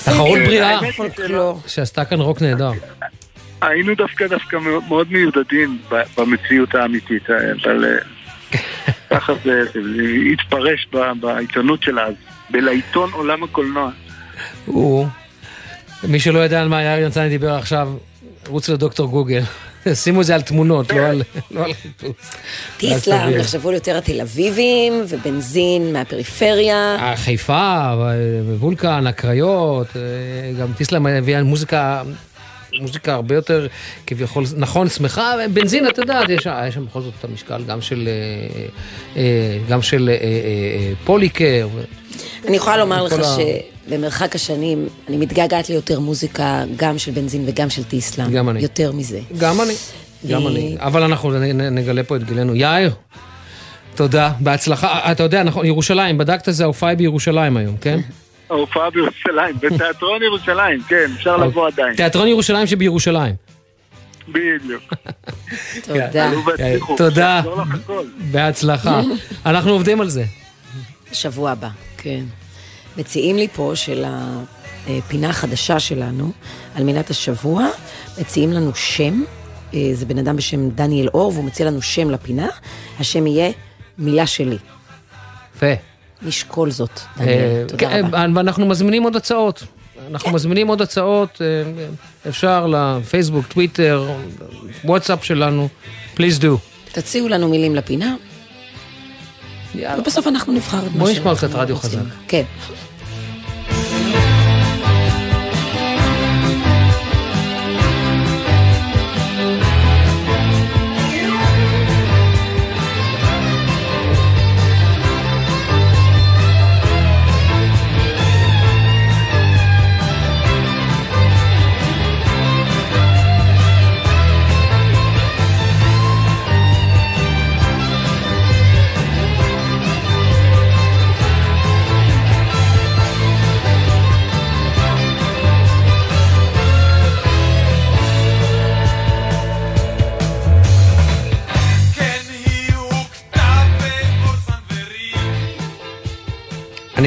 תחרות בסדר, בריאה. שעשתה כאן רוק נהדר. היינו דווקא דווקא מאוד- מיודדים ב- במציאות האמיתית, אבל אה, ככה זה זה התפרש ב- בעיתונות של אז, בלעיתון עולם הקולנוע. הוא, מי שלא יודע על מה יאיר נתני דיבר עכשיו, רוץ לדוקטור גוגל. שימו את זה על תמונות, לא על לא חיפוש. תבין. נחשבו יותר התל אביבים, ובנזין מהפריפריה. חיפה, וולקן, הקריות, אה, גם טיסלאם הביאה מוזיקה מוזיקה הרבה יותר כביכול, נכון, שמחה, בנזין, אתה יודע, יש יש שם בכל זאת את המשקל גם של, אה, אה, גם של פוליקר. אני יכולה לומר לך כל שבמרחק השנים, אני מתגעגעת ליותר מוזיקה, גם של בנזין וגם של טיסלאם. גם אני. יותר מזה. גם אני, גם אה, אני. אבל אנחנו נגלה פה את גילנו. יאיר, תודה, בהצלחה. אתה יודע, נכון, ירושלים, בדקת זה ההופעה בירושלים היום, כן? ההופעה בירושלים, בתיאטרון ירושלים, כן, אפשר לבוא עדיין. תיאטרון ירושלים שבירושלים. בדיוק. תודה. תודה. בהצלחה. אנחנו עובדים על זה. שבוע הבא, כן. מציעים לי פה של הפינה החדשה שלנו, על מנת השבוע, מציעים לנו שם, אה, זה בן אדם בשם דניאל אור, והוא מציע לנו שם לפינה, השם יהיה מילה שלי. יפה. נשקול זאת, אה, דניאל, תודה כן, רבה. ואנחנו מזמינים עוד הצעות. אנחנו מזמינים עוד הצעות, אה, אפשר לפייסבוק, טוויטר, וואטסאפ שלנו, please do. תציעו לנו מילים לפינה, ובסוף אנחנו נבחר את מה בוא נשמע שאנחנו קצת רדיו. חזק. כן.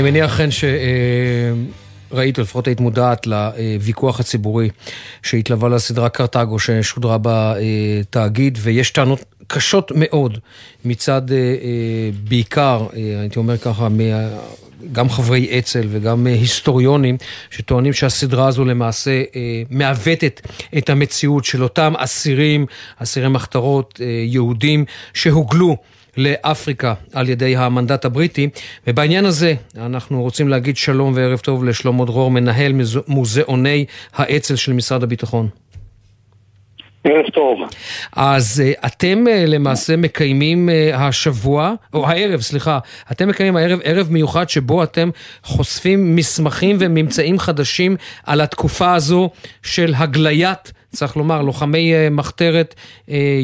מניח כן שראית, או לפחות היית מודעת לוויכוח הציבורי שהתלווה לסדרה קרתגו ששודרה בתאגיד, ויש טענות קשות מאוד מצד אה, אה, בעיקר, אה, הייתי אומר ככה, מה... גם חברי אצ"ל וגם אה, היסטוריונים שטוענים שהסדרה הזו למעשה אה, מעוותת את המציאות של אותם אסירים, אסירי מחתרות אה, יהודים שהוגלו לאפריקה על ידי המנדט הבריטי, ובעניין הזה אנחנו רוצים להגיד שלום וערב טוב לשלמה דרור, מנהל מוז- מוזיאוני האצ"ל של משרד הביטחון. ערב טוב. אז אה, אתם אה, למעשה מקיימים אה, השבוע, או הערב, סליחה, אתם מקיימים הערב ערב מיוחד שבו אתם חושפים מסמכים וממצאים חדשים על התקופה הזו של הגליית, צריך לומר, לוחמי מחתרת אה,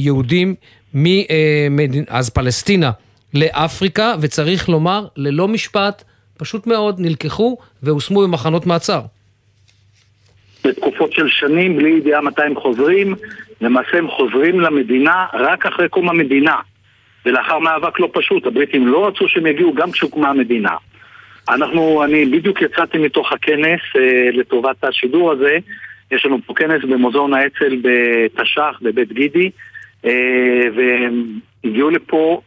מאז פלסטינה לאפריקה, וצריך לומר, ללא משפט, פשוט מאוד, נלקחו והושמו במחנות מעצר. בתקופות של שנים, בלי ידיעה מתי הם חוזרים, למעשה הם חוזרים למדינה רק אחרי קום המדינה. ולאחר מאבק לא פשוט, הבריטים לא רצו שהם יגיעו גם כשהוקמה המדינה. אנחנו, אני בדיוק יצאתי מתוך הכנס אה, לטובת השידור הזה, יש לנו פה כנס במוזיאון האצ"ל בתש"ח, בבית גידי, אה, והגיעו לפה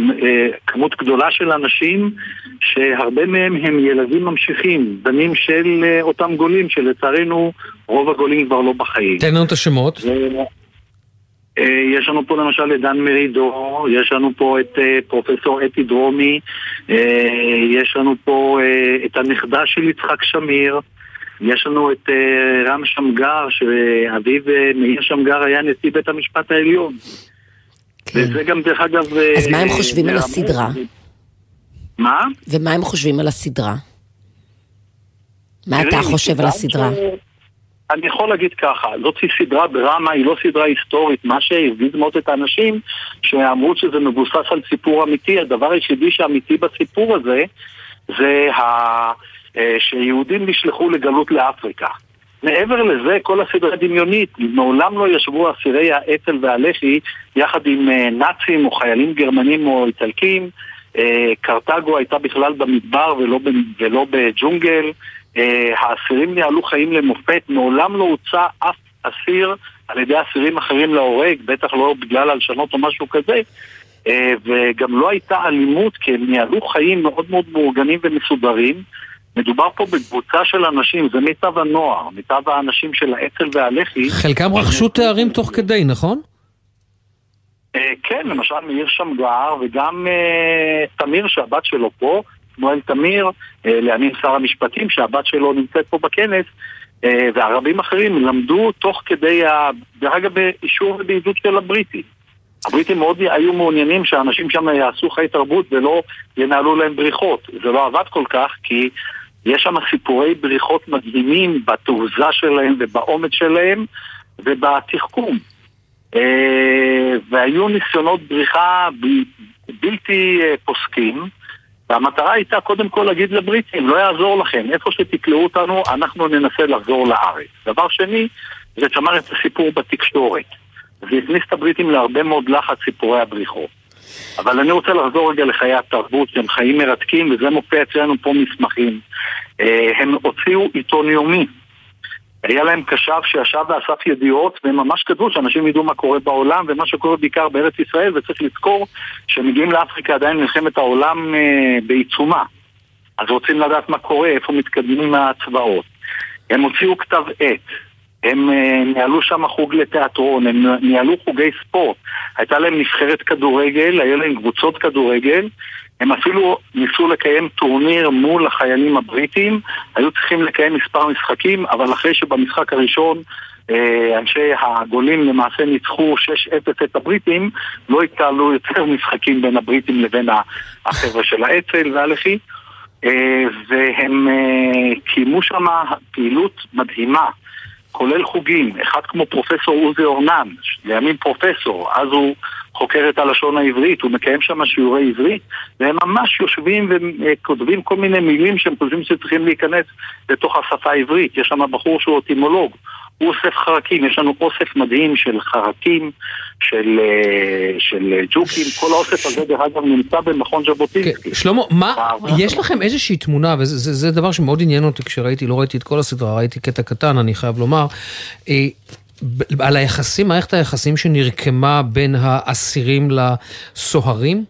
אה, כמות גדולה של אנשים שהרבה מהם הם ילדים ממשיכים, בנים של אה, אותם גולים שלצערנו רוב הגולים כבר לא בחיים. תן לנו את השמות. אה, יש לנו פה למשל את דן מרידור, יש לנו פה את אה, פרופסור אתי דרומי, אה, יש לנו פה אה, את הנכדה של יצחק שמיר, יש לנו את אה, רם שמגר, שאביו אה, מאיר שמגר היה נשיא בית המשפט העליון. וזה גם דרך אגב... אה, אז מה הם חושבים על הסדרה? מה? ומה הם חושבים על הסדרה? מה אתה חושב על הסדרה? אני יכול להגיד ככה, זאת סדרה דרמה, היא לא סדרה היסטורית. מה שהרגיז מאוד את האנשים, שאמרו שזה מבוסס על סיפור אמיתי, הדבר היחידי שאמיתי בסיפור הזה, זה ה... אה, שיהודים נשלחו לגלות לאפריקה. מעבר לזה, כל הסדרה דמיונית, מעולם לא ישבו אסירי האצ"ל והלח"י יחד עם אה, נאצים או חיילים גרמנים או איטלקים. אה, קרתגו הייתה בכלל במדבר ולא, ולא בג'ונגל. האסירים ניהלו חיים למופת, מעולם לא הוצא אף אסיר על ידי אסירים אחרים להורג, בטח לא בגלל הלשנות או משהו כזה. וגם לא הייתה אלימות, כי הם ניהלו חיים מאוד מאוד מאורגנים ומסודרים. מדובר פה בקבוצה של אנשים, זה מיטב הנוער, מיטב האנשים של האצ"ל והלח"י. חלקם רכשו תארים תוך כדי, נכון? אה, כן, למשל מאיר שמגר וגם אה, תמיר שהבת שלו פה, שמואל תמיר, אה, לימים שר המשפטים שהבת שלו נמצאת פה בכנס, וערבים אחרים למדו תוך כדי, ה- דרך אגב, באישור ובעידוד של הבריטים. הבריטים מאוד היו מעוניינים שאנשים שם יעשו חיי תרבות ולא ינהלו להם בריחות. זה לא עבד כל כך כי יש שם סיפורי בריחות מדהימים בתעוזה שלהם ובאומץ שלהם ובתחכום. אה, והיו ניסיונות בריחה בלתי אה, פוסקים. והמטרה הייתה קודם כל להגיד לבריטים, לא יעזור לכם, איפה שתקלעו אותנו, אנחנו ננסה לחזור לארץ. דבר שני, זה שמר את הסיפור בתקשורת. זה הכניס את הבריטים להרבה מאוד לחץ סיפורי הבריחות. אבל אני רוצה לחזור רגע לחיי התרבות, שהם חיים מרתקים, וזה מופיע אצלנו פה מסמכים. אה, הם הוציאו עיתון יומי. היה להם קשב שישב ואסף ידיעות, והם ממש כתבו שאנשים ידעו מה קורה בעולם ומה שקורה בעיקר בארץ ישראל, וצריך לזכור שהם מגיעים לאפריקה עדיין מלחמת העולם אה, בעיצומה. אז רוצים לדעת מה קורה, איפה מתקדמים הצבאות. הם הוציאו כתב עת, הם אה, ניהלו שם חוג לתיאטרון, הם ניהלו חוגי ספורט. הייתה להם נבחרת כדורגל, היו להם קבוצות כדורגל. הם אפילו ניסו לקיים טורניר מול החיילים הבריטים, היו צריכים לקיים מספר משחקים, אבל אחרי שבמשחק הראשון אה, אנשי הגולים למעשה ניצחו 6-0 את הבריטים, לא התקהלו יותר משחקים בין הבריטים לבין החבר'ה של האצ"ל והלח"י, אה, והם קיימו שם פעילות מדהימה. כולל חוגים, אחד כמו פרופסור עוזי אורנן, לימים פרופסור, אז הוא חוקר את הלשון העברית, הוא מקיים שם שיעורי עברית, והם ממש יושבים וכותבים כל מיני מילים שהם חושבים שצריכים להיכנס לתוך השפה העברית. יש שם בחור שהוא אוטימולוג, הוא אוסף חרקים, יש לנו אוסף מדהים של חרקים, של, אה, של ג'וקים, כל האוסף הזה דרך אגב נמצא במכון ז'בוטינסקי. שלמה, מה, יש לכם איזושהי תמונה, וזה זה, זה דבר שמאוד עניין אותי כשראיתי, לא ראיתי את כל הסדרה, ראיתי קטע קטן, אני חייב לומר, אה, על היחסים, מערכת היחסים שנרקמה בין האסירים לסוהרים?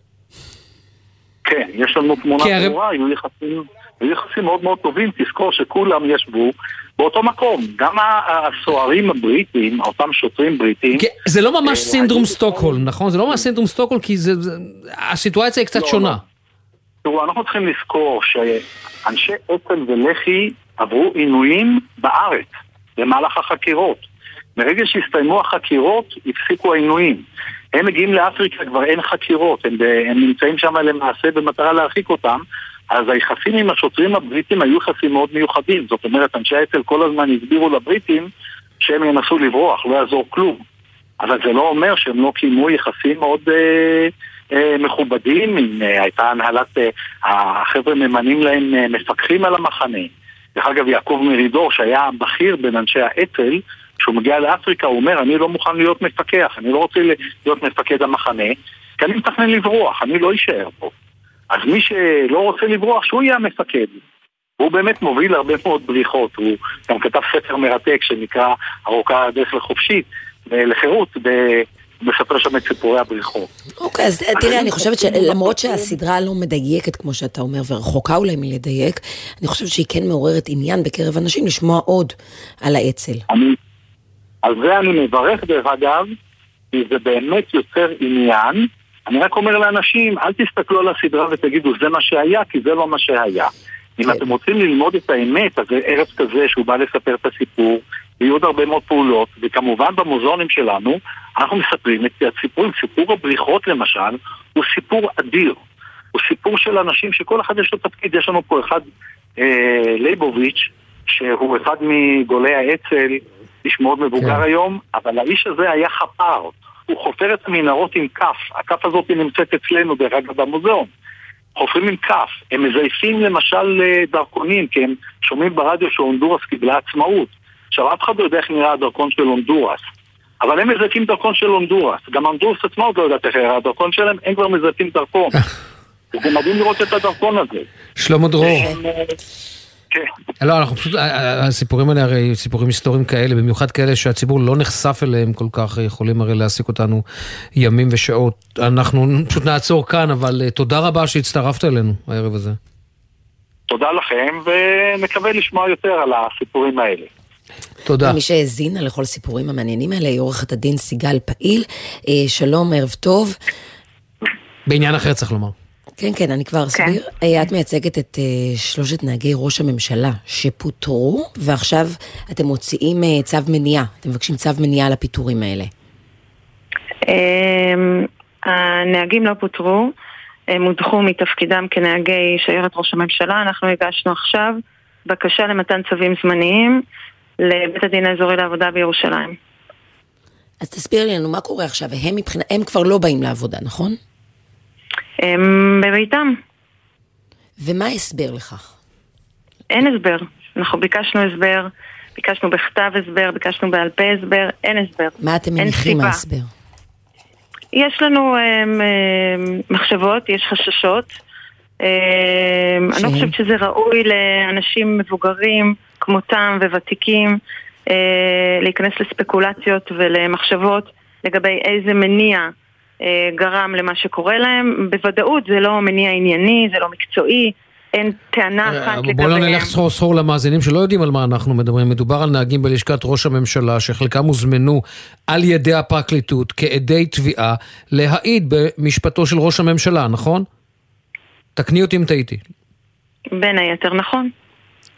כן, יש לנו תמונה כי הרי- ברורה, היו יחסים, היו יחסים מאוד מאוד טובים, תזכור שכולם ישבו באותו מקום. גם הסוהרים הבריטים, אותם שוטרים בריטים, כן, זה לא ממש אה, סינדרום סטוקהולם, נכון? זה לא ממש סינדרום סטוקהולם, כי זה, זה, הסיטואציה היא קצת לא, שונה. לא. תראו, אנחנו צריכים לזכור שאנשי אצ"ל ולח"י עברו עינויים בארץ במהלך החקירות. מרגע שהסתיימו החקירות, הפסיקו העינויים. הם מגיעים לאפריקה, כבר אין חקירות, הם, הם נמצאים שם למעשה במטרה להרחיק אותם, אז היחסים עם השוטרים הבריטים היו יחסים מאוד מיוחדים. זאת אומרת, אנשי האצ"ל כל הזמן הסבירו לבריטים שהם ינסו לברוח, לא יעזור כלום. אבל זה לא אומר שהם לא קיימו יחסים מאוד אה, אה, מכובדים, אם אה, הייתה הנהלת, אה, החבר'ה ממנים להם אה, מפקחים על המחנה. דרך אגב, יעקב מרידור, שהיה בכיר בין אנשי האצ"ל, כשהוא מגיע לאפריקה, הוא אומר, אני לא מוכן להיות מפקח, אני לא רוצה להיות מפקד המחנה, כי אני מתכנן לברוח, אני לא אשאר פה. אז מי שלא רוצה לברוח, שהוא יהיה המפקד. הוא באמת מוביל הרבה מאוד בריחות, הוא גם כתב ספר מרתק שנקרא ארוכה הדרך לחופשית, לחירות, ב- מספר שם את סיפורי הבריחות. אוקיי, אז תראה, אני חושבת שלמרות שהסדרה לא מדייקת, כמו שאתה אומר, ורחוקה אולי מלדייק, אני חושבת שהיא כן מעוררת עניין בקרב אנשים לשמוע עוד על האצ"ל. אני, על זה אני מברך דרך אגב, כי זה באמת יוצר עניין. אני רק אומר לאנשים, אל תסתכלו על הסדרה ותגידו זה מה שהיה, כי זה לא מה שהיה. אם אתם רוצים ללמוד את האמת, אז זה ערב כזה שהוא בא לספר את הסיפור, ויהיו עוד הרבה מאוד פעולות, וכמובן במוזיאונים שלנו, אנחנו מספרים את הסיפור, סיפור הבריחות למשל, הוא סיפור אדיר. הוא סיפור של אנשים שכל אחד יש לו תפקיד, יש לנו פה אחד, אה, לייבוביץ', שהוא אחד מגולי האצ"ל, איש מאוד מבוגר כן. היום, אבל האיש הזה היה חפר. הוא חופר את המנהרות עם כף, הכף הזאת נמצאת אצלנו, דרך אגב, במוזיאון. חופרים עם כף, הם מזייפים למשל אה, דרכונים, כי הם שומעים ברדיו שהונדורס קיבלה עצמאות. עכשיו, אף אחד לא יודע איך נראה הדרכון של הונדורס, אבל הם מזייפים דרכון של הונדורס. גם הונדורס עצמה עוד לא יודעת איך נראה הדרכון שלהם, הם כבר מזייפים דרכון. זה מדהים לראות את הדרכון הזה. שלמה דרור. אה, כן. לא, אנחנו פשוט, הסיפורים האלה הרי סיפורים היסטוריים כאלה, במיוחד כאלה שהציבור לא נחשף אליהם כל כך, יכולים הרי להעסיק אותנו ימים ושעות. אנחנו פשוט נעצור כאן, אבל אה, תודה רבה שהצטרפת אלינו הערב הזה. תודה לכם, ונקווה לשמוע יותר על הסיפורים האלה. תודה. מי שהאזינה לכל הסיפורים המעניינים האלה היא עורכת הדין סיגל פעיל. אה, שלום, ערב טוב. בעניין אחר צריך לומר. כן, כן, אני כבר אסביר. כן. את מייצגת את uh, שלושת נהגי ראש הממשלה שפוטרו, ועכשיו אתם מוציאים uh, צו מניעה. אתם מבקשים צו מניעה לפיטורים האלה. Um, הנהגים לא פוטרו, הם הודחו מתפקידם כנהגי שיירת ראש הממשלה. אנחנו הגשנו עכשיו בקשה למתן צווים זמניים לבית הדין האזורי לעבודה בירושלים. אז תסבירי לנו מה קורה עכשיו, והם מבחינה, הם כבר לא באים לעבודה, נכון? הם בביתם. ומה ההסבר לכך? אין הסבר. אנחנו ביקשנו הסבר, ביקשנו בכתב הסבר, ביקשנו בעל פה הסבר, אין הסבר. מה אתם מניחים מההסבר? יש לנו הם, הם, מחשבות, יש חששות. הם, אני לא חושבת שזה ראוי לאנשים מבוגרים כמותם וותיקים אה, להיכנס לספקולציות ולמחשבות לגבי איזה מניע גרם למה שקורה להם. בוודאות זה לא מניע ענייני, זה לא מקצועי. אין טענה אה, אחת לגביהם. בואו לא נלך סחור סחור למאזינים שלא יודעים על מה אנחנו מדברים. מדובר על נהגים בלשכת ראש הממשלה, שחלקם הוזמנו על ידי הפרקליטות כעדי תביעה להעיד במשפטו של ראש הממשלה, נכון? תקני אותי אם טעיתי. בין היתר נכון.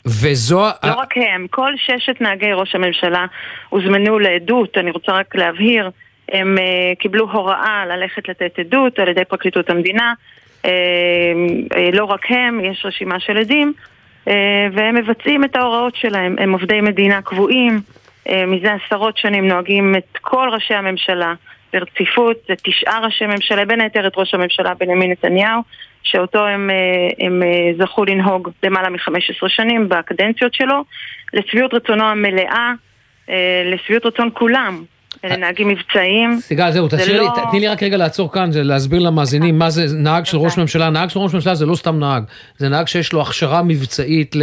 וזו... לא רק הם, כל ששת נהגי ראש הממשלה הוזמנו לעדות, אני רוצה רק להבהיר, הם uh, קיבלו הוראה ללכת לתת עדות על ידי פרקליטות המדינה, uh, uh, לא רק הם, יש רשימה של עדים, והם מבצעים את ההוראות שלהם, הם עובדי מדינה קבועים, מזה עשרות שנים נוהגים את כל ראשי הממשלה ברציפות, זה תשעה ראשי ממשלה, בין היתר את ראש הממשלה בנימין נתניהו, שאותו הם, אה, הם אה, זכו לנהוג למעלה מ-15 שנים בקדנציות שלו, לשביעות רצונו המלאה, אה, לשביעות רצון כולם. אלה נהגים מבצעיים. סיגל, זהו, תשאיר לי, תני לי רק רגע לעצור כאן, להסביר למאזינים מה זה נהג של ראש ממשלה. נהג של ראש ממשלה זה לא סתם נהג, זה נהג שיש לו הכשרה מבצעית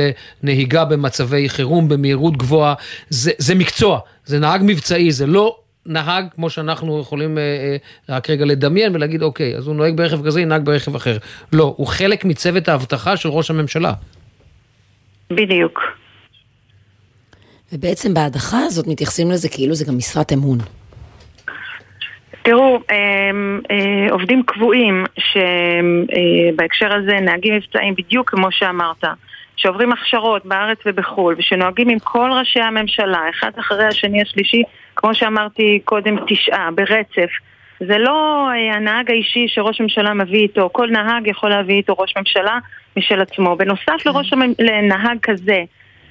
לנהיגה במצבי חירום במהירות גבוהה. זה, זה מקצוע, זה נהג מבצעי, זה לא נהג כמו שאנחנו יכולים אה, אה, רק רגע לדמיין ולהגיד, אוקיי, אז הוא נוהג ברכב כזה, ינהג ברכב אחר. לא, הוא חלק מצוות האבטחה של ראש הממשלה. בדיוק. ובעצם בהדחה הזאת מתייחסים לזה כאילו זה גם משרת אמון. תראו, הם, אה, עובדים קבועים שבהקשר אה, הזה נהגים מבצעים בדיוק כמו שאמרת, שעוברים הכשרות בארץ ובחו"ל ושנוהגים עם כל ראשי הממשלה, אחד אחרי השני השלישי, כמו שאמרתי קודם, תשעה, ברצף. זה לא אה, הנהג האישי שראש ממשלה מביא איתו, כל נהג יכול להביא איתו ראש ממשלה משל עצמו. בנוסף לראש המ... לנהג כזה,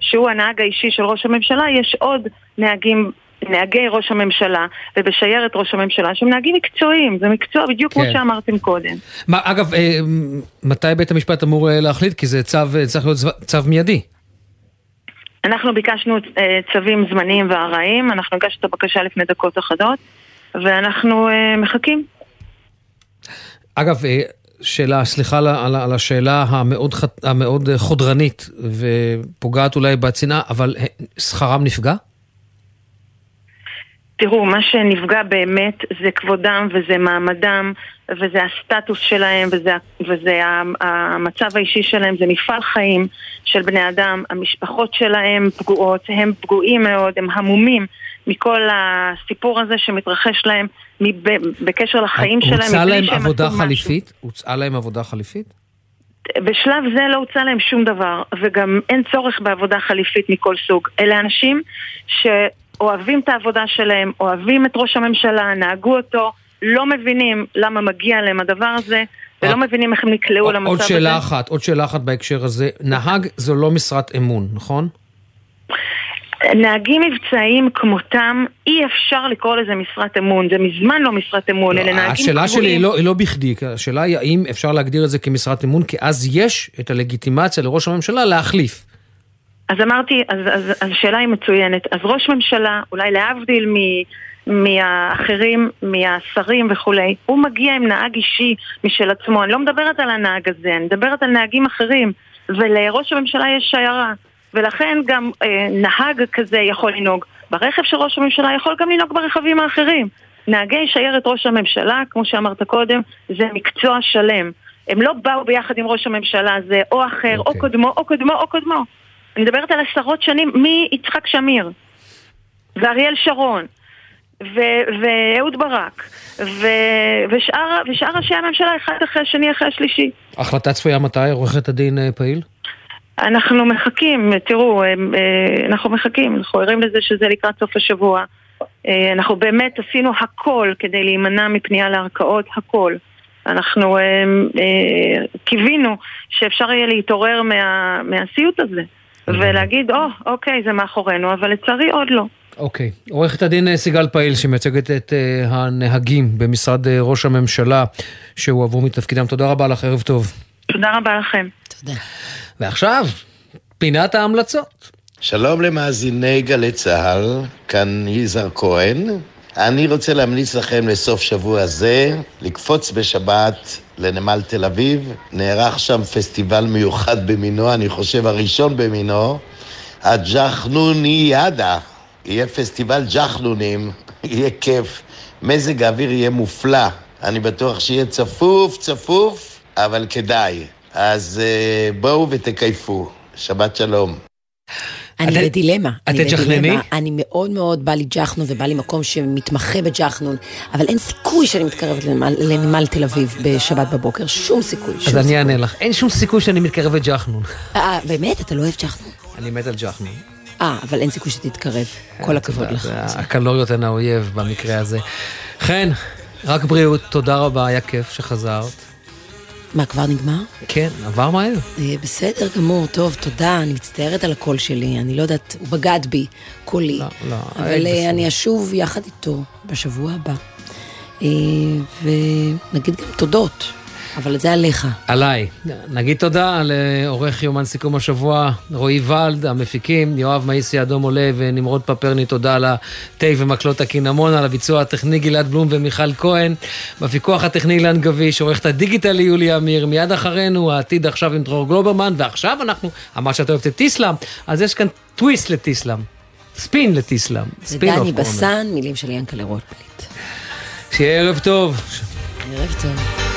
שהוא הנהג האישי של ראש הממשלה, יש עוד נהגים נהגי ראש הממשלה ובשיירת ראש הממשלה שהם נהגים מקצועיים, זה מקצוע בדיוק כן. כמו שאמרתם קודם. מה, אגב, אה, מתי בית המשפט אמור אה, להחליט? כי זה צו, צריך להיות צו מיידי. אנחנו ביקשנו אה, צווים זמניים וארעיים, אנחנו הגשנו את הבקשה לפני דקות אחדות, ואנחנו אה, מחכים. אגב, אה, שאלה, סליחה על, על, על השאלה המאוד, המאוד חודרנית ופוגעת אולי בצנעה, אבל שכרם נפגע? תראו, מה שנפגע באמת זה כבודם וזה מעמדם וזה הסטטוס שלהם וזה, וזה המצב האישי שלהם, זה מפעל חיים של בני אדם, המשפחות שלהם פגועות, הם פגועים מאוד, הם המומים מכל הסיפור הזה שמתרחש להם בקשר לחיים שלהם. הוצעה להם עבודה חליפית? הוצעה להם עבודה חליפית? בשלב זה לא הוצע להם שום דבר, וגם אין צורך בעבודה חליפית מכל סוג. אלה אנשים ש... אוהבים את העבודה שלהם, אוהבים את ראש הממשלה, נהגו אותו, לא מבינים למה מגיע להם הדבר הזה, ולא מבינים איך הם נקלעו למצב הזה. עוד שאלה אחת, עוד שאלה אחת בהקשר הזה. נהג זו לא משרת אמון, נכון? נהגים מבצעיים כמותם, אי אפשר לקרוא לזה משרת אמון, זה מזמן לא משרת אמון, אלה נהגים קבועים. השאלה שלי היא לא, היא לא בכדי, השאלה היא האם אפשר להגדיר את זה כמשרת אמון, כי אז יש את הלגיטימציה לראש הממשלה להחליף. אז אמרתי, אז, אז, אז השאלה היא מצוינת. אז ראש ממשלה, אולי להבדיל מ... מהאחרים, מהשרים וכולי, הוא מגיע עם נהג אישי משל עצמו. אני לא מדברת על הנהג הזה, אני מדברת על נהגים אחרים. ולראש הממשלה יש שיירה. ולכן גם אה, נהג כזה יכול לנהוג ברכב של ראש הממשלה, יכול גם לנהוג ברכבים האחרים. נהגי שיירת ראש הממשלה, כמו שאמרת קודם, זה מקצוע שלם. הם לא באו ביחד עם ראש הממשלה, זה או אחר, okay. או אוקיי. קודמו, או קודמו, או קודמו. אני מדברת על עשרות שנים מיצחק שמיר ואריאל שרון ואהוד ברק, ושאר, ושאר ראשי הממשלה, אחד אחרי השני אחרי השלישי. החלטה צפויה מתי, עורכת הדין אה, פעיל? אנחנו מחכים, תראו, אה, אנחנו מחכים, אנחנו ערים לזה שזה לקראת סוף השבוע. אנחנו באמת עשינו הכל כדי להימנע מפנייה לערכאות, הכל. אנחנו אה, אה, קיווינו שאפשר יהיה להתעורר מה, מהסיוט הזה ולהגיד, או, oh, אוקיי, זה מאחורינו, אבל לצערי עוד לא. אוקיי. Okay. עורכת הדין אה, סיגל פעיל, שמייצגת את uh, הנהגים במשרד uh, ראש הממשלה, שהועברו מתפקידם. תודה רבה לך, ערב טוב. תודה רבה לכם. תודה. ועכשיו, פינת ההמלצות. שלום למאזיני גלי צה"ל, כאן יזהר כהן. אני רוצה להמליץ לכם לסוף שבוע זה, לקפוץ בשבת לנמל תל אביב. נערך שם פסטיבל מיוחד במינו, אני חושב הראשון במינו, הג'חנוניאדה. יהיה פסטיבל ג'חנונים, יהיה כיף. מזג האוויר יהיה מופלא. אני בטוח שיהיה צפוף, צפוף, אבל כדאי. אז uh, בואו ותקייפו. שבת שלום. אני בדילמה. את תג'חנני? אני מאוד מאוד בא לי ג'חנון ובא לי מקום שמתמחה בג'חנון, אבל אין סיכוי שאני מתקרבת לנמל תל אביב בשבת בבוקר, שום סיכוי. אז אני אענה לך, אין שום סיכוי שאני מתקרב לג'חנון. אה, באמת? אתה לא אוהב ג'חנון? אני מת על ג'חנון. אה, אבל אין סיכוי שתתקרב. כל הכבוד לך. הקלוריות הן האויב במקרה הזה. חן, רק בריאות, תודה רבה, היה כיף שחזרת. מה, כבר נגמר? כן, עבר מהר. אה, בסדר גמור, טוב, תודה, אני מצטערת על הקול שלי, אני לא יודעת, הוא בגד בי, קולי. לא, לא, אבל אה, אני אשוב יחד איתו בשבוע הבא. אה, ונגיד גם תודות. אבל זה עליך. עליי. נגיד תודה לעורך יומן סיכום השבוע, רועי ולד, המפיקים, יואב מאיסי אדום עולה ונמרוד פפרני, תודה על התה ומקלות הקינמון, על הביצוע הטכני גלעד בלום ומיכל כהן, בפיקוח הטכני אילן גביש, עורכת הדיגיטל יוליה אמיר, מיד אחרינו העתיד עכשיו עם דרור גלוברמן, ועכשיו אנחנו, אמרת שאת אוהבת את טיסלאם, אז יש כאן טוויסט לטיסלאם, ספין לטיסלאם, ספין אוף. ודני בסן, מילים של ינקלה רוטבליט. שיהיה ערב טוב. ערב טוב.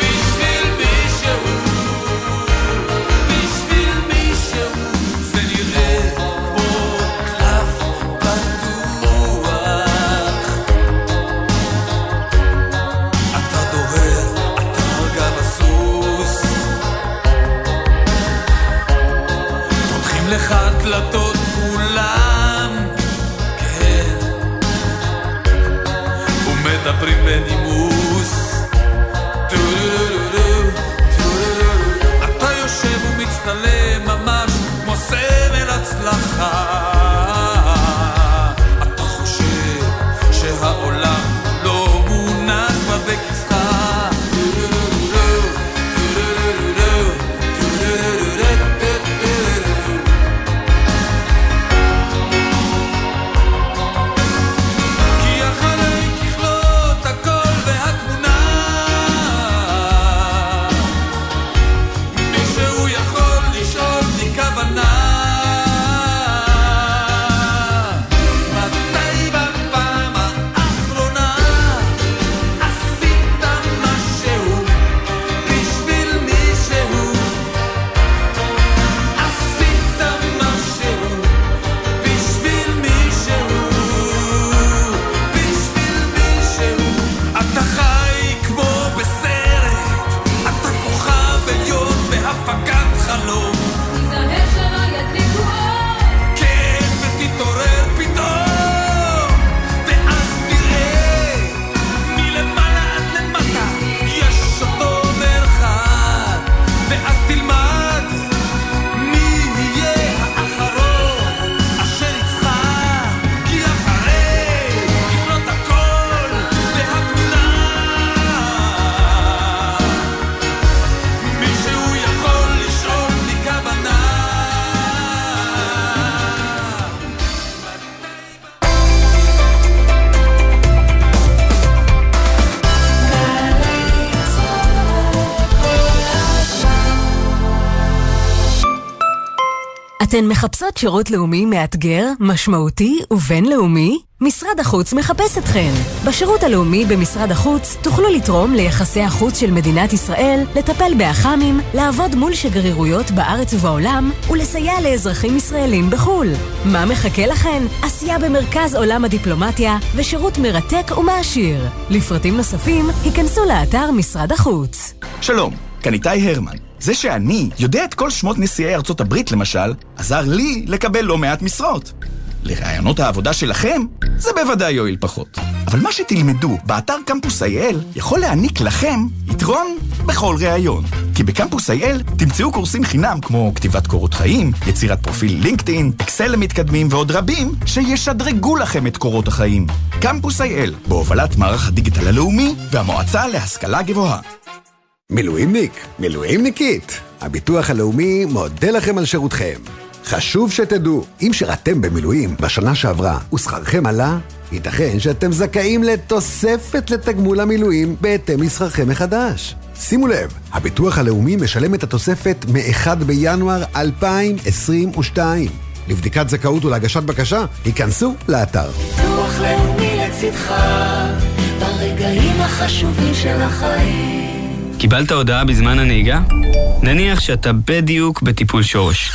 אתן מחפשות שירות לאומי מאתגר, משמעותי ובינלאומי? משרד החוץ מחפש אתכן. בשירות הלאומי במשרד החוץ תוכלו לתרום ליחסי החוץ של מדינת ישראל, לטפל באח"מים, לעבוד מול שגרירויות בארץ ובעולם ולסייע לאזרחים ישראלים בחו"ל. מה מחכה לכן? עשייה במרכז עולם הדיפלומטיה ושירות מרתק ומעשיר. לפרטים נוספים, היכנסו לאתר משרד החוץ. שלום, כאן איתי הרמן. זה שאני יודע את כל שמות נשיאי ארצות הברית, למשל, עזר לי לקבל לא מעט משרות. לרעיונות העבודה שלכם, זה בוודאי יועיל פחות. אבל מה שתלמדו באתר קמפוס IL יכול להעניק לכם יתרון בכל ראיון. כי בקמפוס IL תמצאו קורסים חינם כמו כתיבת קורות חיים, יצירת פרופיל לינקדאין, אקסל למתקדמים ועוד רבים שישדרגו לכם את קורות החיים. קמפוס IL, בהובלת מערך הדיגיטל הלאומי והמועצה להשכלה גבוהה. מילואימניק, מילואימניקית, הביטוח הלאומי מודה לכם על שירותכם. חשוב שתדעו, אם שירתם במילואים בשנה שעברה ושכרכם עלה, ייתכן שאתם זכאים לתוספת לתגמול המילואים בהתאם לשכרכם מחדש. שימו לב, הביטוח הלאומי משלם את התוספת מ-1 בינואר 2022. לבדיקת זכאות ולהגשת בקשה, היכנסו לאתר. ביטוח לאומי לצדך, ברגעים החשובים של החיים. קיבלת הודעה בזמן הנהיגה? נניח שאתה בדיוק בטיפול שורש.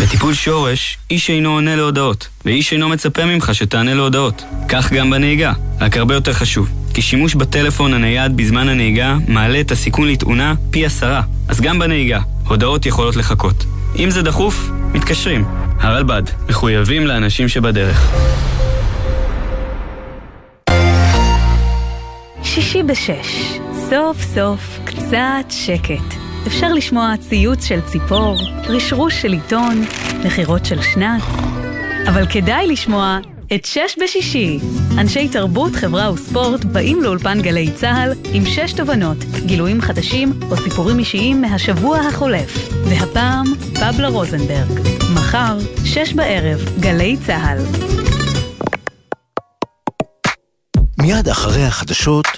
בטיפול שורש, איש אינו עונה להודעות, ואיש אינו מצפה ממך שתענה להודעות. כך גם בנהיגה, רק הרבה יותר חשוב. כי שימוש בטלפון הנייד בזמן הנהיגה מעלה את הסיכון לתאונה פי עשרה. אז גם בנהיגה, הודעות יכולות לחכות. אם זה דחוף, מתקשרים. הרלב"ד, מחויבים לאנשים שבדרך. שישי בשש, סוף סוף קצת שקט. אפשר לשמוע ציוץ של ציפור, רשרוש של עיתון, נחירות של שנץ. אבל כדאי לשמוע את שש בשישי. אנשי תרבות, חברה וספורט באים לאולפן גלי צה"ל עם שש תובנות, גילויים חדשים או סיפורים אישיים מהשבוע החולף. והפעם, פבלה רוזנברג. מחר, שש בערב, גלי צה"ל. מיד אחרי החדשות